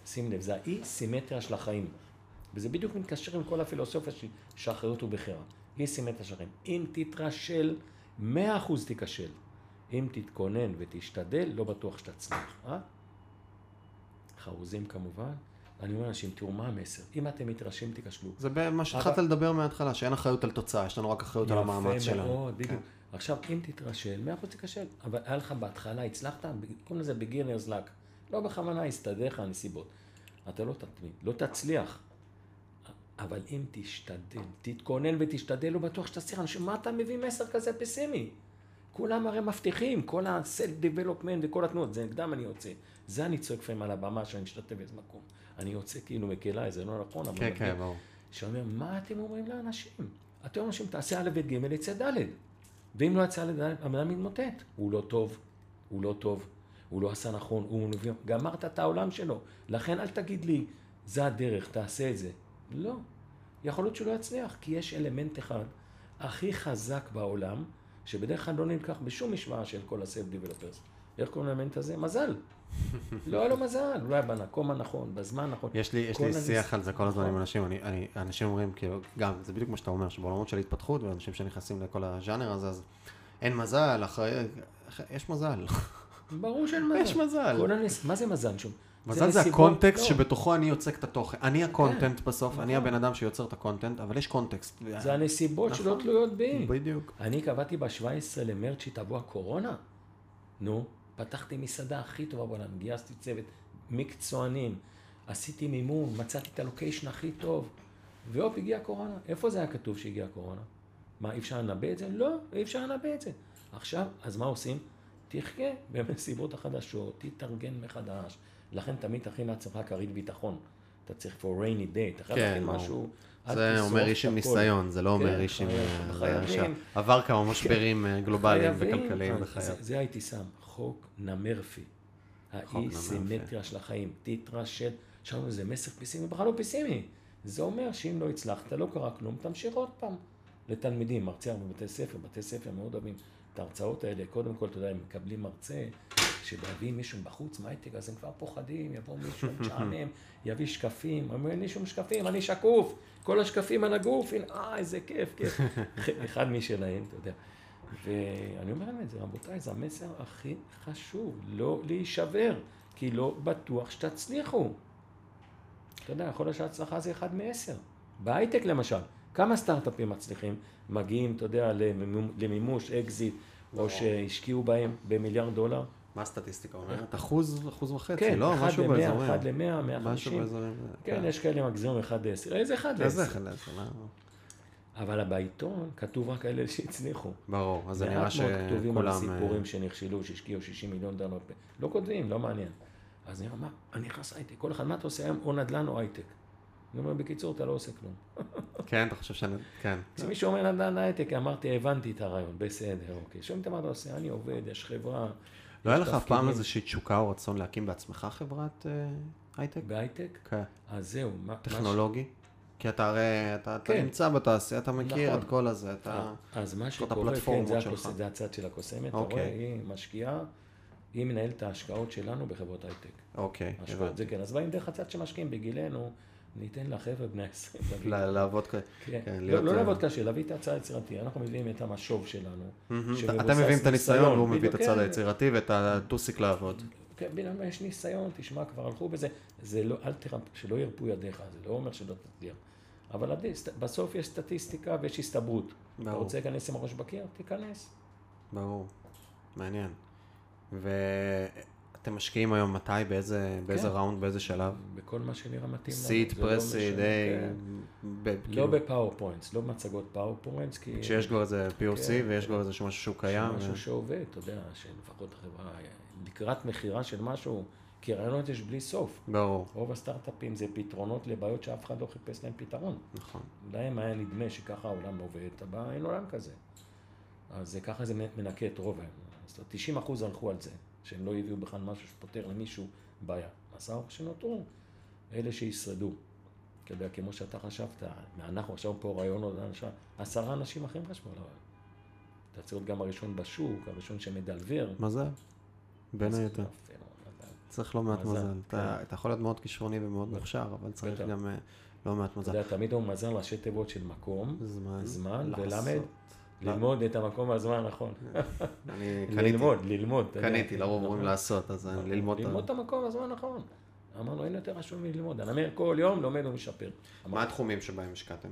שים לב, זה האי סימטריה של החיים. וזה בדיוק מתקשר עם כל הפילוסופיה שאחריות הוא בחירה. אי סימטריה של החיים. אם תתרשל, מאה אחוז תיכשל. אם תתכונן ותשתדל, לא בטוח שתצליח. אה? חרוזים כמובן. אני אומר לאנשים, תראו מה המסר. אם אתם מתרשים, תיכשלו. זה מה שהתחלת לדבר מההתחלה, שאין אחריות על תוצאה, יש לנו רק אחריות על המאמץ יפה שלנו. מאוד, בדיוק. כן. עכשיו, אם תתרשל, מאה אחוז תיכשל. אבל היה לך בהתחלה, הצלחת, קוראים לזה בגינרס לק. לא בכוונה, הסתדר לך הנסיבות. אתה לא תתמיד, לא תצליח. אבל אם תשתדל, תתכונן ותשתדל, לא בטוח שתצליח. אנשים, מה אתה מביא מסר כזה פסימי? כולם הרי מבטיחים, כל ה-self development וכל התנועות, זה נגדם אני יוצא. זה אני צועק לפעמים על הבמה שאני משתתף באיזה מקום. אני יוצא כאילו מקלה, זה לא נכון, אבל... כן, כן, ברור. שאומר, מה אתם אומרים לאנשים? אתם אומרים תעשה א', ב', ג', יצא ד'. ואם לא יצא ד', הבן אדם מתמוטט. הוא לא טוב, הוא לא טוב, הוא לא עשה נכון, הוא מבין, גמרת את העולם שלו. לכן אל תגיד לי, זה הדרך, תעשה את זה. לא. יכול להיות שהוא לא יצליח, כי יש אלמנט אחד הכי חזק בעולם, שבדרך כלל לא נלקח בשום משוואה של כל הסלף דיבלופרס. איך קוראים לאלמנט הזה? מזל. לא היה לו מזל, הוא לא היה במקום הנכון, בזמן הנכון. יש לי, יש לי שיח על זה כל הזמן עם. אנשים, אני, אני, אנשים אומרים, כאילו, גם, זה בדיוק מה שאתה אומר, שבעולמות של התפתחות, ואנשים שנכנסים לכל הז'אנר הזה, אז אין מזל, אחרי, יש מזל. ברור שאין מזל. יש מזל. כל הנס... מה זה מזל שום? מזל זה נסיבות- ה context לא. שבתוכו אני יוצק את התוכן. אני ה content בסוף, אני נכון. הבן אדם שיוצר את ה content, אבל יש context. זה הנסיבות שלא נכון. תלויות בי. בדיוק. אני קבעתי ב-17 למרץ שתבוא הקורונה. נו, פתחתי מסעדה הכי טובה בעולם, גייסתי צוות מקצוענים, עשיתי מימון, מצאתי את הלוקיישן הכי טוב, והופ, הגיעה הקורונה. איפה זה היה כתוב שהגיעה הקורונה? מה, אי אפשר לנבא את זה? לא, אי אפשר לנבא את זה. עכשיו, אז מה עושים? תחכה במסיבות החדשות, תתארגן מחדש. לכן תמיד תכין לעצמך כרית ביטחון. אתה צריך for rainy day, אתה חייב כן, להכין. משהו. זה אומר איש עם. ניסיון, זה לא אומר כן, איש עם... אה, חייבים. עבר כמה משברים אה, גלובליים. וכלכליים בחייו. זה- זה הייתי שם, חוק נמרפי. חוק האי נמרפי. סימטריה של החיים, תתרשל. עכשיו זה מסר פסימי, בכלל לא פסימי. זה אומר שאם לא הצלחת, לא קרה כלום, תמשיך עוד פעם. לתלמידים, מרצה בבתי ספר, בתי ספר מאוד אוהבים את ההרצאות האלה. קודם כל, אתה יודע, הם מקבלים מרצה, כשמביאים מישהו בחוץ מהייטק, אז הם כבר פוחדים, יבוא מישהו משעמם, יביא שקפים, אומר, אין לי שום שקפים, אני שקוף, כל השקפים על הגוף, הנה, אה, איזה כיף, כיף. אחד משלהם, אתה יודע. ואני אומר להם את זה, רבותיי, זה המסר הכי חשוב, לא להישבר, כי לא בטוח שתצליחו. אתה יודע, יכול להיות שההצלחה זה אחד מעשר. בהייטק למשל, כמה סטארט-אפים מצליחים מגיעים, אתה יודע, למימוש, אקזיט, או שהשקיעו בהם במיליארד דולר? מה הסטטיסטיקה אומרת? אחוז, אחוז וחצי, כן, לא? אחד משהו למאה, באזורים. אחד למאה, מאה משהו חמישים. באזורים. כן, יש כאלה מגזירים אחד לעשר. איזה אחד איזה לעשר? אחד לעשר? אבל בעיתון כתוב רק על אלה שהצליחו. ברור, אז זה נראה מעט מאוד כתובים על שכולם... אה, סיפורים שנכשלו, שהשקיעו 60 מיליון דולר. לא כותבים, לא מעניין. אז אני אומר, מה, אני נכנס הייטק, כל אחד, מה אתה עושה היום? או נדל"ן או הייטק. אני אומר, בקיצור, אתה לא עושה כלום. כן, אתה חושב שאני... כן. כשמישהו אומר נדל"ן הייטק, אמרתי, הבנתי את הרעיון, בסדר, אוקיי. שומעים את מה אתה עושה, אני עובד, יש חברה. לא היה לך אף פעם. איזושהי תשוקה או רצון להקים בעצמך חברת אה, הייטק? בהייטק? כן. אז זהו. טכנולוגי? כי אתה הרי, אתה אתה כן. נמצא בתעשייה, אתה מכיר נכון. את כל הזה, אתה... אז מה את שקורה, כן, זה. הכוס, זה הצד של הקוסמת, אתה אוקיי. רואה, היא משקיעה, היא מנהלת את ההשקעות שלנו בחברות הייטק. אוקיי, הבנתי. זה כן, אז באים דרך הצד שמשקיעים בגילנו, ניתן לחבר'ה בני 20. להביא- ל- לעבוד כ... כן. כן, לא, לא אה, לעבוד קשה, להביא את ההצעה היצירתית, אנחנו מביאים את המשוב שלנו. אתם מביאים את הניסיון והוא מביא את הצד כן. היצירתי ואת הטוסיק לעבוד. כן, בינם יש ניסיון, תשמע, כבר הלכו בזה, זה לא, אל תרפ, שלא ירפו ידיך, זה לא אומר שלא תצליח. אבל בסוף יש סטטיסטיקה ויש הסתברות. אתה ברור. רוצה להיכנס עם הראש בקיר? תיכנס. ברור, מעניין. ואתם משקיעים היום מתי, באיזה, באיזה כן. ראונד, באיזה שלב? בכל מה שנראה מתאים לנו. סיט, לא פרסיד, משנה, כן. ב- לא כאילו, ב PowerPoints, לא במצגות PowerPoints, כי... כשיש כבר איזה POC כן. ויש כבר איזה משהו שהוא קיים. משהו שעובד, אתה יודע, שלפחות החברה, לקראת מכירה של משהו, כי רעיונות יש בלי סוף. ברור, רוב הסטארט-אפים זה פתרונות לבעיות שאף אחד לא חיפש להם פתרון. נכון. להם היה נדמה שככה העולם עובד, אבל אין עולם כזה. אז זה- ככה זה מנקה את רוב היום. אומרת, 90 אחוז הלכו על זה, שהם לא הביאו בכלל משהו שפותר למישהו בעיה. עשרה שנותרו, אלה שישרדו. אתה יודע, כמו שאתה חשבת, אנחנו עכשיו פה רעיונות, עשרה אנשים אחרים חשבו על הרעיון. אתה צריך להיות גם הראשון בשוק, הראשון שמדלבר. מזל, בין היתר. מזל. צריך לא מעט מזל. אתה כן. אתה יכול להיות מאוד כישרוני ומאוד מוכשר, אבל צריך. גם אה, לא מעט אתה מזל. יודע, תמיד הוא מזל ראשי תיבות של מקום, זמן. ולמד, ללמוד את המקום והזמן הנכון. ללמוד, ללמוד. אתה. קניתי, לרוב אומרים נכון. לעשות, אז אני ללמוד. ללמוד את המקום והזמן הנכון. אמרנו, אין יותר חשוב מללמוד. הנמר כל יום לומד ומשפר. מה התחומים שבהם השקעתם?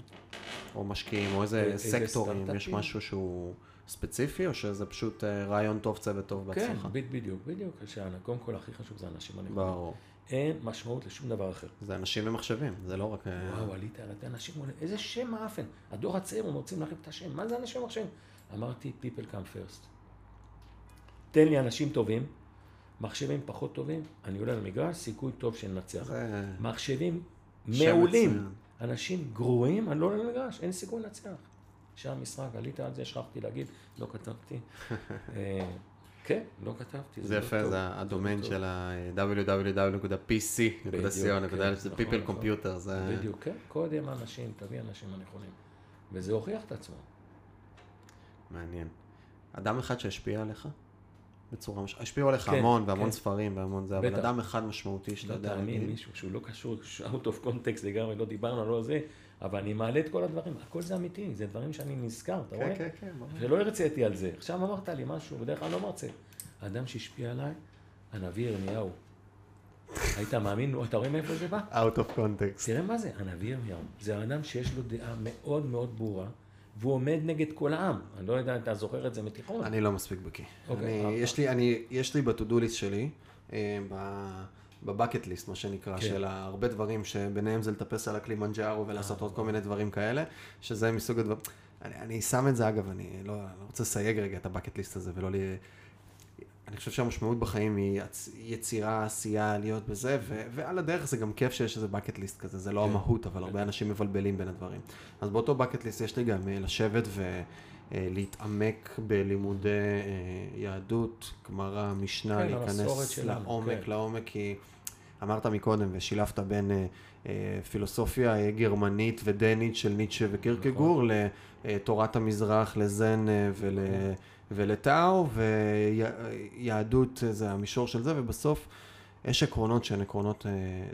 או משקיעים, או איזה סקטורים? יש? משהו שהוא ספציפי, או שזה פשוט אה, רעיון טוב, צוות טוב כן, בהצלחה? ב- בדיוק, בדיוק. קודם כל, הכי חשוב זה האנשים הנכונים. ברור. אין משמעות לשום דבר אחר. זה אנשים ומחשבים, זה לא רק... אה, וואו, עלית על אנשים, איזה שם מאפן. הדור הצעיר, הם רוצים להחליף את השם. מה זה אנשים ומחשבים? אמרתי, people come first. תן לי אנשים טובים, מחשבים פחות טובים, אני עולה למגרש, סיכוי טוב שננצח. זה... מחשבים מעולים. אנשים גרועים, אני לא עולה למגרש, אין סיכוי לנצח. שם משחק, עלית על זה, שכחתי להגיד, לא כתבתי. אה, כן, לא כתבתי. זה לא יפה. זה הדומיין. של ה-www.pc.co.il, זה נכון, people computer. בדיוק, כן, קודם אנשים, תביא אנשים הנכונים. וזה הוכיח את עצמו. מעניין. אדם אחד שהשפיע עליך? בצורה מש... השפיעו עליך כן, המון, והמון כן. ספרים, והמון זה, אבל. אדם אחד משמעותי שאתה לא יודע תאמין, להגיד. מישהו שהוא לא קשור, out of context לגמרי, לא דיברנו, לא זה, אבל אני מעלה את כל הדברים, הכל זה אמיתי, זה דברים שאני נזכר, אתה רואה? כן, כן, כן. שלא הרציתי על זה. עכשיו אמרת לי משהו, בדרך כלל לא מרצה. האדם שהשפיע עליי, הנביא ירמיהו. היית מאמין? אתה רואה מאיפה זה בא? Out of context. תראה מה זה, הנביא ירמיהו. זה האדם שיש לו דעה מאוד מאוד ברורה, והוא עומד נגד כל העם. אני לא יודע אם אתה זוכר את זה מתיכון. אני לא מספיק בקיא. אוקיי, אני- יש לי, אני, יש לי בטודו ליסט שלי, אה, בבקט ליסט, מה שנקרא, כן. של הרבה דברים שביניהם זה לטפס על הקלימנג'ארו ולעשות אה, עוד כל מיני דברים כאלה, שזה מסוג הדברים. אני, אני שם את זה, אגב, אני לא, לא רוצה לסייג רגע את הבקט ליסט הזה ולא לי... אני חושב שהמשמעות בחיים היא יצ- יצירה, עשייה, להיות בזה, ו- ועל הדרך זה גם כיף שיש איזה bucket list כזה, זה לא כן. המהות, אבל הרבה אנשים מבלבלים בין הדברים. אז באותו bucket list יש לי גם אה, לשבת ולהתעמק בלימודי אה, יהדות, גמרא, משנה, כן, להיכנס לעומק, כן. לעומק, כי אמרת מקודם ושילבת בין אה, אה, פילוסופיה אה, גרמנית ודנית של ניטשה וקירקגור נכון. לתורת המזרח, לזן אה, ול... ולטאו, ויהדות זה המישור של זה, ובסוף יש עקרונות שהן עקרונות אה,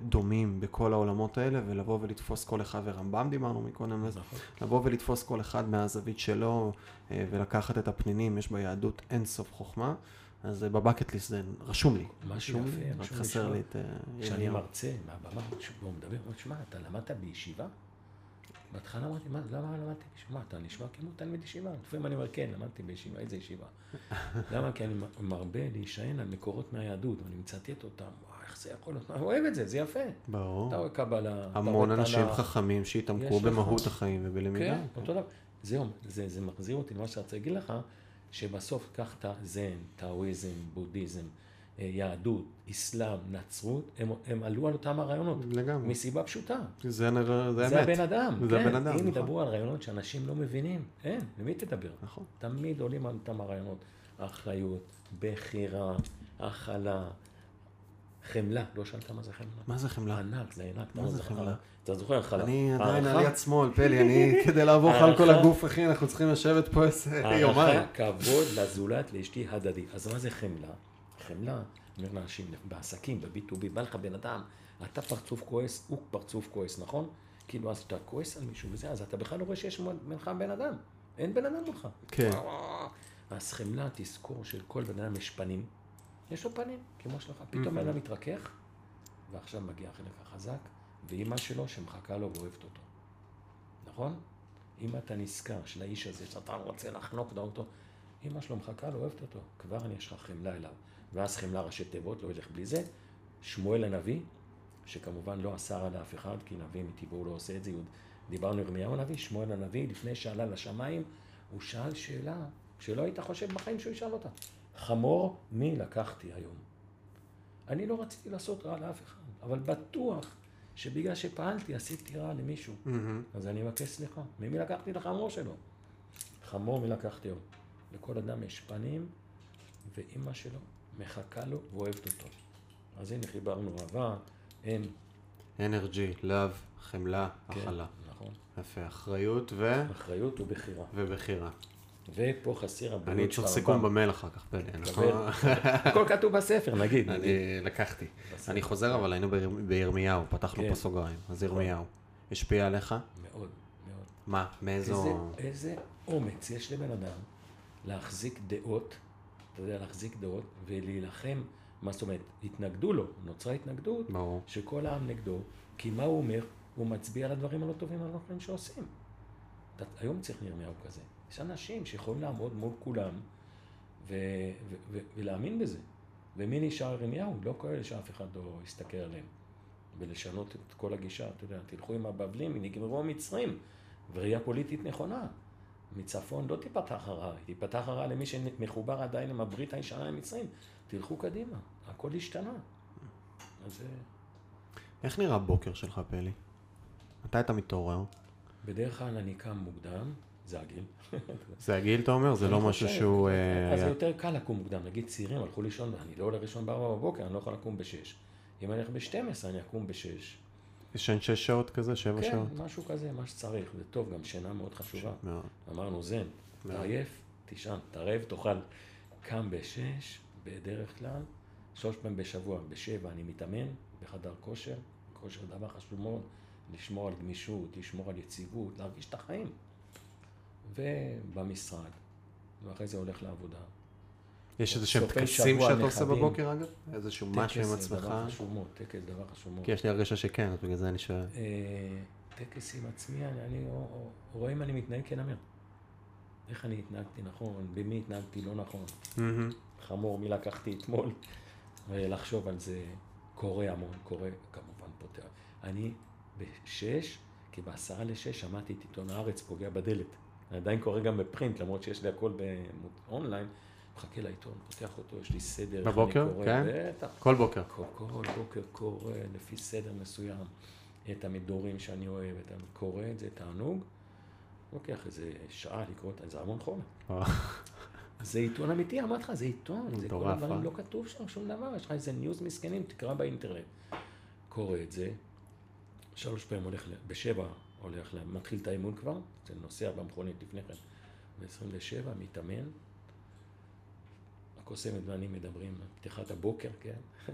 דומים בכל העולמות האלה, ולבוא ולתפוס כל אחד, ורמב"ם דיברנו מקודם, נכון. לבוא ולתפוס כל אחד מהזווית שלו, אה, ולקחת את הפנינים, יש ביהדות אין סוף חוכמה, אז אה, בבקט ליסט זה רשום לי, רשום לי, רק חסר. לי את כשאני. מרצה, מהבמה, הוא מדבר, הוא אומר, שמע, אתה למדת בישיבה? בהתחלה אמרתי, מה, למה למדתי בישיבה? אתה נשמע כמו תלמיד ישיבה. לפעמים אני אומר, כן, למדתי בישיבה, איזה ישיבה? למה? כי אני מרבה להישען על מקורות מהיהדות, ואני מצטט אותם, וואי, איך זה יכול להיות? אני אוהב את זה, זה יפה. ברור. אתה רואה קבלה, המון אנשים תנ"ך. חכמים שהתעמקו. במהות החיים ובלמידה. כן, אותו דבר. זהו, זה, זה מחזיר אותי למה שרציתי להגיד לך, שבסוף קח את הזן, טאואיזם, בודהיזם, יהדות, אסלאם, נצרות, הם, הם עלו על אותם הרעיונות. לגמרי. מסיבה פשוטה. זה, זה זה אמת. הבן אדם. זה כן. הבן אדם, אם נכון. ידברו על רעיונות שאנשים לא מבינים, אין, למי תדבר? נכון. תמיד עולים על אותם הרעיונות. אחריות, בחירה, הכלה, חמלה. לא שאלת מה זה חמלה? מה זה חמלה? ענק, זה ענק. מה לא זה חמלה? אתה זוכר הכלה? אני עדיין על יד שמאל, פלי, אני, כדי לעבור לך על כל הגוף, אחי, אנחנו צריכים לשבת פה איזה יומיים. הערכה, כבוד לזולת, לאשתי הדדי. אז מה זה חמלה? חמלה, אומר לאנשים, בעסקים, ב-B2B, בא לך בן אדם, אתה פרצוף כועס, הוא פרצוף כועס, נכון? כאילו, אז אתה כועס על מישהו וזה, אז אתה בכלל לא רואה שיש בינך בן אדם. אין בן אדם מולך. כן. אז חמלה, תזכור שלכל בן אדם יש פנים. יש לו פנים, כמו שלך. פתאום בן אדם מתרכך, ועכשיו מגיע החלק החזק, ואימא שלו שמחכה לו ואוהבת אותו. נכון? אם אתה נזכר של האיש הזה, שאתה רוצה לחנוק אותו, אימא שלו מחכה לו, אוהבת אותו. כבר יש לך חמלה אליו. ואז חמלה ראשי תיבות, לא ילך בלי זה. שמואל הנביא, שכמובן לא אסר על אף אחד, כי נביא מטבעו לא עושה את זה. דיברנו על ירמיהו הנביא, שמואל הנביא, לפני שעלה לשמיים, הוא שאל שאלה שלא היית חושב בחיים שהוא ישאל אותה. חמור, מי לקחתי היום? אני לא רציתי לעשות רע לאף אחד, אבל בטוח שבגלל שפעלתי עשיתי רע למישהו. מהמם. אז אני מבקש סליחה. ממי לקחתי את החמור שלו? חמור מי לקחתי לו. לכל אדם יש פנים, ואימא שלו מחכה לו ואוהבת אותו. אז הנה חיברנו אהבה, אם, אנרג'י, לאב, חמלה, כן, הכלה. נכון. יפה, אחריות ו... אחריות ובחירה. ובחירה. ופה חסר הבריאות אני צריך סיכום במייל אחר כך, קבל. יכול- הכל כתוב בספר, נגיד. אני לקחתי. אני חוזר, אבל היינו ביר- בירמיהו, פתחנו כן. פה סוגריים. אז ירמיהו. השפיע עליך? מאוד, מאוד. מה? מאיזו... איזה אומץ יש לבן אדם להחזיק דעות, אתה יודע, להחזיק דעות ולהילחם, מה זאת אומרת, התנגדו לו, נוצרה התנגדות, ברור. שכל העם נגדו, כי מה הוא אומר? הוא מצביע על הדברים הלא טובים הנכונים שעושים. אתה, היום צריך ירמיהו כזה. יש אנשים שיכולים לעמוד מול כולם ו, ו, ו, ולהאמין בזה. ומי נשאר ירמיהו? לא כאלה שאף אחד לא יסתכל עליהם. ולשנות את כל הגישה, אתה יודע, תלכו עם הבבלים, נגמרו המצרים, וראייה פוליטית נכונה. מצפון לא תיפתח הרעה, היא תיפתח הרעה למי שמחובר עדיין עם הברית הישנה עם מצרים. תלכו קדימה, הכל השתנה. אז אה, איך נראה הבוקר שלך, פלי? מתי אתה מתעורר? בדרך כלל אני קם מוקדם, זה הגיל. זה הגיל, אתה אומר? זה לא משהו שהוא... אז זה אה, יותר קל לקום מוקדם. נגיד צעירים הלכו לישון, אני לא עולה לישון בארבע בבוקר, אני לא יכול לקום בשש. אם אני הולך ב-12, אני אקום בשש. ישן שש שעות כזה? שבע כן, שעות? משהו כזה, מה שצריך. זה טוב, גם שינה מאוד חשובה. מאוד. אמרנו, זן. אתה עייף, תישן, אתה רעב, תאכל. קם בשש, בדרך כלל, שלוש פעמים בשבוע, בשבע אני מתאמן בחדר כושר. כושר דבר חשוב מאוד, לשמור על גמישות, לשמור על יציבות, להרגיש את החיים. ובמשרד, ואחרי זה הולך לעבודה. יש איזה שהם טקסים שאתה עושה. בבוקר, אגב? איזשהו משהו עם טקס זה עצמך? דבר חשוב מאוד, טקס זה דבר חשוב מאוד. כי יש לי הרגשה שכן, אז בגלל זה אני שואל. אה, טקס עם עצמי, אני, רואה אם אני מתנהג כנמר. איך אני התנהגתי נכון, במי התנהגתי לא נכון. חמור, מי לקחתי אתמול, ולחשוב על זה קורה המון, קורה, כמובן פותח. אני בשש, כי בעשרה לשש שמעתי את עיתון הארץ פוגע בדלת. אני עדיין קורא גם ב print, למרות שיש לי הכל באונליין. מחכה לעיתון, פותח אותו, יש לי סדר. בבוקר? כן? בטח. כל בוקר. כל, כל בוקר קורא לפי סדר מסוים את המדורים שאני אוהב, את קורא את זה, תענוג. לוקח איזה שעה לקרוא את זה, המון חומר. זה עיתון אמיתי, אמרתי לך, זה עיתון, זה כל הדברים, אה? לא כתוב שם שום דבר, יש לך איזה news מסכנים, תקרא באינטרנט. קורא את זה, שלוש פעמים הולך, בשבע הולך, מתחיל את האימון כבר, זה נוסע במכונית לפני כן, ב-27, מתאמן. הקוסמת ואני מדברים פתיחת הבוקר, כן?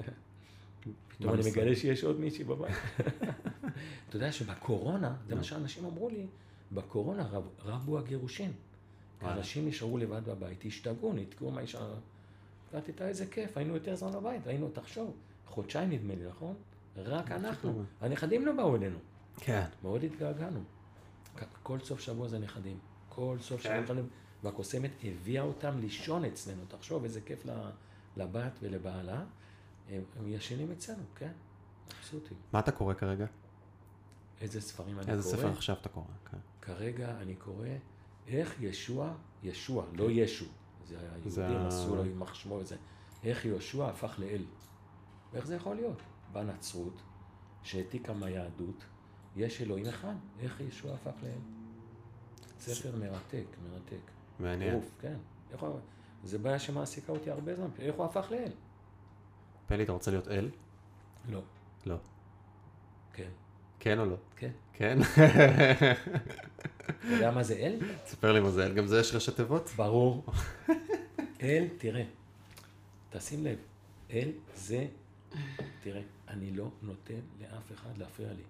פתאום אני. מגלה שיש עוד מישהי בבית. אתה יודע שבקורונה, זה מה שאנשים אמרו לי, בקורונה רב, רבו הגירושין. וואלה. אנשים נשארו לבד בבית, השתגעו, נתקעו מהאישה. אמרתי, אתה איזה כיף, היינו יותר זמן בבית, היינו, תחשוב, חודשיים נדמה לי, נכון? רק אנחנו. הנכדים לא באו אלינו. כן. מאוד התגעגענו. כל סוף שבוע זה נכדים. כל סוף שבוע כן. והקוסמת הביאה אותם לישון אצלנו. תחשוב איזה כיף לבת ולבעלה. הם הם ישנים אצלנו, כן? מבסוטים. מה אתה קורא כרגע? איזה ספרים אני איזה קורא? ספר עכשיו אתה קורא? כן. כרגע אני קורא איך ישוע, ישוע, לא ישו. זה היהודים עשו לו יימח שמו וזה. איך יהושע הפך לאל. ואיך זה יכול להיות? בנצרות, שהעתיקה מהיהדות, יש אלוהים אחד, איך יהושע הפך לאל? ספר מרתק, מרתק. מעניין. טירוף, כן. איך הוא... זה בעיה שמעסיקה אותי הרבה זמן, איך הוא הפך לאל? פלי, אתה רוצה להיות אל? לא. לא. כן. כן או לא? כן. כן? אתה יודע מה זה אל? תספר לי מה זה אל. גם זה יש ראשי תיבות? ברור. אל, תראה, תשים לב, אל זה, תראה, אני לא נותן לאף אחד להפריע לי.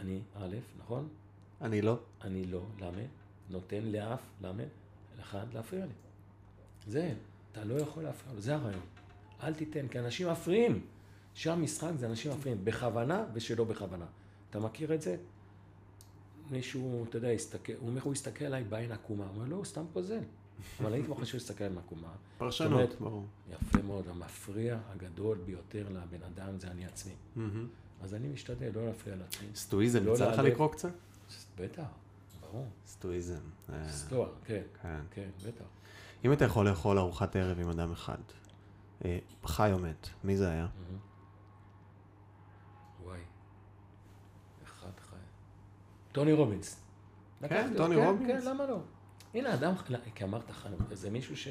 אני, א', נכון? אני לא. אני לא, למה? נותן לאף, למה? אחד להפריע לי. זה, אתה לא יכול להפריע לו, זה הרעיון. אל תיתן, כי אנשים מפריעים. שם משחק זה אנשים מפריעים, בכוונה ושלא בכוונה. אתה מכיר את זה? מישהו, אתה יודע, הסתכל, הוא אומר, הוא הסתכל עליי בעין עקומה. הוא אומר, לא, הוא סתם פוזל. אבל הייתי חושב להסתכל עליי עקומה. פרשנות, ברור. יפה מאוד, המפריע הגדול ביותר לבן אדם זה אני עצמי. אז אני משתדל לא להפריע לעצמי. סטואיזם, לא יצא לך. לקרוא קצת? בטח, ברור. סטואיזם. אה, סטואר, כן, כן. כן, בטח. אם אתה יכול לאכול ארוחת ערב עם אדם אחד, אה, חי או מת, מי זה היה? וואי. אחד חי. טוני רובינס. אותו, טוני כן, רובינס. כן, למה לא? הנה, אדם, כי אמרת חי, זה מישהו ש...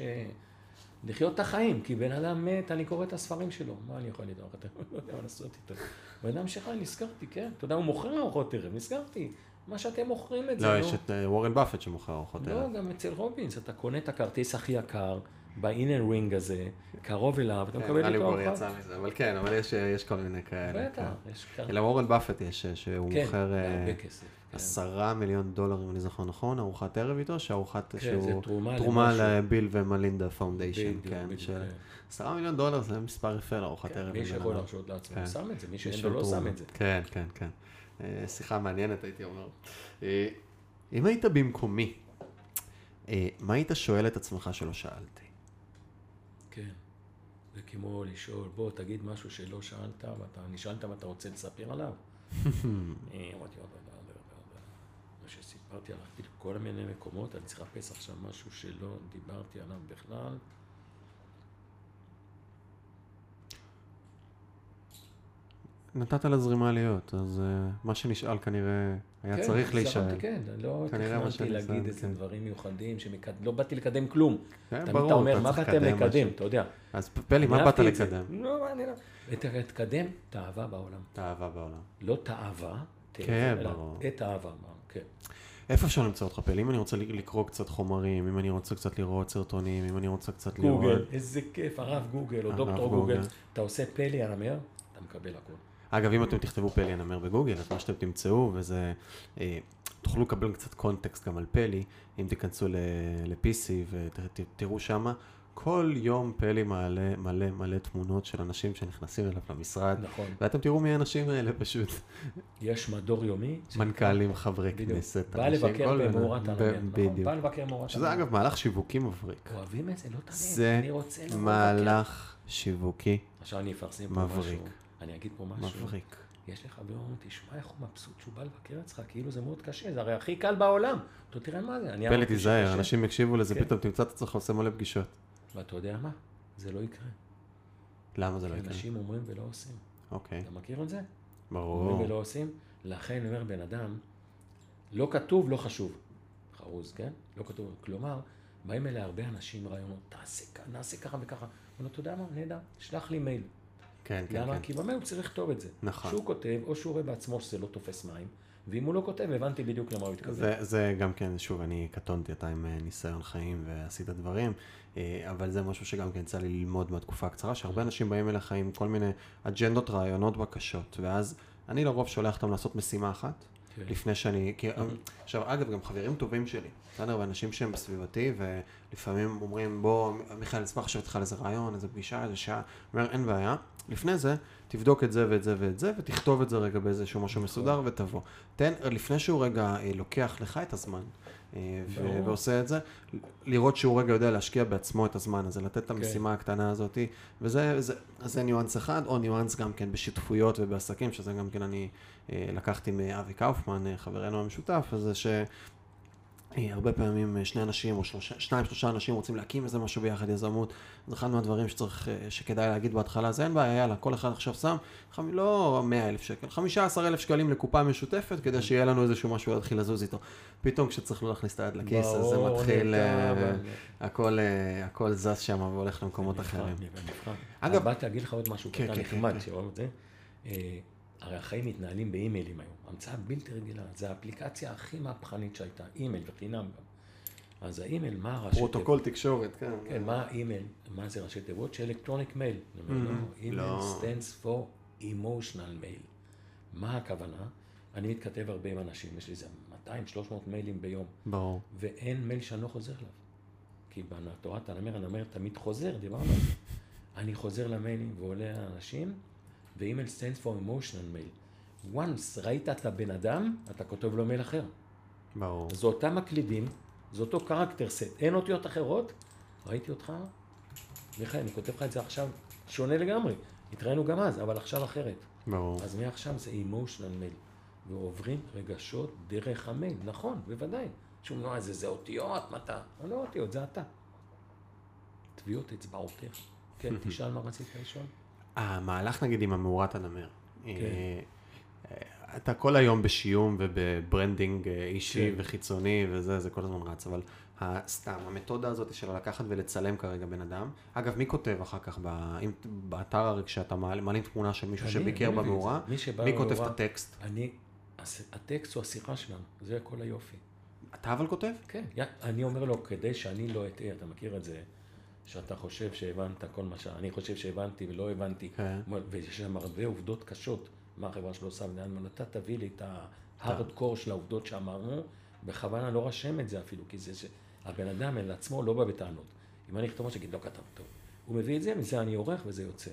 לחיות את החיים, כי בן אדם מת, אני קורא את הספרים שלו. מה אני יכול לדעת? אתה לא יודע מה לעשות איתו. בן אדם שחי, נזכרתי, כן. אתה יודע, הוא מוכר ארוחות ערב, נזכרתי. מה שאתם מוכרים את זה, לא, נו. יש את אה, וורן באפט שמוכר ארוחות לא, ערב. גם אצל רובינס, אתה קונה את הכרטיס הכי יקר, באינר רינג הזה, קרוב אליו, אתה כן, מקבל נראה לי איתו הוא כבר ארוחה. יצא מזה, אבל כן, אבל יש, יש כל מיני כאלה. בטח, כן. יש כרטיס. אלא וורן באפט יש, אה, שהוא כן, מוכר אה, בהרבה כסף. כן. עשרה מיליון דולר, אם אני זוכר נכון, ארוחת ערב איתו, שארוחת, כן, שהוא תרומה תרומה. לביל ומלינדה Foundation, כן, בדיוק, ש- כן. עשרה מיליון דולר זה מספר יפה לארוחת כן, ערב. מי שיכול. להרשות לעצמו, כן. שם את זה, מי שאין לו לא. שם את זה. כן, כן, כן. אה, שיחה מעניינת, הייתי אומר. אה, אם היית במקומי, אה, מה היית שואל את עצמך שלא שאלתי? כן. זה כמו לשאול, בוא תגיד משהו שלא שאלת, ואתה נשאלת ואתה רוצה לספר עליו. אמרתי. מה שסיפרתי, הלכתי לכל מיני מקומות, אני צריך לחפש עכשיו משהו שלא דיברתי עליו בכלל. נתת לזרימה להיות, אז אה, מה שנשאל כנראה היה כן, צריך להישאל. כן, לא תכננתי להגיד איזה כן. דברים מיוחדים, שמקד... לא באתי לקדם כלום. כן, תמיד ברור, אתה אומר, מה באתם לקדם. אתה יודע. אז פלי, מה באת. לקדם? לא, אני לא... תקדם את האהבה בעולם. את האהבה בעולם. לא תאווה, כן, ברור. את האהבה, מה, כן. איפה אפשר למצוא אותך פלי? אם אני רוצה לקרוא קצת חומרים, אם אני רוצה קצת לראות סרטונים, אם אני רוצה קצת לראות... גוגל, איזה כיף, הרב גוגל או דוקטור גוגל. אתה עושה פלי הנמר, אתה מקבל הכל. אגב, אם אתם תכתבו פלי הנמר בגוגל, אז מה שאתם תמצאו, וזה... אה, תוכלו לקבל קצת קונטקסט גם על פלי, אם תיכנסו ל-PC ותראו שמה, כל יום פלי מעלה מלא מלא תמונות של אנשים שנכנסים אליו למשרד, נכון. ואתם תראו מי האנשים האלה פשוט. יש מדור יומי. מנכ"לים, חברי בדיוק. כנסת, בא לבקר. במאורת הנמר. נכון, בדיוק. בא לבקר במאורת הנמר. שזה אגב מהלך שיווקי מבריק. אוהבים את זה, לא תמיד. זה. מהלך שיווקי עכשיו אני אפרסם פה מבריק. משהו. אני אגיד פה משהו. מבריק. יש לי חבר, אומר, תשמע איך הוא מבסוט שהוא בא לבקר אצלך, כאילו זה מאוד קשה, זה הרי הכי קל בעולם. אתה תראה מה זה. אני אמרתי תיזהר. אנשים יקשיבו לזה, כן. פתאום תמצא את עצמך עושה מלא פגישות. ואתה יודע מה? זה לא יקרה. למה זה לא יקרה? אנשים אומרים ולא עושים. אוקיי, אתה מכיר את זה? אומרים ברור. ולא עושים. לכן אני אומר, בן אדם, לא כתוב, לא חשוב. חרוז, כן? לא כתוב. כלומר, באים אליי הרבה אנשים רעיונות, תעשה ככה, נעשה ככה וככה. אומר לו, אתה יודע מה, נהדר, שלח לי מייל. כן, כן, למה? כן. כי במייל הוא צריך לכתוב את זה. נכון. שהוא כותב, או שהוא רואה בעצמו שזה לא תופס מים, ואם הוא לא כותב, הבנתי בדיוק למה הוא התכוון. זה, זה גם כן, שוב, אני קטונתי, אתה עם אה, ניסיון חיים ועשית דברים, אה, אבל זה משהו שגם כן יצא לי ללמוד מהתקופה הקצרה, שהרבה אנשים באים אליך עם כל מיני אג'נדות, רעיונות, בקשות, ואז אני לרוב שולח אותם לעשות משימה אחת, כן. לפני שאני, כי, עכשיו אגב, גם חברים טובים שלי, בסדר, ואנשים שהם בסביבתי, ולפעמים אומרים, בוא, מיכאל, אשמח לשבת איתך על איזה רעיון, איזה פגישה, איזה שעה, אומר, אין בעיה, לפני זה, תבדוק את זה ואת זה ואת זה, ותכתוב את זה רגע באיזשהו משהו נכון. מסודר ותבוא. תן, לפני שהוא רגע אה, לוקח לך את הזמן, אה, ו-. ועושה את זה, לראות שהוא רגע יודע להשקיע בעצמו את הזמן הזה, לתת את כן. המשימה הקטנה הזאת, וזה זה, זה ניואנס אחד, או ניואנס גם כן בשותפויות ובעסקים, שזה גם כן אני אה, לקחתי מאבי קאופמן, חברנו המשותף, אז זה ש... הרבה פעמים אה, שני אנשים או שלושה, שניים, שלושה אנשים רוצים להקים איזה משהו ביחד, יזמות. זה אחד מהדברים שצריך, אה, שכדאי להגיד בהתחלה, זה אין בעיה, יאללה, כל אחד עכשיו שם, חמ... לא 100 אלף שקל, 15 אלף שקלים לקופה משותפת, כדי שיהיה לנו איזשהו משהו להתחיל לזוז איתו. פתאום כשצריך לא להכניס את היד לכיס, אז זה מתחיל, אה, הכל, הכל זז שם והולך למקומות אחרים. אגב, באתי להגיד לך עוד משהו כן, קטן כן, נחמד, כן, שאומר את זה. הרי החיים מתנהלים באימיילים היום, המצאה בלתי רגילה, זה האפליקציה הכי מהפכנית שהייתה, אימייל וחינם גם. אז האימייל, מה הראשי תיבות? פרוטוקול תקשורת, כן. כן, מה האימייל, מה זה ראשי תיבות? של electronic mail. אימייל stands for emotional mail. מה הכוונה? אני מתכתב הרבה עם אנשים, יש לי איזה 200-300 מיילים ביום. ברור. ואין מייל שאני לא חוזר אליו. כי בתורת הנמר, הנמר תמיד חוזר, דיברנו על זה. אני חוזר למיילים ועולה לאנשים, ואימייל stands for emotional mail. once ראית את הבן אדם, אתה כותב לו מייל אחר. ברור. זה אותם מקלידים, זה אותו קרקטר סט, אין אותיות אחרות, ראיתי אותך, מיכאל, אני כותב לך את זה עכשיו שונה לגמרי. התראינו גם אז, אבל עכשיו אחרת. ברור. אז מעכשיו זה emotional mail. ועוברים רגשות דרך המייל, נכון, בוודאי. שום לא, זה, זה אותיות, מה אתה? לא אותיות, זה אתה. טביעות אצבעותיך. כן, תשאל מה רצית לשאול. המהלך נגיד עם המאורת הנמר. כן. אה, אתה כל היום בשיום וב branding אה, אישי כן. וחיצוני וזה, זה כל הזמן רץ, אבל סתם, המתודה הזאת של לקחת ולצלם כרגע בן אדם, אגב, מי כותב אחר כך, אם, באתר הרי כשאתה מעלים תמונה של מישהו אני, שביקר במאורה, מי, מי כותב את הטקסט? אני, הטקסט הוא השיחה שלנו, זה כל היופי. אתה אבל כותב? כן, אני אומר לו, כדי שאני לא אטעה, אתה מכיר את זה, שאתה חושב שהבנת כל מה שאני חושב שהבנתי ולא הבנתי, כן. ויש שם הרבה עובדות קשות. מה החברה שלו עושה, ואני אתה תביא לי את ההארדקור של העובדות שאמרנו, בכוונה לא רשם את זה אפילו, כי זה שהבן אדם אל עצמו לא בא בטענות. אם אני אכתוב משהו, אגיד, לא כתב טוב. הוא מביא את זה, מזה אני עורך וזה יוצא.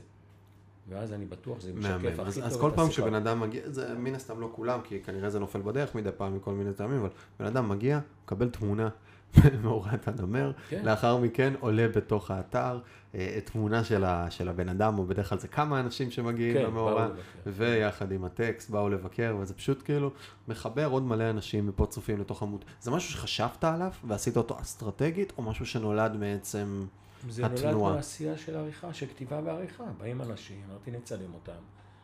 ואז אני בטוח שזה משקף הכי טוב אז, אז כל פעם שבן אדם מגיע, זה מן הסתם לא כולם, כי כנראה זה נופל בדרך מדי פעם מכל מיני טעמים, אבל בן אדם מגיע, מקבל תמונה מאורת הנמר, כן. לאחר מכן עולה בתוך האתר אה, תמונה של, ה, של הבן אדם, או בדרך כלל זה כמה אנשים שמגיעים כן, למאורה, ויחד עם הטקסט באו לבקר, וזה פשוט כאילו מחבר עוד מלא אנשים מפה צופים לתוך עמוד. זה משהו שחשבת עליו ועשית אותו אסטרטגית, או משהו שנולד מעצם זה התנועה? זה נולד מעשייה של עריכה, של כתיבה ועריכה. באים אנשים, אמרתי נצלם אותם,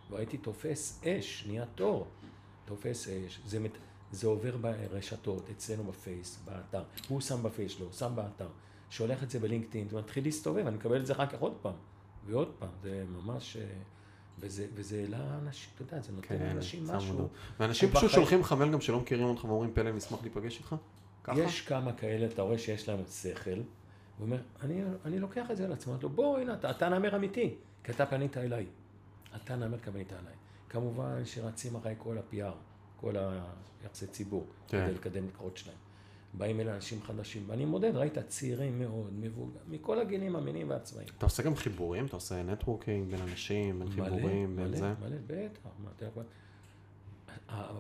והייתי תופס אש, נהיה תור, תופס אש. זה מת... זה עובר ברשתות, אצלנו בפייס, באתר. הוא שם בפייס שלו, שם באתר. שולח את זה בלינקדאין, זה מתחיל להסתובב, אני מקבל את זה אחר כך עוד פעם, ועוד פעם, זה ממש... אה, וזה, וזה העלה אנשים, אתה יודע, זה נותן כן, לאנשים משהו. ואנשים פשוט בחיים... שולחים לך מייל גם שלא מכירים אותך ואומרים, פלא, נשמח להיפגש איתך? ככה? יש כמה כאלה, אתה רואה שיש להם שכל, הוא אומר, אני, אני לוקח את זה על עצמו, לו, בוא, הנה, אתה, אתה נאמר אמיתי, כי אתה פנית אליי. אתה נאמר כפנית אליי. כמובן שרצים אחרי כל ה-PR. כל היחסי ציבור, כן. כדי לקדם מקורות שלהם. באים אלה אנשים חדשים, ואני מודד, ראית צעירים מאוד, מבוגר, מכל הגילים, המינים והצבעים. אתה עושה גם חיבורים? אתה עושה נטוורקינג בין אנשים, בין מלא, חיבורים, בין זה? מלא, מלא, בטח.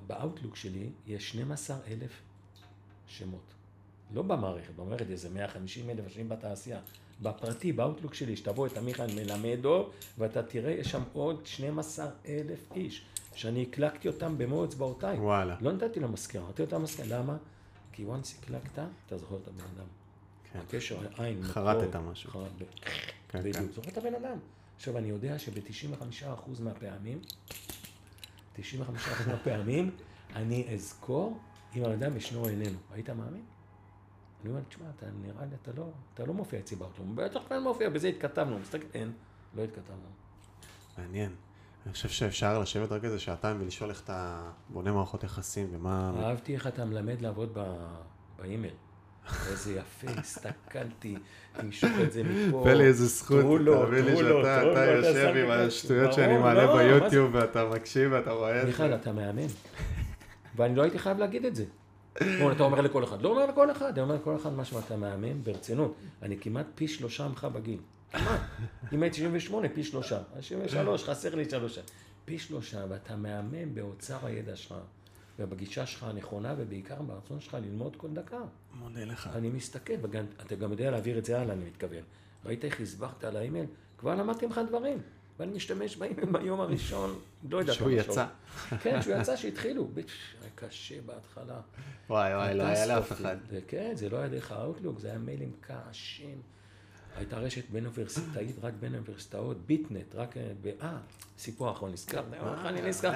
באאוטלוק שלי יש 12 אלף שמות. לא במערכת, במערכת איזה 150 אלף אנשים בתעשייה. בפרטי, באאוטלוק שלי, שתבוא את עמיחי מלמדו, ואתה תראה, יש שם עוד 12 אלף איש. שאני הקלקתי אותם במו אצבעותיי. וואלה. לא נתתי לו מזכירה, נתתי אותם מזכירה. למה? כי once הקלקת, אתה זוכר את הבן אדם. כן. הקשר, עין, מקור. חרטת משהו. חרט, כן, בדיוק. כן. זוכר את הבן אדם. עכשיו, אני יודע שב-95% מהפעמים, 95% מהפעמים, אני אזכור אם הבן אדם ישנו איננו. היית מאמין? אני אומר, תשמע, אתה נראה לי, אתה לא, אתה לא מופיע אצלי באוטו. בטח כן מופיע, בזה התכתבנו. מסתכל, אין, לא התכתבנו. מעניין. אני חושב שאפשר לשבת רק איזה שעתיים ולשאול איך אתה בונה מערכות יחסים ומה... אהבתי איך אתה מלמד לעבוד באימייל. איזה יפה, הסתכלתי, תמשוך את זה מפה. פלא איזה זכות, תאמין לי שאתה יושב עם השטויות שאני מעלה לא, ביוטיוב ואתה מקשיב ואתה רואה את זה. מיכאל, אתה מאמן. ואני לא הייתי חייב להגיד את זה. אתה אומר לכל אחד, לא אומר לכל אחד, אני אומר לכל אחד משהו, אתה מאמן ברצינות. אני כמעט פי שלושה ממך בגיל. כמעט. אם הייתי 78, פי שלושה. 73, חסר לי שלושה. פי שלושה, ואתה מהמם באוצר הידע שלך, ובגישה שלך הנכונה, ובעיקר ברצון שלך ללמוד כל דקה. מודה לך. אני מסתכל, ואתה גם יודע להעביר את זה הלאה, אני מתכוון. ראית איך הסברת על האימייל? כבר למדתי ממך דברים. ואני משתמש בהם ביום הראשון, לא יודע שהוא יצא. כן, שהוא יצא, שהתחילו. היה קשה בהתחלה. וואי וואי, לא היה לאף אחד. כן, זה לא היה דרך האוטלוק, זה היה מיילים קשים. הייתה רשת בין אוניברסיטאית, רק בין אוניברסיטאות, ביטנט, רק ב... אה, סיפור אחרון, נזכר, אני נזכר.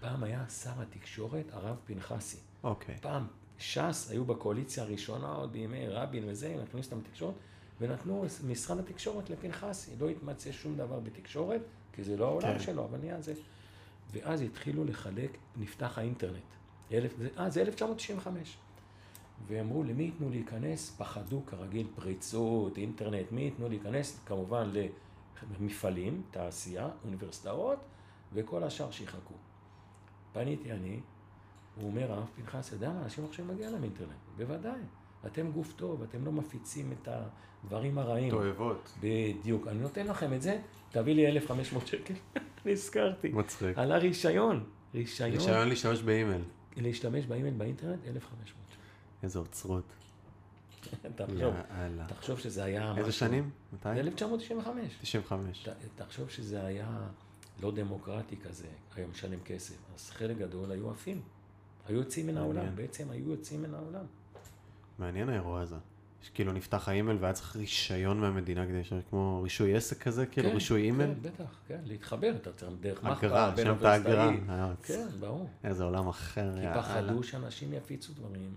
פעם היה שר התקשורת, הרב פנחסי. אוקיי. פעם ש"ס היו בקואליציה הראשונה, עוד בימי רבין וזה, הם הכניסו אותם לתקשורת, ונתנו משרד התקשורת לפנחסי. לא התמצא שום דבר בתקשורת, כי זה לא העולם כן. שלו, אבל נהיה זה. ואז התחילו לחלק, נפתח האינטרנט. אלף, אה, זה 1995. ואמרו, למי ייתנו להיכנס? פחדו כרגיל, פריצות, אינטרנט, מי ייתנו להיכנס? כמובן למפעלים, תעשייה, אוניברסיטאות, וכל השאר שיחכו. פניתי אני, הוא אומר, הרב פנחס, יודע מה, אנשים עכשיו מגיע להם אינטרנט. בוודאי. אתם גוף טוב, אתם לא מפיצים את הדברים הרעים. תועבות. בדיוק. אני נותן לכם את זה, תביא לי 1,500 שקל. נזכרתי. מצחיק. על הרישיון. רישיון. רישיון להשתמש באימייל. להשתמש באימייל באינטרנט, 1,500. איזה אוצרות. תחשוב, תחשוב שזה היה... איזה שנים? מתי? 1995. 95. תחשוב שזה היה לא דמוקרטי כזה, היום משלם כסף. אז חלק גדול היו עפים. היו יוצאים מן העולם, בעצם היו יוצאים מן העולם. מעניין האירוע הזה. כאילו נפתח האימייל והיה צריך רישיון מהמדינה כדי ש... כמו רישוי עסק כזה, כאילו כן, רישוי אימייל? כן, בטח, כן, להתחבר, אתה צריך דרך מחבר, בין אוניברסיטאי. כן, ברור. איזה עולם אחר. כי פחדו שאנשים יפיצו דברים.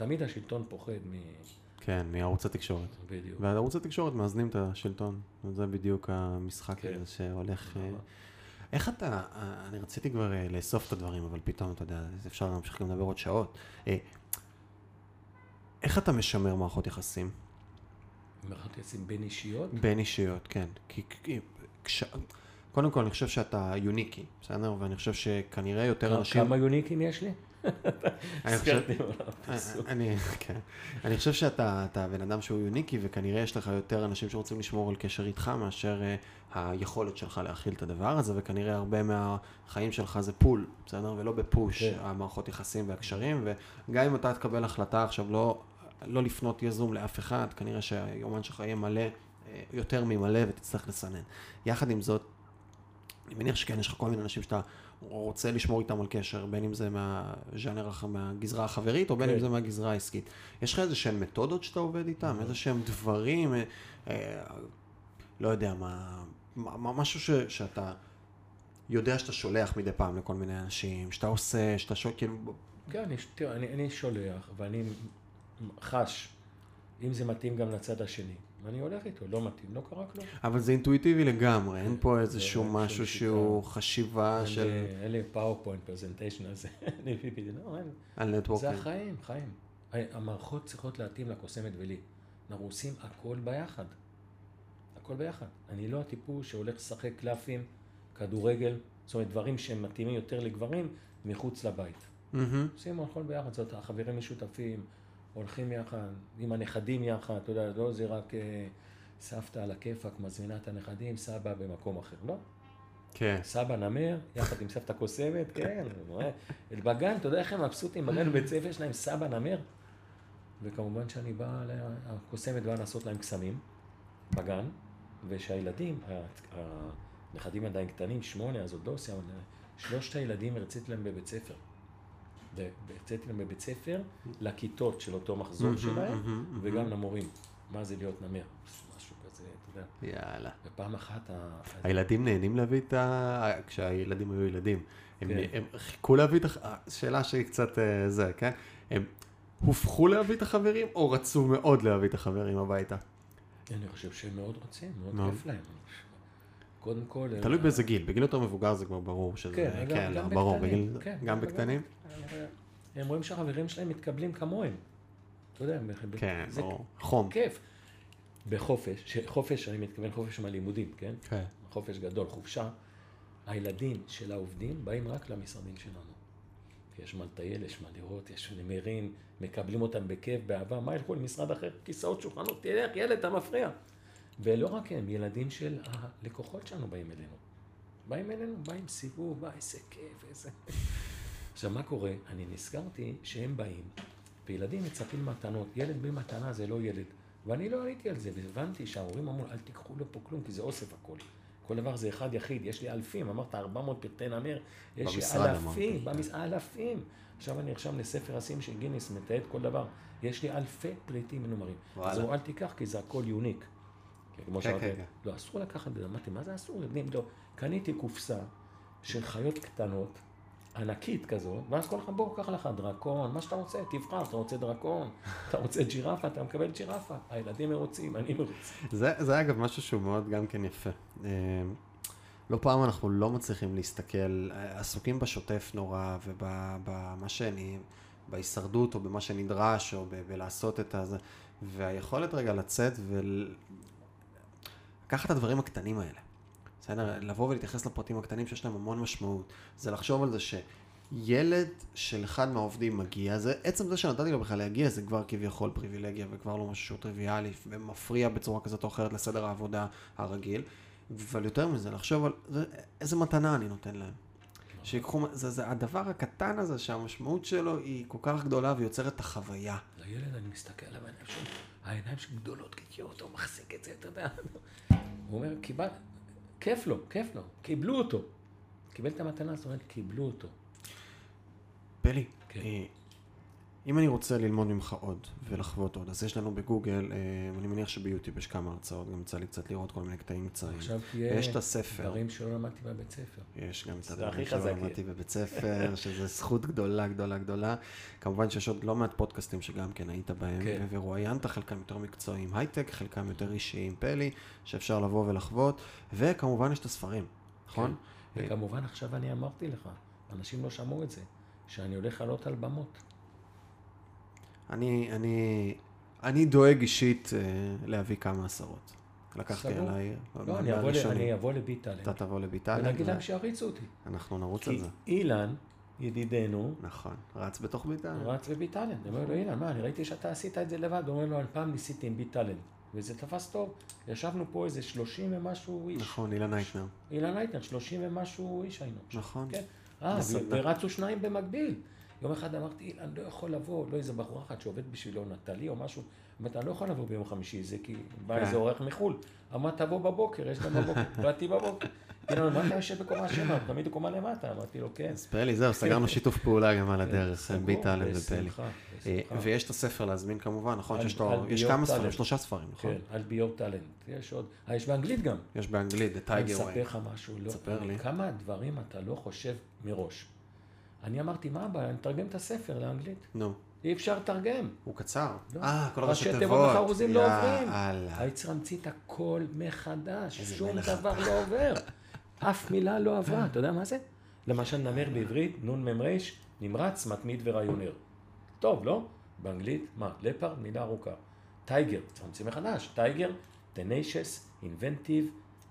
תמיד השלטון פוחד מ... כן, מערוץ התקשורת. בדיוק. וערוץ התקשורת מאזנים את השלטון. זה בדיוק המשחק כן. הזה שהולך... אה, איך אתה, אני רציתי כבר אה, לאסוף את הדברים, אבל פתאום, אתה יודע, אפשר להמשיך גם לדבר עוד שעות. אה, איך אתה משמר מערכות יחסים? מערכות יחסים בין אישיות? בין אישיות, כן. כי, כי כש... קודם כל, אני חושב שאתה יוניקי, בסדר? ואני חושב שכנראה יותר אנשים... כמה יוניקים יש לי? כן. אני חושב שאתה בן אדם שהוא יוניקי וכנראה יש לך יותר אנשים שרוצים לשמור על קשר איתך מאשר אה, היכולת שלך להכיל את הדבר הזה וכנראה הרבה מהחיים שלך זה פול, בסדר? ולא בפוש כן. המערכות יחסים והקשרים וגם אם אתה תקבל החלטה עכשיו לא, לא לפנות יזום לאף אחד, כנראה שהיומן שלך יהיה מלא, אה, יותר ממלא ותצטרך לסנן. יחד עם זאת, אני מניח שכן, יש לך כל מיני אנשים שאתה רוצה לשמור איתם על קשר, בין אם זה מהז'אנר, מהגזרה החברית, או בין כן. אם זה מהגזרה העסקית. יש לך איזה שהן מתודות שאתה עובד איתם? איזה שהם דברים, אה, אה, לא יודע, מה, מה משהו ש, שאתה יודע שאתה שולח מדי פעם לכל מיני אנשים, שאתה עושה, שאתה שולח, כאילו... כן, אני, תראה, אני, אני שולח, ואני חש, אם זה מתאים גם לצד השני. ואני הולך איתו, לא מתאים, לא קרה כלום. אבל זה אינטואיטיבי לגמרי, אין פה איזשהו משהו שהוא חשיבה של... אין לי PowerPoint presentation על זה, לא, על networking. זה החיים, חיים. המערכות צריכות להתאים לקוסמת ולי. אנחנו עושים הכל ביחד. הכל ביחד. אני לא הטיפוס שהולך לשחק קלפים, כדורגל, זאת אומרת דברים שהם מתאימים יותר לגברים מחוץ לבית. עושים הכל ביחד, זאת החברים משותפים. הולכים יחד, עם הנכדים יחד, אתה יודע, לא זה רק אה, סבתא על הכיפאק מזמינה את הנכדים, סבא במקום אחר, לא. כן. סבא נמר, יחד עם סבתא קוסמת, כן, בגן, אתה יודע איך הם מבסוטים, בגן בבית ספר שלהם סבא נמר. וכמובן שאני בא, הקוסמת באה לעשות להם קסמים בגן, ושהילדים, הנכדים עדיין קטנים, שמונה, אז עוד לא עושה, אבל שלושת הילדים הרציתי להם בבית ספר. והוצאתי להם בבית ספר לכיתות של אותו מחזור שלהם, וגם למורים. מה זה להיות נמר? משהו כזה, אתה יודע. יאללה. ופעם אחת... הילדים נהנים להביא את ה... כשהילדים היו ילדים. הם, כן. הם חיכו להביא את ה... שאלה שהיא קצת אה, זה, כן? הם הופכו להביא את החברים, או רצו מאוד להביא את החברים הביתה? אני חושב שהם מאוד רוצים, מאוד כיף להם. קודם כל... תלוי באיזה גיל, בגיל יותר מבוגר זה כבר ברור שזה... כן, כן, גם ברור, בקטנים. בגיל, כן, גם בקטנים? הם רואים שהחברים שלהם מתקבלים כמוהם. אתה יודע, כן, ברור. חום. כיף. בחופש, חופש, אני מתכוון חופש מהלימודים, כן? כן. חופש גדול, חופשה. הילדים של העובדים באים רק למשרדים שלנו. יש מה לטייל, יש מה לראות, יש נמרים, מקבלים אותם בכיף, באהבה, מה ילכו למשרד אחר? כיסאות, שולחנות, תלך, ילד, אתה מפריע. ולא רק הם, ילדים של הלקוחות שלנו באים אלינו. באים אלינו, באים סיבוב, בא, איזה כיף, איזה... עכשיו, מה קורה? אני נזכרתי שהם באים, וילדים מצפים מתנות. ילד בלי מתנה זה לא ילד. ואני לא עליתי על זה, והבנתי שההורים אמרו, אל תיקחו לו פה כלום, כי זה אוסף הכל. כל דבר זה אחד יחיד, יש לי אלפים, אמרת 400 פרטי נמר, יש לי אלפים, אמרתי. במש... אלפים. עכשיו אני נרשם לספר השיאים של גינס, מתעד כל דבר. יש לי אלפי פריטים מנומרים. אז הוא אל תיקח, כי זה הכל יוניק. כמו כן, שאמרתי, כן, כן. לא, אסור לקחת, אמרתי, מה זה אסור? יודעים, לא. קניתי קופסה של חיות קטנות, ענקית כזאת, ואז כל אחד, בוא, קח לך דרקון, מה שאתה רוצה, תבחר, אתה רוצה דרקון, אתה רוצה ג'ירפה, אתה מקבל ג'ירפה. הילדים מרוצים, אני מרוצה. זה, זה אגב משהו שהוא מאוד גם כן יפה. אה, לא פעם אנחנו לא מצליחים להסתכל, אה, עסוקים בשוטף נורא ובמה שאני, בהישרדות או במה שנדרש או ב- בלעשות את הזה, והיכולת רגע לצאת ולקחת את הדברים הקטנים האלה. בסדר? לבוא ולהתייחס לפרטים הקטנים שיש להם המון משמעות. זה לחשוב על זה שילד של אחד מהעובדים מגיע, זה עצם זה שנתתי לו בכלל להגיע, זה כבר כביכול פריבילגיה וכבר לא משהו טריוויאלי ומפריע בצורה כזאת או אחרת לסדר העבודה הרגיל. אבל יותר מזה, לחשוב על זה, איזה מתנה אני נותן להם. שיקחו, זה, זה הדבר הקטן הזה שהמשמעות שלו היא כל כך גדולה ויוצרת את החוויה. לילד אני מסתכל עליו, העיניים שלו, העיניים שלו גדולות, כי אותו מחזיק את זה, אתה יודע. הוא אומר, קיבל, כיף לו, כיף לו, קיבלו אותו. קיבל את המתנה, זאת אומרת, קיבלו אותו. פלי, כן. אם אני רוצה ללמוד ממך עוד ולחוות עוד, אז יש לנו בגוגל, אה, אני מניח שביוטיוב יש כמה הרצאות, גם יצא לי קצת לראות כל מיני קטעים קצרים. עכשיו תהיה יש את הספר, דברים שלא למדתי בבית ספר. יש גם את הדברים שלא למדתי בבית ספר, שזה זכות גדולה, גדולה, גדולה. כמובן שיש עוד לא מעט פודקאסטים שגם כן היית בהם, כן. ורואיינת חלקם יותר מקצועיים, הייטק, חלקם יותר אישיים, פלי, שאפשר לבוא ולחוות, וכמובן יש את הספרים, נכון? כן. וכמובן, עכשיו אני אמרתי לך, אנשים לא שמעו את זה, שאני הולך לעלות על במות. אני, אני, אני דואג אישית אה, להביא כמה עשרות. לקחתי סגור. עליי, לא, אני אבוא ל- אני אבוא לביטלן, אתה תבוא לביטל, ונגיד להם שיריצו אותי. אנחנו נרוץ על כי זה. אילן, ידידנו, נכון, רץ בתוך ביטל. רץ בביטלן. אני אומר לו, אילן, מה, אני ראיתי שאתה עשית את זה לבד. הוא אומר לו, פעם ניסיתי עם ביטלן. וזה תפס טוב. ישבנו פה איזה 30 ומשהו איש. נכון, אילן אייטנר. אילן אייטנר, 30 ומשהו איש היינו. נכון. כן. אה, ורצו שניים במקביל. יום אחד אמרתי, אילן, לא יכול לבוא, לא איזה בחורה אחת שעובד בשבילו, נטלי או משהו. אמרתי, אני לא יכול לבוא ביום חמישי, זה כי בא כן. איזה אורח מחו"ל. אמרת, תבוא בבוקר, יש גם בבוקר. באתי בבוקר. אילן, מה אתה יושב בקומה שבע? תמיד בקומה למטה. אמרתי לו, כן. אז פלי, זהו, סגרנו שיתוף פעולה גם על הדרך, סגור, ביטל ופלי. ויש את הספר להזמין כמובן, נכון יש כמה ספרים. שלושה ספרים, נכון? כן, על ביור טאלנט. יש עוד. אה, יש באנגלית גם. יש באנגלית, The אני Tiger אספר Way. לך משהו. לא. כמה דברים אתה לא חושב מראש. אני אמרתי, מה הבעיה? אני אתרגם את הספר לאנגלית. נו, אי אפשר לתרגם. הוא קצר. לא. אה, כל ראשי הראשי תיבות תיבות. וחרוזים לא עוברים. יאללה. היצר המציא את הכל מחדש, שום דבר לא עובר. אף מילה לא עברה, אתה יודע מה זה? למשל נמר בעברית, נמ"ר, נמרץ, מתמיד ורעיונר. טוב, לא? באנגלית, מה? לפר, מילה ארוכה. טייגר, צריך להמציא מחדש. טייגר, tenacious, inventive,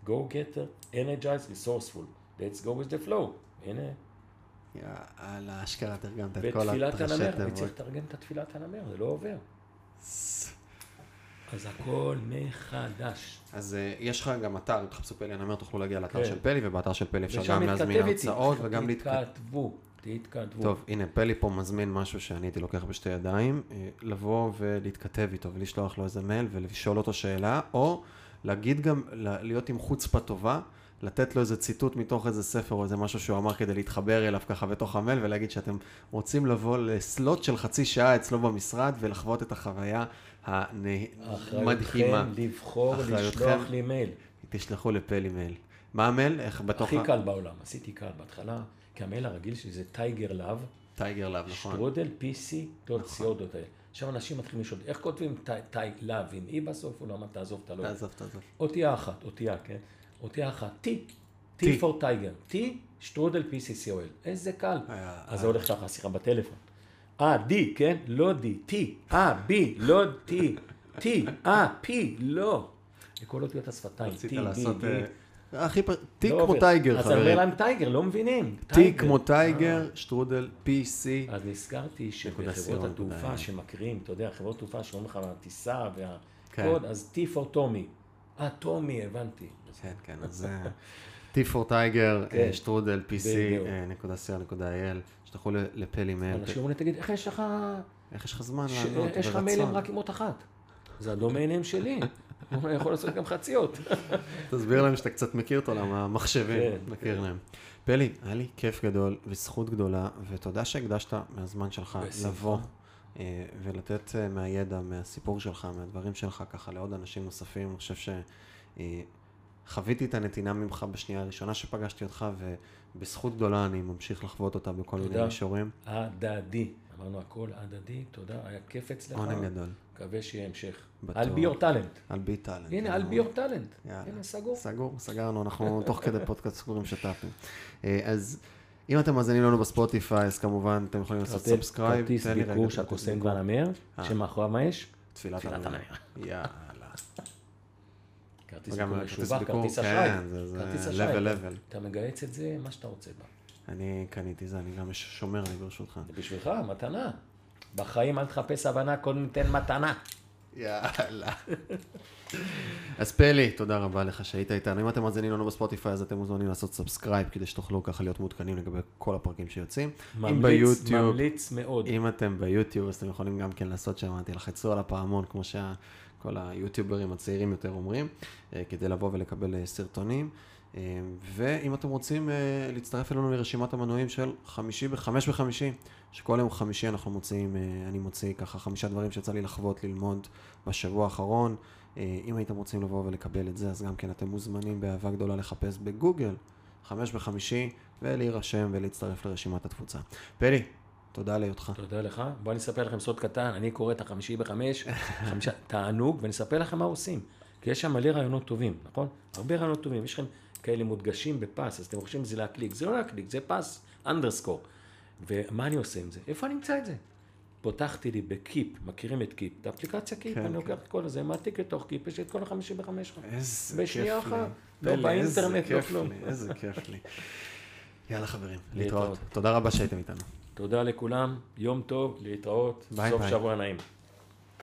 go getter, energized, resourceful. let's go with the flow. הנה, יאללה, אשכרה תרגמת את כל ותפילת הראשי הנמר, אני תיבות. צריך לתרגם את התפילת הנמר, זה לא עובר. אז הכל מחדש. אז אה, יש לך גם אתר, אם תחפשו פלי הנמר תוכלו להגיע לאתר כן. של פלי, ובאתר של פלי אפשר גם להזמין. הרצאות וגם להתכתב. תתכתבו, תתכתבו. טוב, הנה, פלי פה מזמין משהו שאני הייתי לוקח בשתי ידיים, אה, לבוא ולהתכתב איתו ולשלוח לו איזה מייל ולשאול אותו שאלה, או להגיד גם, להיות עם חוצפה טובה, לתת לו איזה ציטוט מתוך איזה ספר או איזה משהו שהוא אמר כדי להתחבר אליו ככה בתוך המייל ולהגיד שאתם רוצים לבוא לסלוט של חצי שעה אצלו במשרד ולחוות את החוויה המדהימה. אחריותכם לבחור. לשלוח לי מייל. תשלחו לפלי מייל. מה המייל? איך בתוך הכי קל בעולם, עשיתי קל בהתחלה, כי המייל הרגיל שלי זה tiger love, tiger love, נכון. שטרודל pc.co.il. עכשיו אנשים מתחילים לשאול, איך כותבים tiger love עם E בסוף, או לא, מה תעזוב, אתה לא. תעזוב, תעזוב. אותיה אחת, אותיה, כן? אותיה אחת, T, T. T for tiger, T, שטרודל pc.co.il, איזה קל. אז זה הולך ככה, שיחה בטלפון. אה, D, כן? לא D, T, אה, B, לא T, T, אה, P, לא. לכל אותיות השפתיים, T, B. D. אה, הכי פ... תיק לא כמו. טייגר, אז אני אומר חברים. להם טייגר, לא מבינים. טייגר. כמו אה. טייגר, שטרודל, PC. אז נזכרתי שבחברות התעופה. שמקריאים, אתה יודע, חברות תעופה שאומרים לך הטיסה כן. והקוד, אז T for טומי. אה, טומי, הבנתי. כן, כן, אז T for טייגר, כן. אה, שטרודל, PC, בדיוק. אה, נקודה co נקודה il, שתלכו ל- לפלי מייל. אנשים אומרים תגיד, איך יש לך איך יש לך זמן לענות יש לך? מיילים רק עם אות אחת? זה הדומיינים שלי. הוא יכול לעשות גם חציות. תסביר להם שאתה קצת מכיר את עולם המחשבים, כן, מכיר להם. פלי, היה לי כיף גדול וזכות גדולה, ותודה שהקדשת מהזמן שלך. לבוא אה, ולתת אה, מהידע, מהסיפור שלך, מהדברים שלך, ככה לעוד אנשים נוספים. אני חושב שחוויתי את הנתינה ממך בשנייה הראשונה שפגשתי אותך, ובזכות גדולה אני ממשיך לחוות אותה בכל מיני תודה. מישורים. הדדי. אמרנו הכל הדדי, תודה, היה כיף אצלך. עונג גדול. מקווה שיהיה המשך. בטוח. על be your talent. על be talent. הנה, על be your talent. הנה, סגור. סגור, סגרנו, אנחנו תוך כדי פודקאסט סגורים שת"פים. אה, אז אם אתם מאזינים לנו בספוטיפיי, אז כמובן אתם יכולים לעשות subscribe. כרטיס ביקור של הקוסם ביקור. והנמר, אה. שמאחוריו מה יש? תפילת הנמר. יאללה. כרטיס ביקור משובח, ביקור, כרטיס כן, אשראי. כרטיס אשראי. אתה מגהץ את זה, מה שאתה רוצה בה. אני קניתי זה, אני גם שומר לי ברשותך. זה בשבילך, מתנה. בחיים אל תחפש הבנה, קודם תן מתנה. יאללה. אז פלי, תודה רבה לך שהיית איתנו. אם אתם מאזינים לנו בספוטיפיי, אז אתם מוזמנים לעשות subscribe, כדי שתוכלו ככה להיות מעודכנים לגבי כל הפרקים שיוצאים. ממליץ, ביוטיוב, ממליץ מאוד. אם אתם ביוטיוב, אז אתם יכולים גם כן לעשות שם, תלחצו על הפעמון, כמו שכל היוטיוברים הצעירים יותר אומרים, אה, כדי לבוא ולקבל אה, סרטונים. אה, ואם אתם רוצים להצטרף אלינו לרשימת המנויים של חמישי בחמש וחמישי, שכל יום חמישי אנחנו מוציאים, אה, אני מוציא ככה חמישה דברים שיצא לי לחוות, ללמוד בשבוע האחרון. אה, אם הייתם רוצים לבוא ולקבל את זה, אז גם כן אתם מוזמנים באהבה גדולה לחפש בגוגל, חמש בחמישי, ולהירשם ולהצטרף לרשימת התפוצה. פלי, תודה להיותך. תודה לך. בואו אני אספר לכם סוד קטן, אני קורא את החמישי בחמש, חמישה, תענוג, ואני אספר לכם מה עושים. כי יש שם מלא רעיונות טובים, נכון? הרבה רעיונות טובים. יש לכם כאלה מודגשים בפס, אז אתם חושבים שזה להקליק. זה לא להקליק, זה פס underscore. ומה אני עושה עם זה? איפה אני אמצא את זה? פותחתי לי ב Keep, מכירים את Keep, את האפליקציה Keep, כן, אני כן. לוקח את כל הזה, מעתיק לתוך Keep, יש לי את כל החמישי בחמש שלך. איזה כיף בשנייה לי. אחת. לא באינטרנט, לא כיף כלום. איזה כיף לי. יאללה חברים, להתראות. להתראות. תודה רבה שהייתם איתנו. תודה לכולם, יום טוב, להתראות, ביי סוף ביי. שבוע נעים.